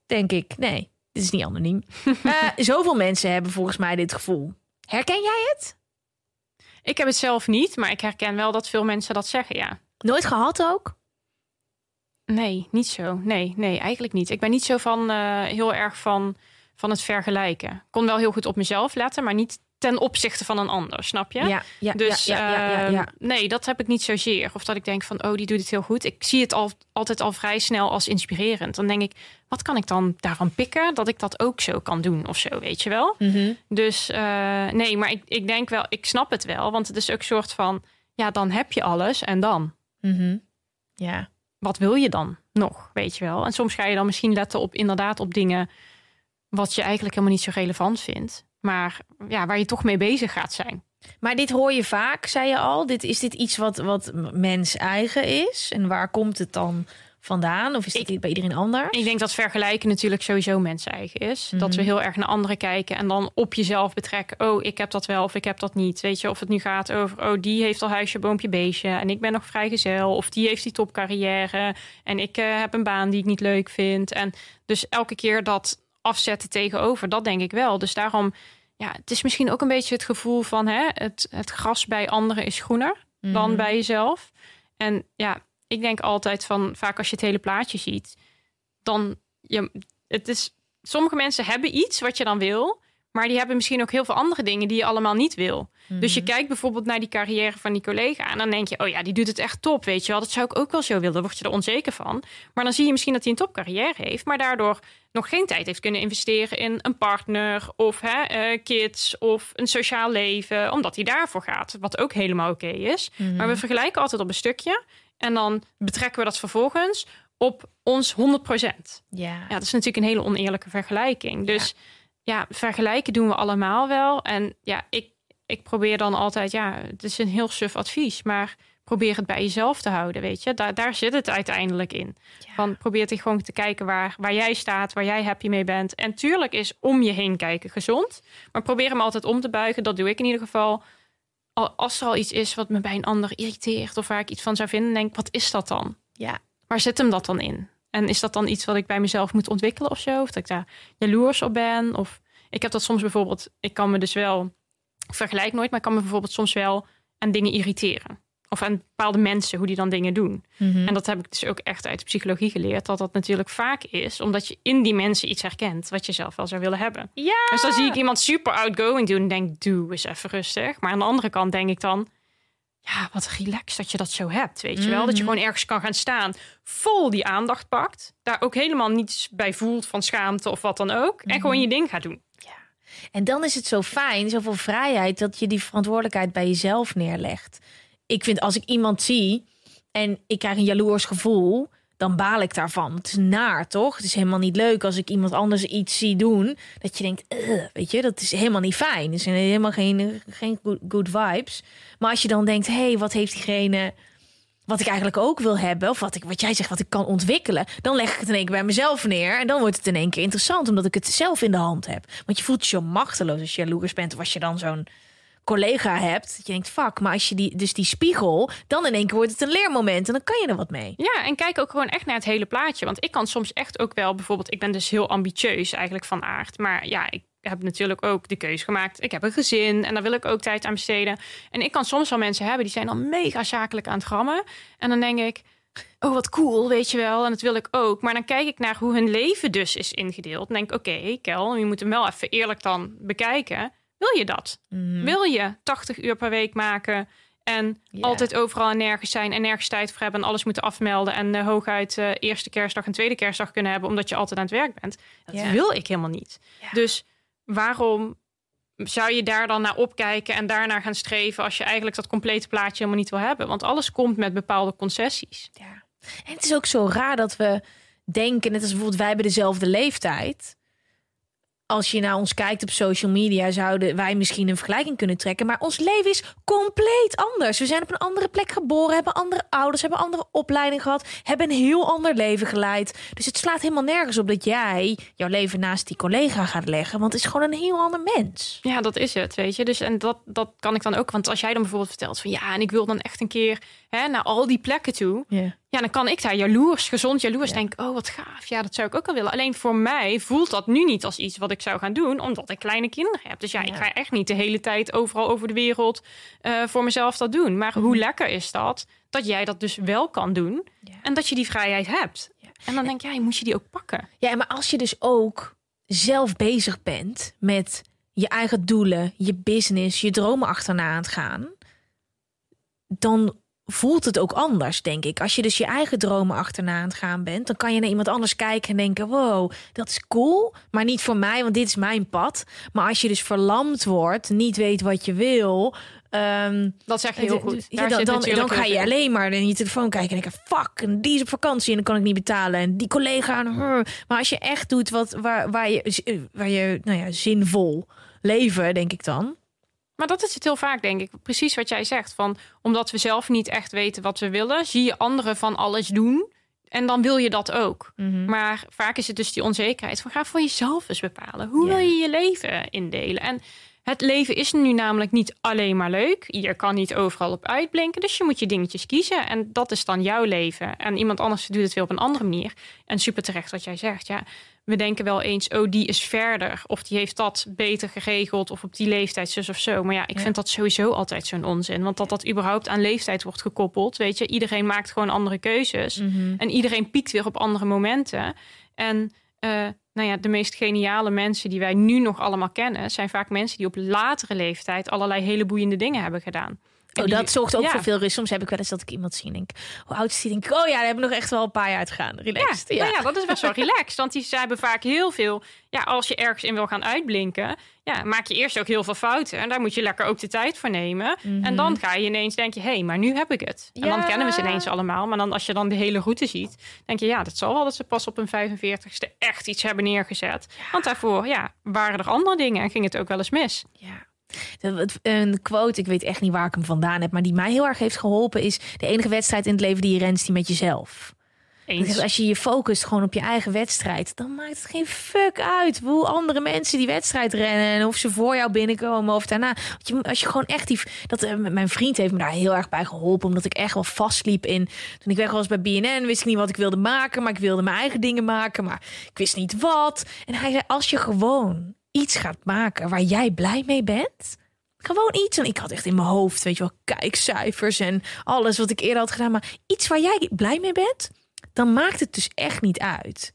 Denk ik. Nee, dit is niet anoniem. Eh, zoveel mensen hebben volgens mij dit gevoel. Herken jij het? ik heb het zelf niet, maar ik herken wel dat veel mensen dat zeggen, ja. Nooit gehad ook? Nee, niet zo. Nee, nee, eigenlijk niet. Ik ben niet zo van eh, heel erg van, van het vergelijken. Ik kon wel heel goed op mezelf letten, maar niet ten opzichte van een ander, snap je? Ja, ja, Dus ja, ja, ja, ja, ja. eh, nee, dat heb ik niet zozeer. Of dat ik denk van, oh, die doet het heel goed. Ik zie het al, altijd al vrij snel als inspirerend. Dan denk ik, wat kan ik dan daarvan pikken dat ik dat ook zo kan doen of zo, weet je wel? Mhm. Dus eh, nee, maar ik, ik denk wel, ik snap het wel. Want het is ook een soort van, ja, dan heb je alles en dan? Mhm. Ja. Wat wil je dan nog, weet je wel? En soms ga je dan misschien letten op inderdaad op dingen wat je eigenlijk helemaal niet zo relevant vindt. Maar ja, waar je toch mee bezig gaat zijn. Maar dit hoor je vaak, zei je al. Dit, is dit iets wat, wat mens eigen is? En waar komt het dan vandaan? Of is dit Ik- bij iedereen anders? Ik denk dat vergelijken natuurlijk sowieso mensen eigen is. Dat we heel erg naar anderen kijken en dan op jezelf betrekken. Oh, ik heb dat wel of ik heb dat niet. Weet je, of het nu gaat over, oh, die heeft al huisje, boompje, beestje. En ik ben nog vrijgezel. Of die heeft die topcarrière. En ik eh, heb een baan die ik niet leuk vind. En dus elke keer dat afzetten tegenover, dat denk ik wel. Dus daarom, ja, het is misschien ook een beetje het gevoel van, hè, het, het gras bij anderen is groener dan bij jezelf. En ja, ik denk altijd van, vaak als je het hele plaatje ziet, dan, je, het is, sommige mensen hebben iets wat je dan wil, maar die hebben misschien ook heel veel andere dingen die je allemaal niet wil. Dus je kijkt bijvoorbeeld naar die carrière van die collega en dan denk je, oh ja, die doet het echt top, weet je wel. Dat zou ik ook wel zo willen. Dan word je er onzeker van. Maar dan zie je misschien dat hij een topcarrière heeft, maar daardoor nog geen tijd heeft kunnen investeren in een partner of hè, eh, kids of een sociaal leven, omdat hij daarvoor gaat, wat ook helemaal oké is. Maar we vergelijken altijd op een stukje en dan betrekken we dat vervolgens op ons 100%. Ja. Ja, dat is natuurlijk een hele oneerlijke vergelijking. Dus ja, vergelijken doen we allemaal wel. En ja, ik, ik probeer dan altijd, ja, het is een heel suf advies, maar probeer het bij jezelf te houden, weet je. Daar, daar zit het uiteindelijk in. Van probeer te gewoon te kijken waar, waar jij staat, waar jij happy mee bent. En tuurlijk is om je heen kijken gezond, maar probeer hem altijd om te buigen. Dat doe ik in ieder geval. Al- Als er al iets is wat me bij een ander irriteert of waar ik iets van zou vinden, denk ik, wat is dat dan? Ja. Waar zit hem dat dan in? En is dat dan iets wat ik bij mezelf moet ontwikkelen of zo? Of dat ik daar jaloers op ben? Of ik heb dat soms bijvoorbeeld, ik kan me dus wel, ik vergelijk nooit, maar ik kan me bijvoorbeeld soms wel aan dingen irriteren. Of aan bepaalde mensen, hoe die dan dingen doen. En dat heb ik dus ook echt uit de psychologie geleerd. Dat dat natuurlijk vaak is, omdat je in die mensen iets herkent wat je zelf wel zou willen hebben. Ja. Dus dan zie ik iemand super outgoing doen en denk, doe eens even rustig. Maar aan de andere kant denk ik dan, ja, wat relaxed dat je dat zo hebt, weet je wel. Dat je gewoon ergens kan gaan staan, vol die aandacht pakt. Daar ook helemaal niets bij voelt van schaamte of wat dan ook. En gewoon je ding gaat doen. En dan is het zo fijn, zoveel vrijheid, dat je die verantwoordelijkheid bij jezelf neerlegt. Ik vind als ik iemand zie en ik krijg een jaloers gevoel, dan baal ik daarvan. Het is naar, toch? Het is helemaal niet leuk als ik iemand anders iets zie doen. Dat je denkt, weet je, dat is helemaal niet fijn. Het zijn helemaal geen, geen good, vibes. Maar als je dan denkt, hé, hey, wat heeft diegene wat ik eigenlijk ook wil hebben, of wat, ik, wat jij zegt, wat ik kan ontwikkelen, dan leg ik het in één keer bij mezelf neer. En dan wordt het in één keer interessant, omdat ik het zelf in de hand heb. Want je voelt je machteloos als je jaloers bent, of als je dan zo'n collega hebt, dat je denkt, fuck, maar als je die, dus die spiegel, dan in één keer wordt het een leermoment en dan kan je er wat mee. Ja, en kijk ook gewoon echt naar het hele plaatje. Want ik kan soms echt ook wel, bijvoorbeeld, ik ben dus heel ambitieus eigenlijk van aard. Maar ja, ik heb natuurlijk ook de keuze gemaakt. Ik heb een gezin en daar wil ik ook tijd aan besteden. En ik kan soms wel mensen hebben die zijn dan mega zakelijk aan het grammen. En dan denk ik, oh wat cool, weet je wel. En dat wil ik ook. Maar dan kijk ik naar hoe hun leven dus is ingedeeld. En denk oké, okay, Kel, je moet hem wel even eerlijk dan bekijken. Wil je dat? Mhm. Wil je 80 uur per week maken en altijd overal en nergens zijn en nergens tijd voor hebben en alles moeten afmelden en eh, hooguit eh, eerste kerstdag en tweede kerstdag kunnen hebben omdat je altijd aan het werk bent? Dat wil ik helemaal niet. Dus waarom zou je daar dan naar opkijken en daarnaar gaan streven als je eigenlijk dat complete plaatje helemaal niet wil hebben? Want alles komt met bepaalde concessies. Ja. En het is ook zo raar dat we denken, net als bijvoorbeeld wij hebben dezelfde leeftijd. Als je naar ons kijkt op social media, zouden wij misschien een vergelijking kunnen trekken. Maar ons leven is compleet anders. We zijn op een andere plek geboren, hebben andere ouders, hebben andere opleiding gehad, hebben een heel ander leven geleid. Dus het slaat helemaal nergens op dat jij jouw leven naast die collega gaat leggen. Want het is gewoon een heel ander mens. Ja, dat is het, weet je. Dus en dat, dat kan ik dan ook. Want als jij dan bijvoorbeeld vertelt van ja, en ik wil dan echt een keer hè, naar al die plekken toe. Ja. Ja, dan kan ik daar jaloers, gezond jaloers denken. Oh, wat gaaf. Ja, dat zou ik ook wel willen. Alleen voor mij voelt dat nu niet als iets wat ik zou gaan doen, omdat ik kleine kinderen heb. Dus ja, ik Ja. ga echt niet de hele tijd overal over de wereld eh, voor mezelf dat doen. Maar hoe lekker is dat, dat jij dat dus wel kan doen Ja. en dat je die vrijheid hebt. En dan denk jij, moet je die ook pakken? Ja, maar als je dus ook zelf bezig bent met je eigen doelen, je business, je dromen achterna aan het gaan, dan voelt het ook anders, denk ik. Als je dus je eigen dromen achterna aan het gaan bent, dan kan je naar iemand anders kijken en denken: wow, dat is cool, maar niet voor mij, want dit is mijn pad. Maar als je dus verlamd wordt, niet weet wat je wil. ehm, Dat zeg je heel goed. ja, dan, dan, dan ga je alleen maar in je telefoon kijken en denken: fuck, en die is op vakantie en dan kan ik niet betalen. En die collega. Maar als je echt doet wat, waar, waar je, waar je nou ja, zinvol leven, denk ik dan. Maar dat is het heel vaak, denk ik. Precies wat jij zegt. Van, omdat we zelf niet echt weten wat we willen, zie je anderen van alles doen. En dan wil je dat ook. Mhm. Maar vaak is het dus die onzekerheid van ga voor jezelf eens bepalen. Hoe wil je je leven indelen? En het leven is nu namelijk niet alleen maar leuk. Je kan niet overal op uitblinken. Dus je moet je dingetjes kiezen. En dat is dan jouw leven. En iemand anders doet het weer op een andere manier. En super terecht wat jij zegt. Ja, we denken wel eens, oh, die is verder. Of die heeft dat beter geregeld. Of op die leeftijd zus of zo. Maar ja, ik Ja. vind dat sowieso altijd zo'n onzin. Want dat dat überhaupt aan leeftijd wordt gekoppeld. Weet je, iedereen maakt gewoon andere keuzes. En iedereen piekt weer op andere momenten. En eh, nou ja, de meest geniale mensen die wij nu nog allemaal kennen, zijn vaak mensen die op latere leeftijd allerlei hele boeiende dingen hebben gedaan. Oh, die- dat zorgt ook ja. voor veel rust. Soms heb ik wel eens dat ik iemand zie en denk, hoe oud is die? Denk ik, oh ja, daar hebben we nog echt wel een paar jaar uitgegaan. Ja, Relaxed. nou ja, dat is best wel relaxed. Want die ze hebben vaak heel veel. Ja, als je ergens in wil gaan uitblinken, ja, maak je eerst ook heel veel fouten. En daar moet je lekker ook de tijd voor nemen. En dan ga je ineens denk je, hé, hey, maar nu heb ik het. En dan Ja. kennen we ze ineens allemaal. Maar dan als je dan de hele route ziet, denk je, ja, dat zal wel dat ze pas op hun 45ste echt iets hebben neergezet. Want daarvoor, ja, waren er andere dingen en ging het ook wel eens mis. Ja. Een quote, ik weet echt niet waar ik hem vandaan heb, maar die mij heel erg heeft geholpen is: de enige wedstrijd in het leven die je rent, is die met jezelf. Eens. Dus als je je focust gewoon op je eigen wedstrijd, dan maakt het geen fuck uit hoe andere mensen die wedstrijd rennen en of ze voor jou binnenkomen of daarna. Want je, als je gewoon echt die, dat eh, mijn vriend heeft me daar heel erg bij geholpen, omdat ik echt wel vastliep in. Toen ik weg was bij BNN, wist ik niet wat ik wilde maken, maar ik wilde mijn eigen dingen maken, maar ik wist niet wat. En hij zei: als je gewoon iets gaat maken waar jij blij mee bent. Gewoon iets. En ik had echt in mijn hoofd, weet je wel, kijkcijfers en alles wat ik eerder had gedaan. Maar iets waar jij blij mee bent, dan maakt het dus echt niet uit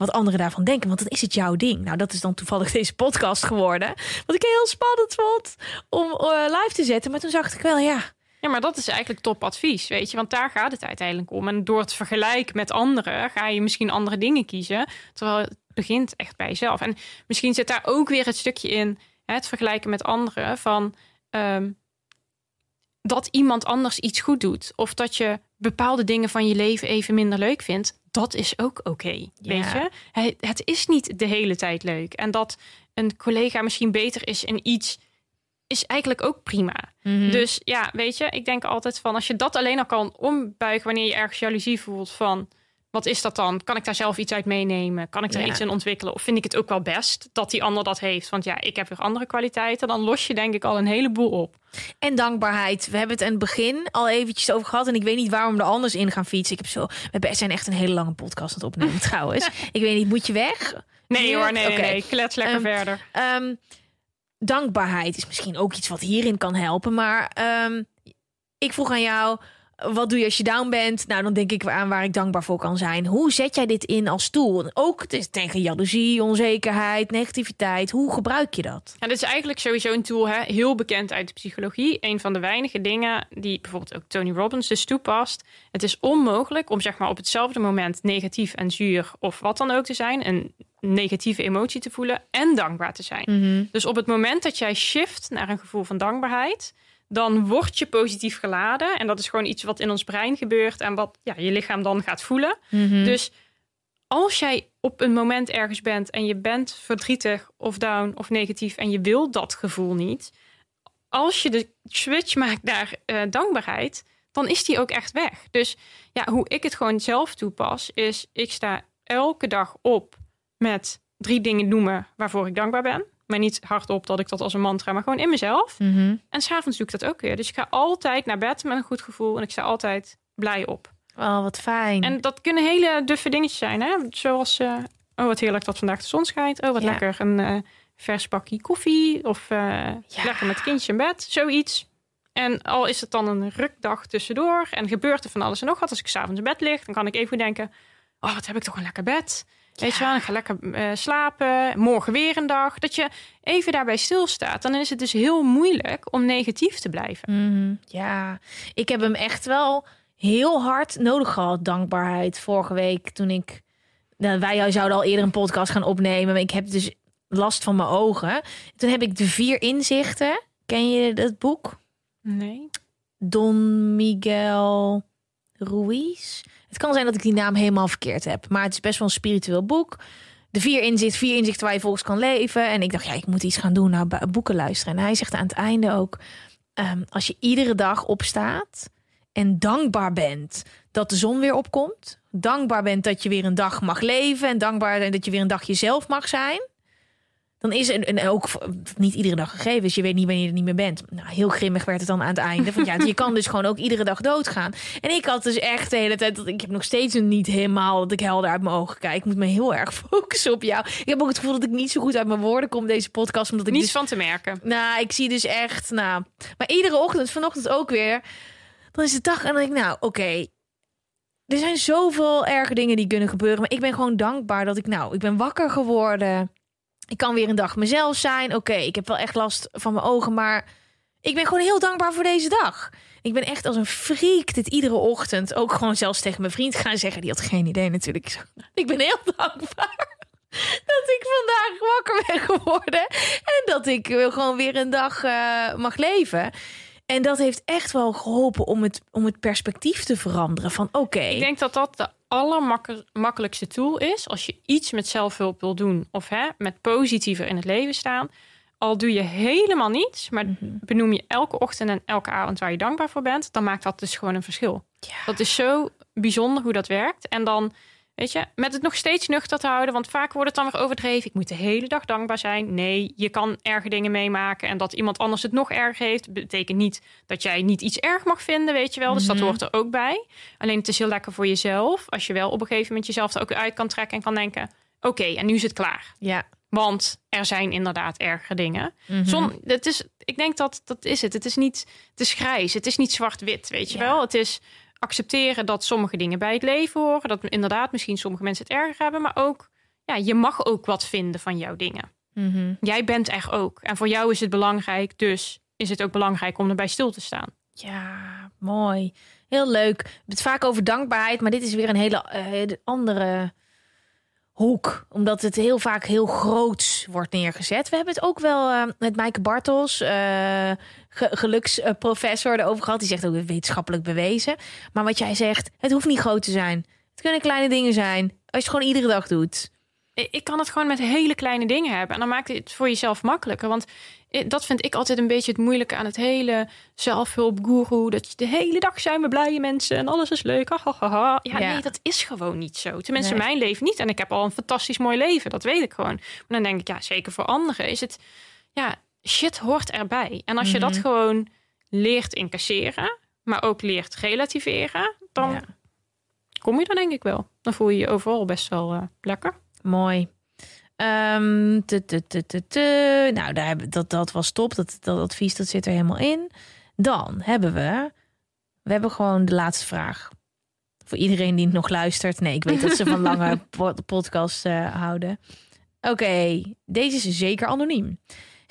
wat anderen daarvan denken. Want dan is het jouw ding. Nou, dat is dan toevallig deze podcast geworden. Wat ik heel spannend vond om eh, live te zetten. Maar toen zag ik wel, ja, Ja, maar dat is eigenlijk topadvies, weet je. Want daar gaat het uiteindelijk om. En door het vergelijken met anderen ga je misschien andere dingen kiezen. Terwijl begint echt bij jezelf. En misschien zit daar ook weer het stukje in, hè, het vergelijken met anderen, van ehm, dat iemand anders iets goed doet. Of dat je bepaalde dingen van je leven even minder leuk vindt. Dat is ook oké, weet Ja. je. Het, het is niet de hele tijd leuk. En dat een collega misschien beter is in iets, is eigenlijk ook prima. Dus ja, weet je, ik denk altijd van als je dat alleen al kan ombuigen wanneer je ergens jaloezie voelt van wat is dat dan? Kan ik daar zelf iets uit meenemen? Kan ik er Ja. iets in ontwikkelen? Of vind ik het ook wel best dat die ander dat heeft? Want ja, ik heb weer andere kwaliteiten. Dan los je denk ik al een heleboel op. En dankbaarheid. We hebben het aan het begin al eventjes over gehad. En ik weet niet waarom we er anders in gaan fietsen. Ik heb zo. We zijn echt een hele lange podcast aan het opnemen trouwens. Ik weet niet, moet je weg? Nee hoor, nee, nee, Oké. nee. Klets lekker Ehm, verder. Ehm, dankbaarheid is misschien ook iets wat hierin kan helpen. Maar ehm, ik vroeg aan jou, wat doe je als je down bent? Nou, dan denk ik aan waar ik dankbaar voor kan zijn. Hoe zet jij dit in als tool? Ook tegen jaloezie, onzekerheid, negativiteit. Hoe gebruik je dat? Ja, dit is eigenlijk sowieso een tool, hè, heel bekend uit de psychologie. Een van de weinige dingen die bijvoorbeeld ook Tony Robbins dus toepast. Het is onmogelijk om zeg maar op hetzelfde moment negatief en zuur of wat dan ook te zijn. Een negatieve emotie te voelen en dankbaar te zijn. Dus op het moment dat jij shift naar een gevoel van dankbaarheid, dan word je positief geladen. En dat is gewoon iets wat in ons brein gebeurt en wat ja, je lichaam dan gaat voelen. Dus als jij op een moment ergens bent en je bent verdrietig of down of negatief en je wil dat gevoel niet, als je de switch maakt naar eh, dankbaarheid, dan is die ook echt weg. Dus ja, hoe ik het gewoon zelf toepas, is ik sta elke dag op met drie dingen noemen waarvoor ik dankbaar ben. Maar niet hardop dat ik dat als een mantra, maar gewoon in mezelf. En s'avonds doe ik dat ook weer. Dus ik ga altijd naar bed met een goed gevoel en ik sta altijd blij op. Oh, wat fijn. En dat kunnen hele duffe dingetjes zijn, hè? Zoals, eh, oh wat heerlijk dat vandaag de zon schijnt. Oh wat Ja. lekker, een eh, vers bakje koffie. Of eh, Ja. lekker met kindje in bed, zoiets. En al is het dan een rukdag tussendoor en gebeurt er van alles en nog wat. Als ik s'avonds in bed lig, dan kan ik even denken... oh, wat heb ik toch een lekker bed. Weet je wel, ik ga lekker eh, slapen. Morgen weer een dag. Dat je even daarbij stilstaat. Dan is het dus heel moeilijk om negatief te blijven. Mhm, Ja, ik heb hem echt wel heel hard nodig gehad, dankbaarheid. Vorige week toen ik... Nou, wij zouden al eerder een podcast gaan opnemen, maar ik heb dus last van mijn ogen. Toen heb ik de vier inzichten. Ken je dat boek? Nee. Don Miguel Ruiz. Het kan zijn dat ik die naam helemaal verkeerd heb, maar het is best wel een spiritueel boek. De vier inzichten, vier inzichten waar je volgens kan leven. En ik dacht, ja, ik moet iets gaan doen, bu- boeken luisteren. En hij zegt aan het einde ook, ehm, als je iedere dag opstaat en dankbaar bent dat de zon weer opkomt, dankbaar bent dat je weer een dag mag leven en dankbaar bent dat je weer een dag jezelf mag zijn, dan is het en ook niet iedere dag gegeven is. Je weet niet wanneer je er niet meer bent. Nou, heel grimmig werd het dan aan het einde. Van ja, je kan dus gewoon ook iedere dag doodgaan. En ik had dus echt de hele tijd dat ik heb nog steeds niet helemaal dat ik helder uit mijn ogen kijk. Ik moet me heel erg focussen op jou. Ik heb ook het gevoel dat ik niet zo goed uit mijn woorden kom deze podcast, omdat ik Niets dus van te merken. nou, ik zie dus echt, nou, maar iedere ochtend, vanochtend ook weer, dan is het dag en dan denk ik, nou, oké, er zijn zoveel erge dingen die kunnen gebeuren, maar ik ben gewoon dankbaar dat ik, nou, ik ben wakker geworden. Ik kan weer een dag mezelf zijn. Oké, ik heb wel echt last van mijn ogen, maar ik ben gewoon heel dankbaar voor deze dag. Ik ben echt als een freak dit iedere ochtend ook gewoon zelfs tegen mijn vriend gaan zeggen. Die had geen idee natuurlijk. Ik ben heel dankbaar dat ik vandaag wakker ben geworden. En dat ik gewoon weer een dag eh, mag leven. En dat heeft echt wel geholpen om het, om het perspectief te veranderen. Van oké, Ik denk dat dat de allermakkelijkste tool is als je iets met zelfhulp wil doen of hè, met positiever in het leven staan. Al doe je helemaal niets, maar benoem je elke ochtend en elke avond waar je dankbaar voor bent, dan maakt dat dus gewoon een verschil. Dat is zo bijzonder hoe dat werkt. En dan, weet je, met het nog steeds nuchter te houden, want vaak wordt het dan weer overdreven. Ik moet de hele dag dankbaar zijn. Nee, je kan erge dingen meemaken en dat iemand anders het nog erg heeft, betekent niet dat jij niet iets erg mag vinden, weet je wel. Dus dat hoort er ook bij. Alleen het is heel lekker voor jezelf, als je wel op een gegeven moment jezelf er ook uit kan trekken en kan denken, oké, en nu is het klaar. ja. Want er zijn inderdaad ergere dingen. Mhm. Zon, het is, ik denk dat dat is het. Het is niet, het is grijs. Het is niet zwart-wit, weet je Ja. wel. Het is accepteren dat sommige dingen bij het leven horen. Dat inderdaad misschien sommige mensen het erger hebben. Maar ook, ja, je mag ook wat vinden van jouw dingen. Mhm. Jij bent er ook. En voor jou is het belangrijk. Dus is het ook belangrijk om erbij stil te staan. Ja, mooi. Heel leuk. Het vaak over dankbaarheid, maar dit is weer een hele eh, andere hoek. Omdat het heel vaak heel groots wordt neergezet. We hebben het ook wel eh, met Maaike Bartels, eh, ge- geluksprofessor, erover gehad. Die zegt ook wetenschappelijk bewezen. Maar wat jij zegt, het hoeft niet groot te zijn. Het kunnen kleine dingen zijn. Als je het gewoon iedere dag doet. ik kan het gewoon met hele kleine dingen hebben. En dan maakt het voor jezelf makkelijker. Want dat vind ik altijd een beetje het moeilijke aan het hele zelfhulpgoeroe. Dat je de hele dag zijn we blije mensen en alles is leuk. Ha. Ja, Ja. nee, dat is gewoon niet zo. Tenminste, Nee. mijn leven niet. En ik heb al een fantastisch mooi leven. Dat weet ik gewoon. Maar dan denk ik, ja, zeker voor anderen is het... Ja, shit hoort erbij. En als je dat Mhm. gewoon leert incasseren... maar ook leert relativeren... dan Ja. kom je er denk ik wel. Dan voel je je overal best wel eh, lekker. Mooi. Ehm. Nou, daar hebben, dat, dat was top. Dat, dat advies dat zit er helemaal in. Dan hebben we... We hebben gewoon de laatste vraag. Voor iedereen die nog luistert. Nee, ik weet dat ze van lange po- podcasts eh, houden. Oké, deze is zeker anoniem.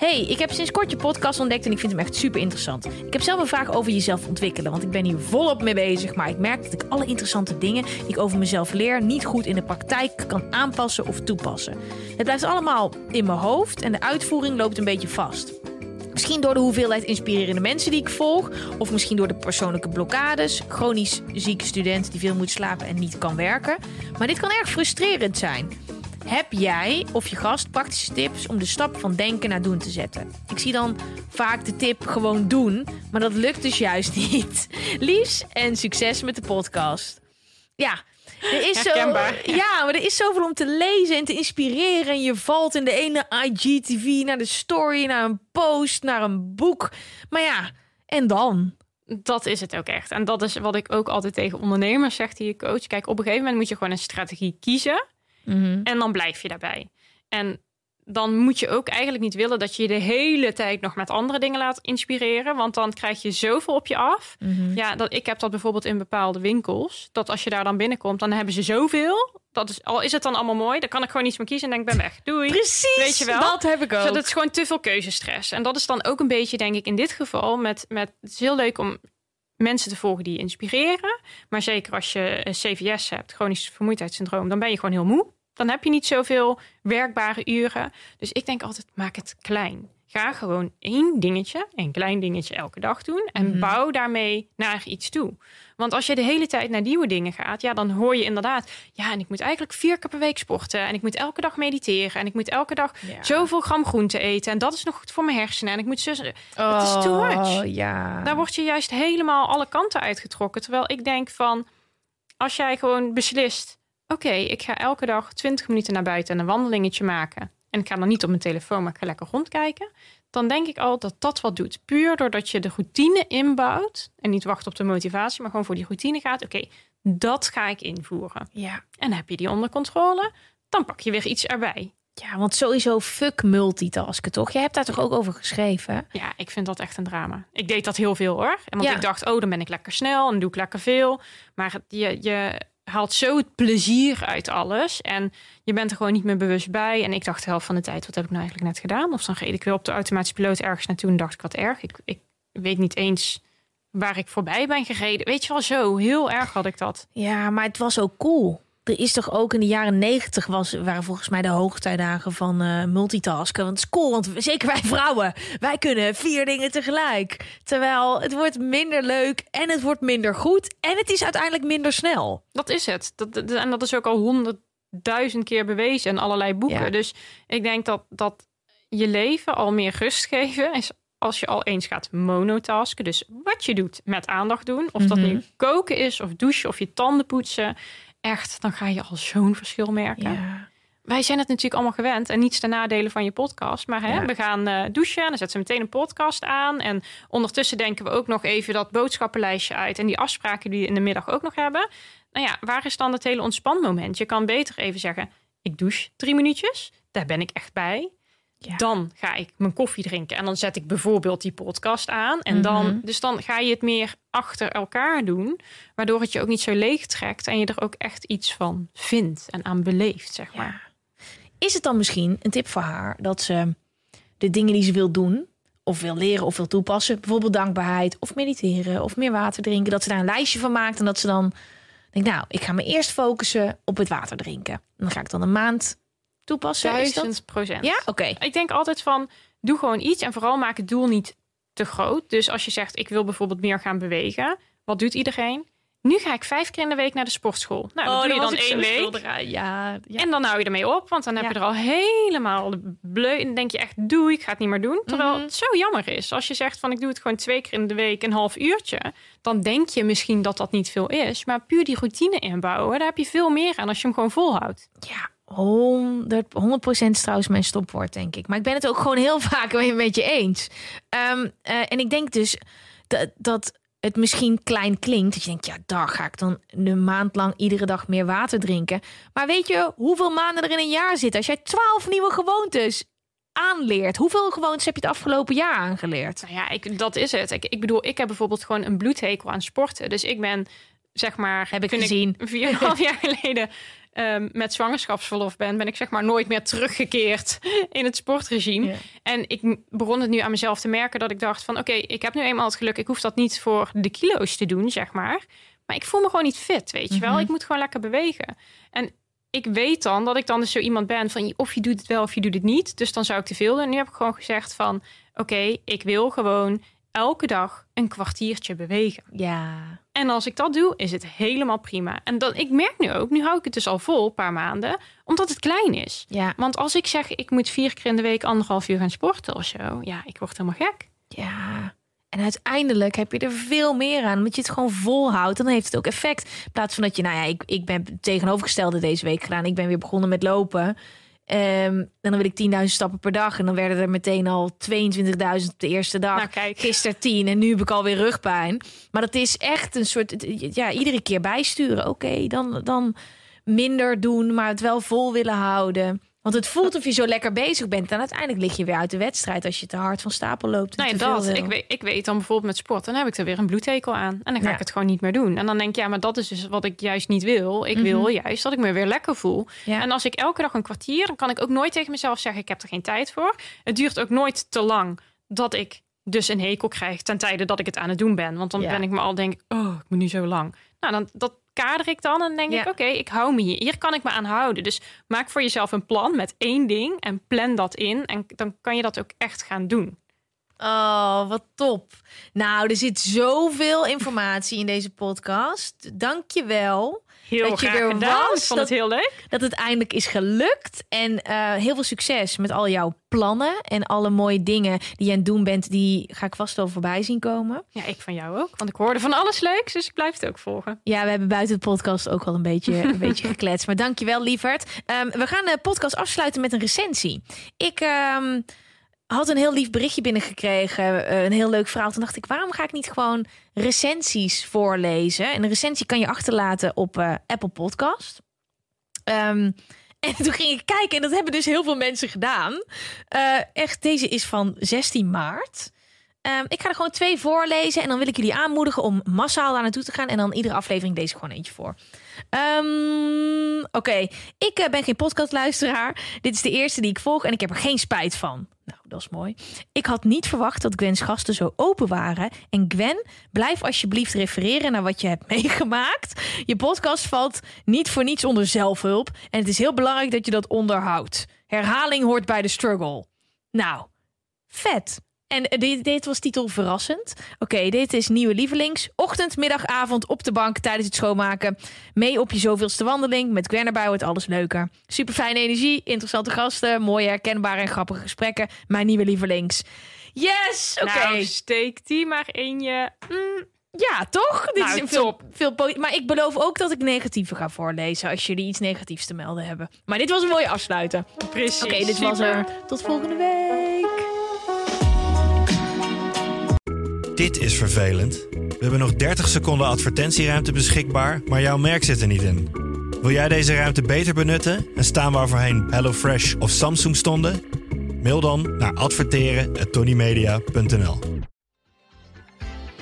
Hey, ik heb sinds kort je podcast ontdekt en ik vind hem echt super interessant. Ik heb zelf een vraag over jezelf ontwikkelen, want ik ben hier volop mee bezig. Maar ik merk dat ik alle interessante dingen die ik over mezelf leer niet goed in de praktijk kan aanpassen of toepassen. Het blijft allemaal in mijn hoofd en de uitvoering loopt een beetje vast. Misschien door de hoeveelheid inspirerende mensen die ik volg, of misschien door de persoonlijke blokkades, chronisch zieke student die veel moet slapen en niet kan werken. Maar dit kan erg frustrerend zijn. Heb jij of je gast praktische tips om de stap van denken naar doen te zetten? Ik zie dan vaak de tip gewoon doen, maar dat lukt dus juist niet. Liefs en succes met de podcast. Ja, er is zo, ja, maar er is zoveel om te lezen en te inspireren. En je valt in de ene IGTV naar de story, naar een post, naar een boek. Maar ja, en dan? Dat is het ook echt. En dat is wat ik ook altijd tegen ondernemers zeg die je coach. Kijk, op een gegeven moment moet je gewoon een strategie kiezen. En dan blijf je daarbij. En dan moet je ook eigenlijk niet willen dat je je de hele tijd nog met andere dingen laat inspireren. Want dan krijg je zoveel op je af. Ja, dat, ik heb dat bijvoorbeeld in bepaalde winkels. Dat als je daar dan binnenkomt, dan hebben ze zoveel. Dat is, al is het dan allemaal mooi, dan kan ik gewoon niets meer kiezen en denk ik ben weg. Doei. Precies, Weet je wel? dat heb ik ook. Dus dat is gewoon te veel keuzestress. En dat is dan ook een beetje, denk ik, in dit geval met, met het is heel leuk om mensen te volgen die je inspireren. Maar zeker als je een CVS hebt, chronisch vermoeidheidssyndroom, dan ben je gewoon heel moe. Dan heb je niet zoveel werkbare uren. Dus ik denk altijd, maak het klein. Ga gewoon één dingetje, een klein dingetje elke dag doen. En bouw daarmee naar iets toe. Want als je de hele tijd naar nieuwe dingen gaat, ja, dan hoor je inderdaad, ja, en ik moet eigenlijk vier keer per week sporten. En ik moet elke dag mediteren. En ik moet elke dag Ja. zoveel gram groente eten. En dat is nog goed voor mijn hersenen. En ik moet zus. Het is too much. Oh, ja. Daar word je juist helemaal alle kanten uitgetrokken. Terwijl ik denk van, als jij gewoon beslist, oké, ik ga elke dag 20 minuten naar buiten en een wandelingetje maken. En ik ga dan niet op mijn telefoon, maar ik ga lekker rondkijken. Dan denk ik al dat dat wat doet. Puur doordat je de routine inbouwt. En niet wacht op de motivatie, maar gewoon voor die routine gaat. Oké, dat ga ik invoeren. ja. En heb je die onder controle, dan pak je weer iets erbij. ja, want sowieso fuck multitasken, toch? Jij hebt daar toch ook over geschreven? Ja, ik vind dat echt een drama. Ik deed dat heel veel hoor. En want Ja. ik dacht, oh, dan ben ik lekker snel en doe ik lekker veel. Maar je, je haalt zo het plezier uit alles. En je bent er gewoon niet meer bewust bij. En ik dacht de helft van de tijd, wat heb ik nou eigenlijk net gedaan? Of dan reed ik weer op de automatische piloot ergens naartoe en dacht ik, wat erg. Ik, ik weet niet eens waar ik voorbij ben gereden. Weet je wel, zo heel erg had ik dat. Ja, maar het was ook cool. Er is toch ook in de jaren negentig was waren volgens mij de hoogtijdagen van eh, multitasken. Want het is cool, want zeker wij vrouwen, wij kunnen vier dingen tegelijk. Terwijl het wordt minder leuk en het wordt minder goed en het is uiteindelijk minder snel. Dat is het. Dat, dat- en dat is ook al honderdduizend keer bewezen in allerlei boeken. Ja. Dus ik denk dat, dat je leven al meer rust geven is als je al eens gaat monotasken. Dus wat je doet met aandacht doen. Of dat Mhm. nu koken is of douchen of je tanden poetsen. Echt, dan ga je al zo'n verschil merken. Ja. Wij zijn het natuurlijk allemaal gewend. En niets ten nadele van je podcast. Maar hè, Ja. we gaan eh, douchen. Dan zetten ze meteen een podcast aan. En ondertussen denken we ook nog even dat boodschappenlijstje uit. En die afspraken die we in de middag ook nog hebben. Nou ja, waar is dan het hele ontspanmoment? Je kan beter even zeggen, ik douche drie minuutjes. Daar ben ik echt bij. Ja. Dan ga ik mijn koffie drinken. En dan zet ik bijvoorbeeld die podcast aan. En dan, Mhm. dus dan ga je het meer achter elkaar doen. Waardoor het je ook niet zo leeg trekt. En je er ook echt iets van vindt en aan beleeft, zeg maar. Is het dan misschien een tip voor haar dat ze de dingen die ze wil doen, of wil leren of wil toepassen, bijvoorbeeld dankbaarheid of mediteren of meer water drinken, dat ze daar een lijstje van maakt en dat ze dan denkt, nou, ik ga me eerst focussen op het water drinken. En dan ga ik dan een maand toepassen. Is dat? Duizend procent. Ja, oké. Ik denk altijd van, doe gewoon iets en vooral maak het doel niet te groot. Dus als je zegt, ik wil bijvoorbeeld meer gaan bewegen. Wat doet iedereen? Nu ga ik vijf keer in de week naar de sportschool. Nou, dat doe je dan één week. Ja, ja. En dan hou je ermee op, want dan heb Ja. je er al helemaal de bleu. En dan denk je echt, doe, ik ga het niet meer doen. Terwijl Mhm. het zo jammer is. Als je zegt van, ik doe het gewoon twee keer in de week een half uurtje. Dan denk je misschien dat dat niet veel is. Maar puur die routine inbouwen, daar heb je veel meer aan als je hem gewoon volhoudt. Ja, 100, 100% is trouwens mijn stopwoord, denk ik. Maar ik ben het ook gewoon heel vaak weer met je eens. Ehm, eh, en ik denk dus dat, dat het misschien klein klinkt. Dat je denkt, ja, daar ga ik dan een maand lang iedere dag meer water drinken. Maar weet je hoeveel maanden er in een jaar zitten? Als jij 12 nieuwe gewoontes aanleert. Hoeveel gewoontes heb je het afgelopen jaar aangeleerd? Nou ja, ik, dat is het. Ik, ik bedoel, ik heb bijvoorbeeld gewoon een bloedhekel aan sporten. Dus ik ben, zeg maar... Heb ik gezien. vier en een half jaar geleden ehm, met zwangerschapsverlof ben... ben ik zeg maar nooit meer teruggekeerd in het sportregime. En ik begon het nu aan mezelf te merken dat ik dacht van... oké, ik heb nu eenmaal het geluk. Ik hoef dat niet voor de kilo's te doen, zeg maar. Maar ik voel me gewoon niet fit, weet je wel. Mhm. Ik moet gewoon lekker bewegen. En ik weet dan dat ik dan dus zo iemand ben van... of je doet het wel of je doet het niet. Dus dan zou ik te veel doen. Nu heb ik gewoon gezegd van... oké, ik wil gewoon elke dag een kwartiertje bewegen. Ja, En als ik dat doe, is het helemaal prima. En dan, ik merk nu ook, nu hou ik het dus al vol, een paar maanden, omdat het klein is. ja, Want als ik zeg, ik moet vier keer in de week anderhalf uur gaan sporten of zo, ja, ik word helemaal gek. ja. En uiteindelijk heb je er veel meer aan, omdat je het gewoon volhoudt. Dan heeft het ook effect. In plaats van dat je, nou ja, ik, ik ben tegenovergestelde deze week gedaan. Ik ben weer begonnen met lopen. Ehm, en dan wil ik 10.000 stappen per dag. En dan werden er meteen al 22.000 op de eerste dag. Nou, kijk. Gisteren 10 en nu heb ik alweer rugpijn. Maar dat is echt een soort, ja, iedere keer bijsturen. Oké, dan, dan minder doen, maar het wel vol willen houden. Want het voelt of je zo lekker bezig bent. En uiteindelijk lig je weer uit de wedstrijd als je te hard van stapel loopt. en Nou dat. Ik weet, ik weet dan bijvoorbeeld met sport, dan heb ik er weer een bloedhekel aan. En dan ga Ja. ik het gewoon niet meer doen. En dan denk ik, ja, maar dat is dus wat ik juist niet wil. Ik wil juist dat ik me weer lekker voel. Mhm. Ja. En als ik elke dag een kwartier, dan kan ik ook nooit tegen mezelf zeggen, ik heb er geen tijd voor. Het duurt ook nooit te lang dat ik dus een hekel krijg ten tijde dat ik het aan het doen ben. Want dan Ja. ben ik me al denk, oh, ik moet nu zo lang. Nou, dan dat kader ik dan en denk Ja. ik, oké, ik hou me hier. Hier kan ik me aan houden. Dus maak voor jezelf een plan met één ding en plan dat in. En dan kan je dat ook echt gaan doen. Oh, wat top. Nou, er zit zoveel informatie in deze podcast. Dank je wel Heel Dat je graag weer gedaan. was, Ik vond dat- het heel leuk. dat het eindelijk is gelukt. En eh, heel veel succes met al jouw plannen en alle mooie dingen die je aan het doen bent. Die ga ik vast wel voorbij zien komen. Ja, ik van jou ook. Want ik hoorde van alles leuks, dus ik blijf het ook volgen. Ja, we hebben buiten de podcast ook al een beetje, een beetje gekletst. Maar dankjewel, lieverd. Ehm, we gaan de podcast afsluiten met een recensie. Ik ehm, had een heel lief berichtje binnengekregen. eh, een heel leuk verhaal. Toen dacht ik, waarom ga ik niet gewoon recensies voorlezen? En een recensie kan je achterlaten op eh, Apple Podcast. Ehm, en toen ging ik kijken en dat hebben dus heel veel mensen gedaan. Eh, echt, deze is van 16 maart. Ehm, ik ga er gewoon twee voorlezen en dan wil ik jullie aanmoedigen om massaal daar naartoe te gaan. En dan iedere aflevering deze gewoon eentje voor. Ehm, Oké, ik eh, ben geen podcastluisteraar. Dit is de eerste die ik volg en ik heb er geen spijt van. Nou, dat is mooi. Ik had niet verwacht dat Gwen's gasten zo open waren. En Gwen, blijf alsjeblieft refereren naar wat je hebt meegemaakt. Je podcast valt niet voor niets onder zelfhulp. En het is heel belangrijk dat je dat onderhoudt. Herhaling hoort bij de struggle. Nou, vet. En eh, dit, dit was titel verrassend. Oké, dit is nieuwe lievelings. Ochtend, middag, avond op de bank tijdens het schoonmaken. Mee op je zoveelste wandeling. Met Gwen erbij wordt alles leuker. Super fijne energie, interessante gasten, mooie, herkenbare en grappige gesprekken. Mijn nieuwe lievelings. Yes, oké. Nou, steek die maar in je... Mm, Ja, toch? Dit Nou, is veel, top. veel po- maar ik beloof ook dat ik negatieve ga voorlezen als jullie iets negatiefs te melden hebben. Maar dit was een mooie afsluiten. precies. Oké, dit was er. Tot volgende week. Dit is vervelend. We hebben nog 30 seconden advertentieruimte beschikbaar, maar jouw merk zit er niet in. Wil jij deze ruimte beter benutten en staan waar voorheen HelloFresh of Samsung stonden? Mail dan naar adverteren@tonymedia.nl.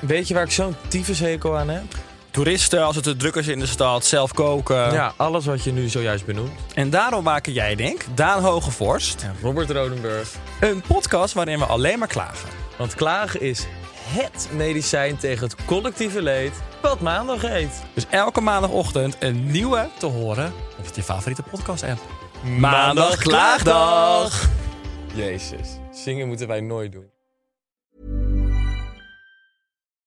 Weet je waar ik zo'n tyfushekel aan heb? Toeristen, als het te druk is in de stad, zelf koken. Ja, alles wat je nu zojuist benoemt. En daarom maken jij, denk Daan Hogevorst, Ja, Robert Rodenburg. een podcast waarin we alleen maar klagen. Want klagen is HET medicijn tegen het collectieve leed wat maandag heet. Dus elke maandagochtend een nieuwe te horen op je favoriete podcast-app. Maandag Klaagdag! Jezus, zingen moeten wij nooit doen.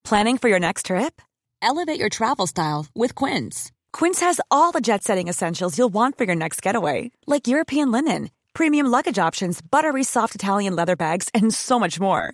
Planning for your next trip? Elevate your travel style with Quince. Quince has all the jet setting essentials you'll want for your next getaway, like European linen, premium luggage options, buttery soft Italian leather bags, and so much more.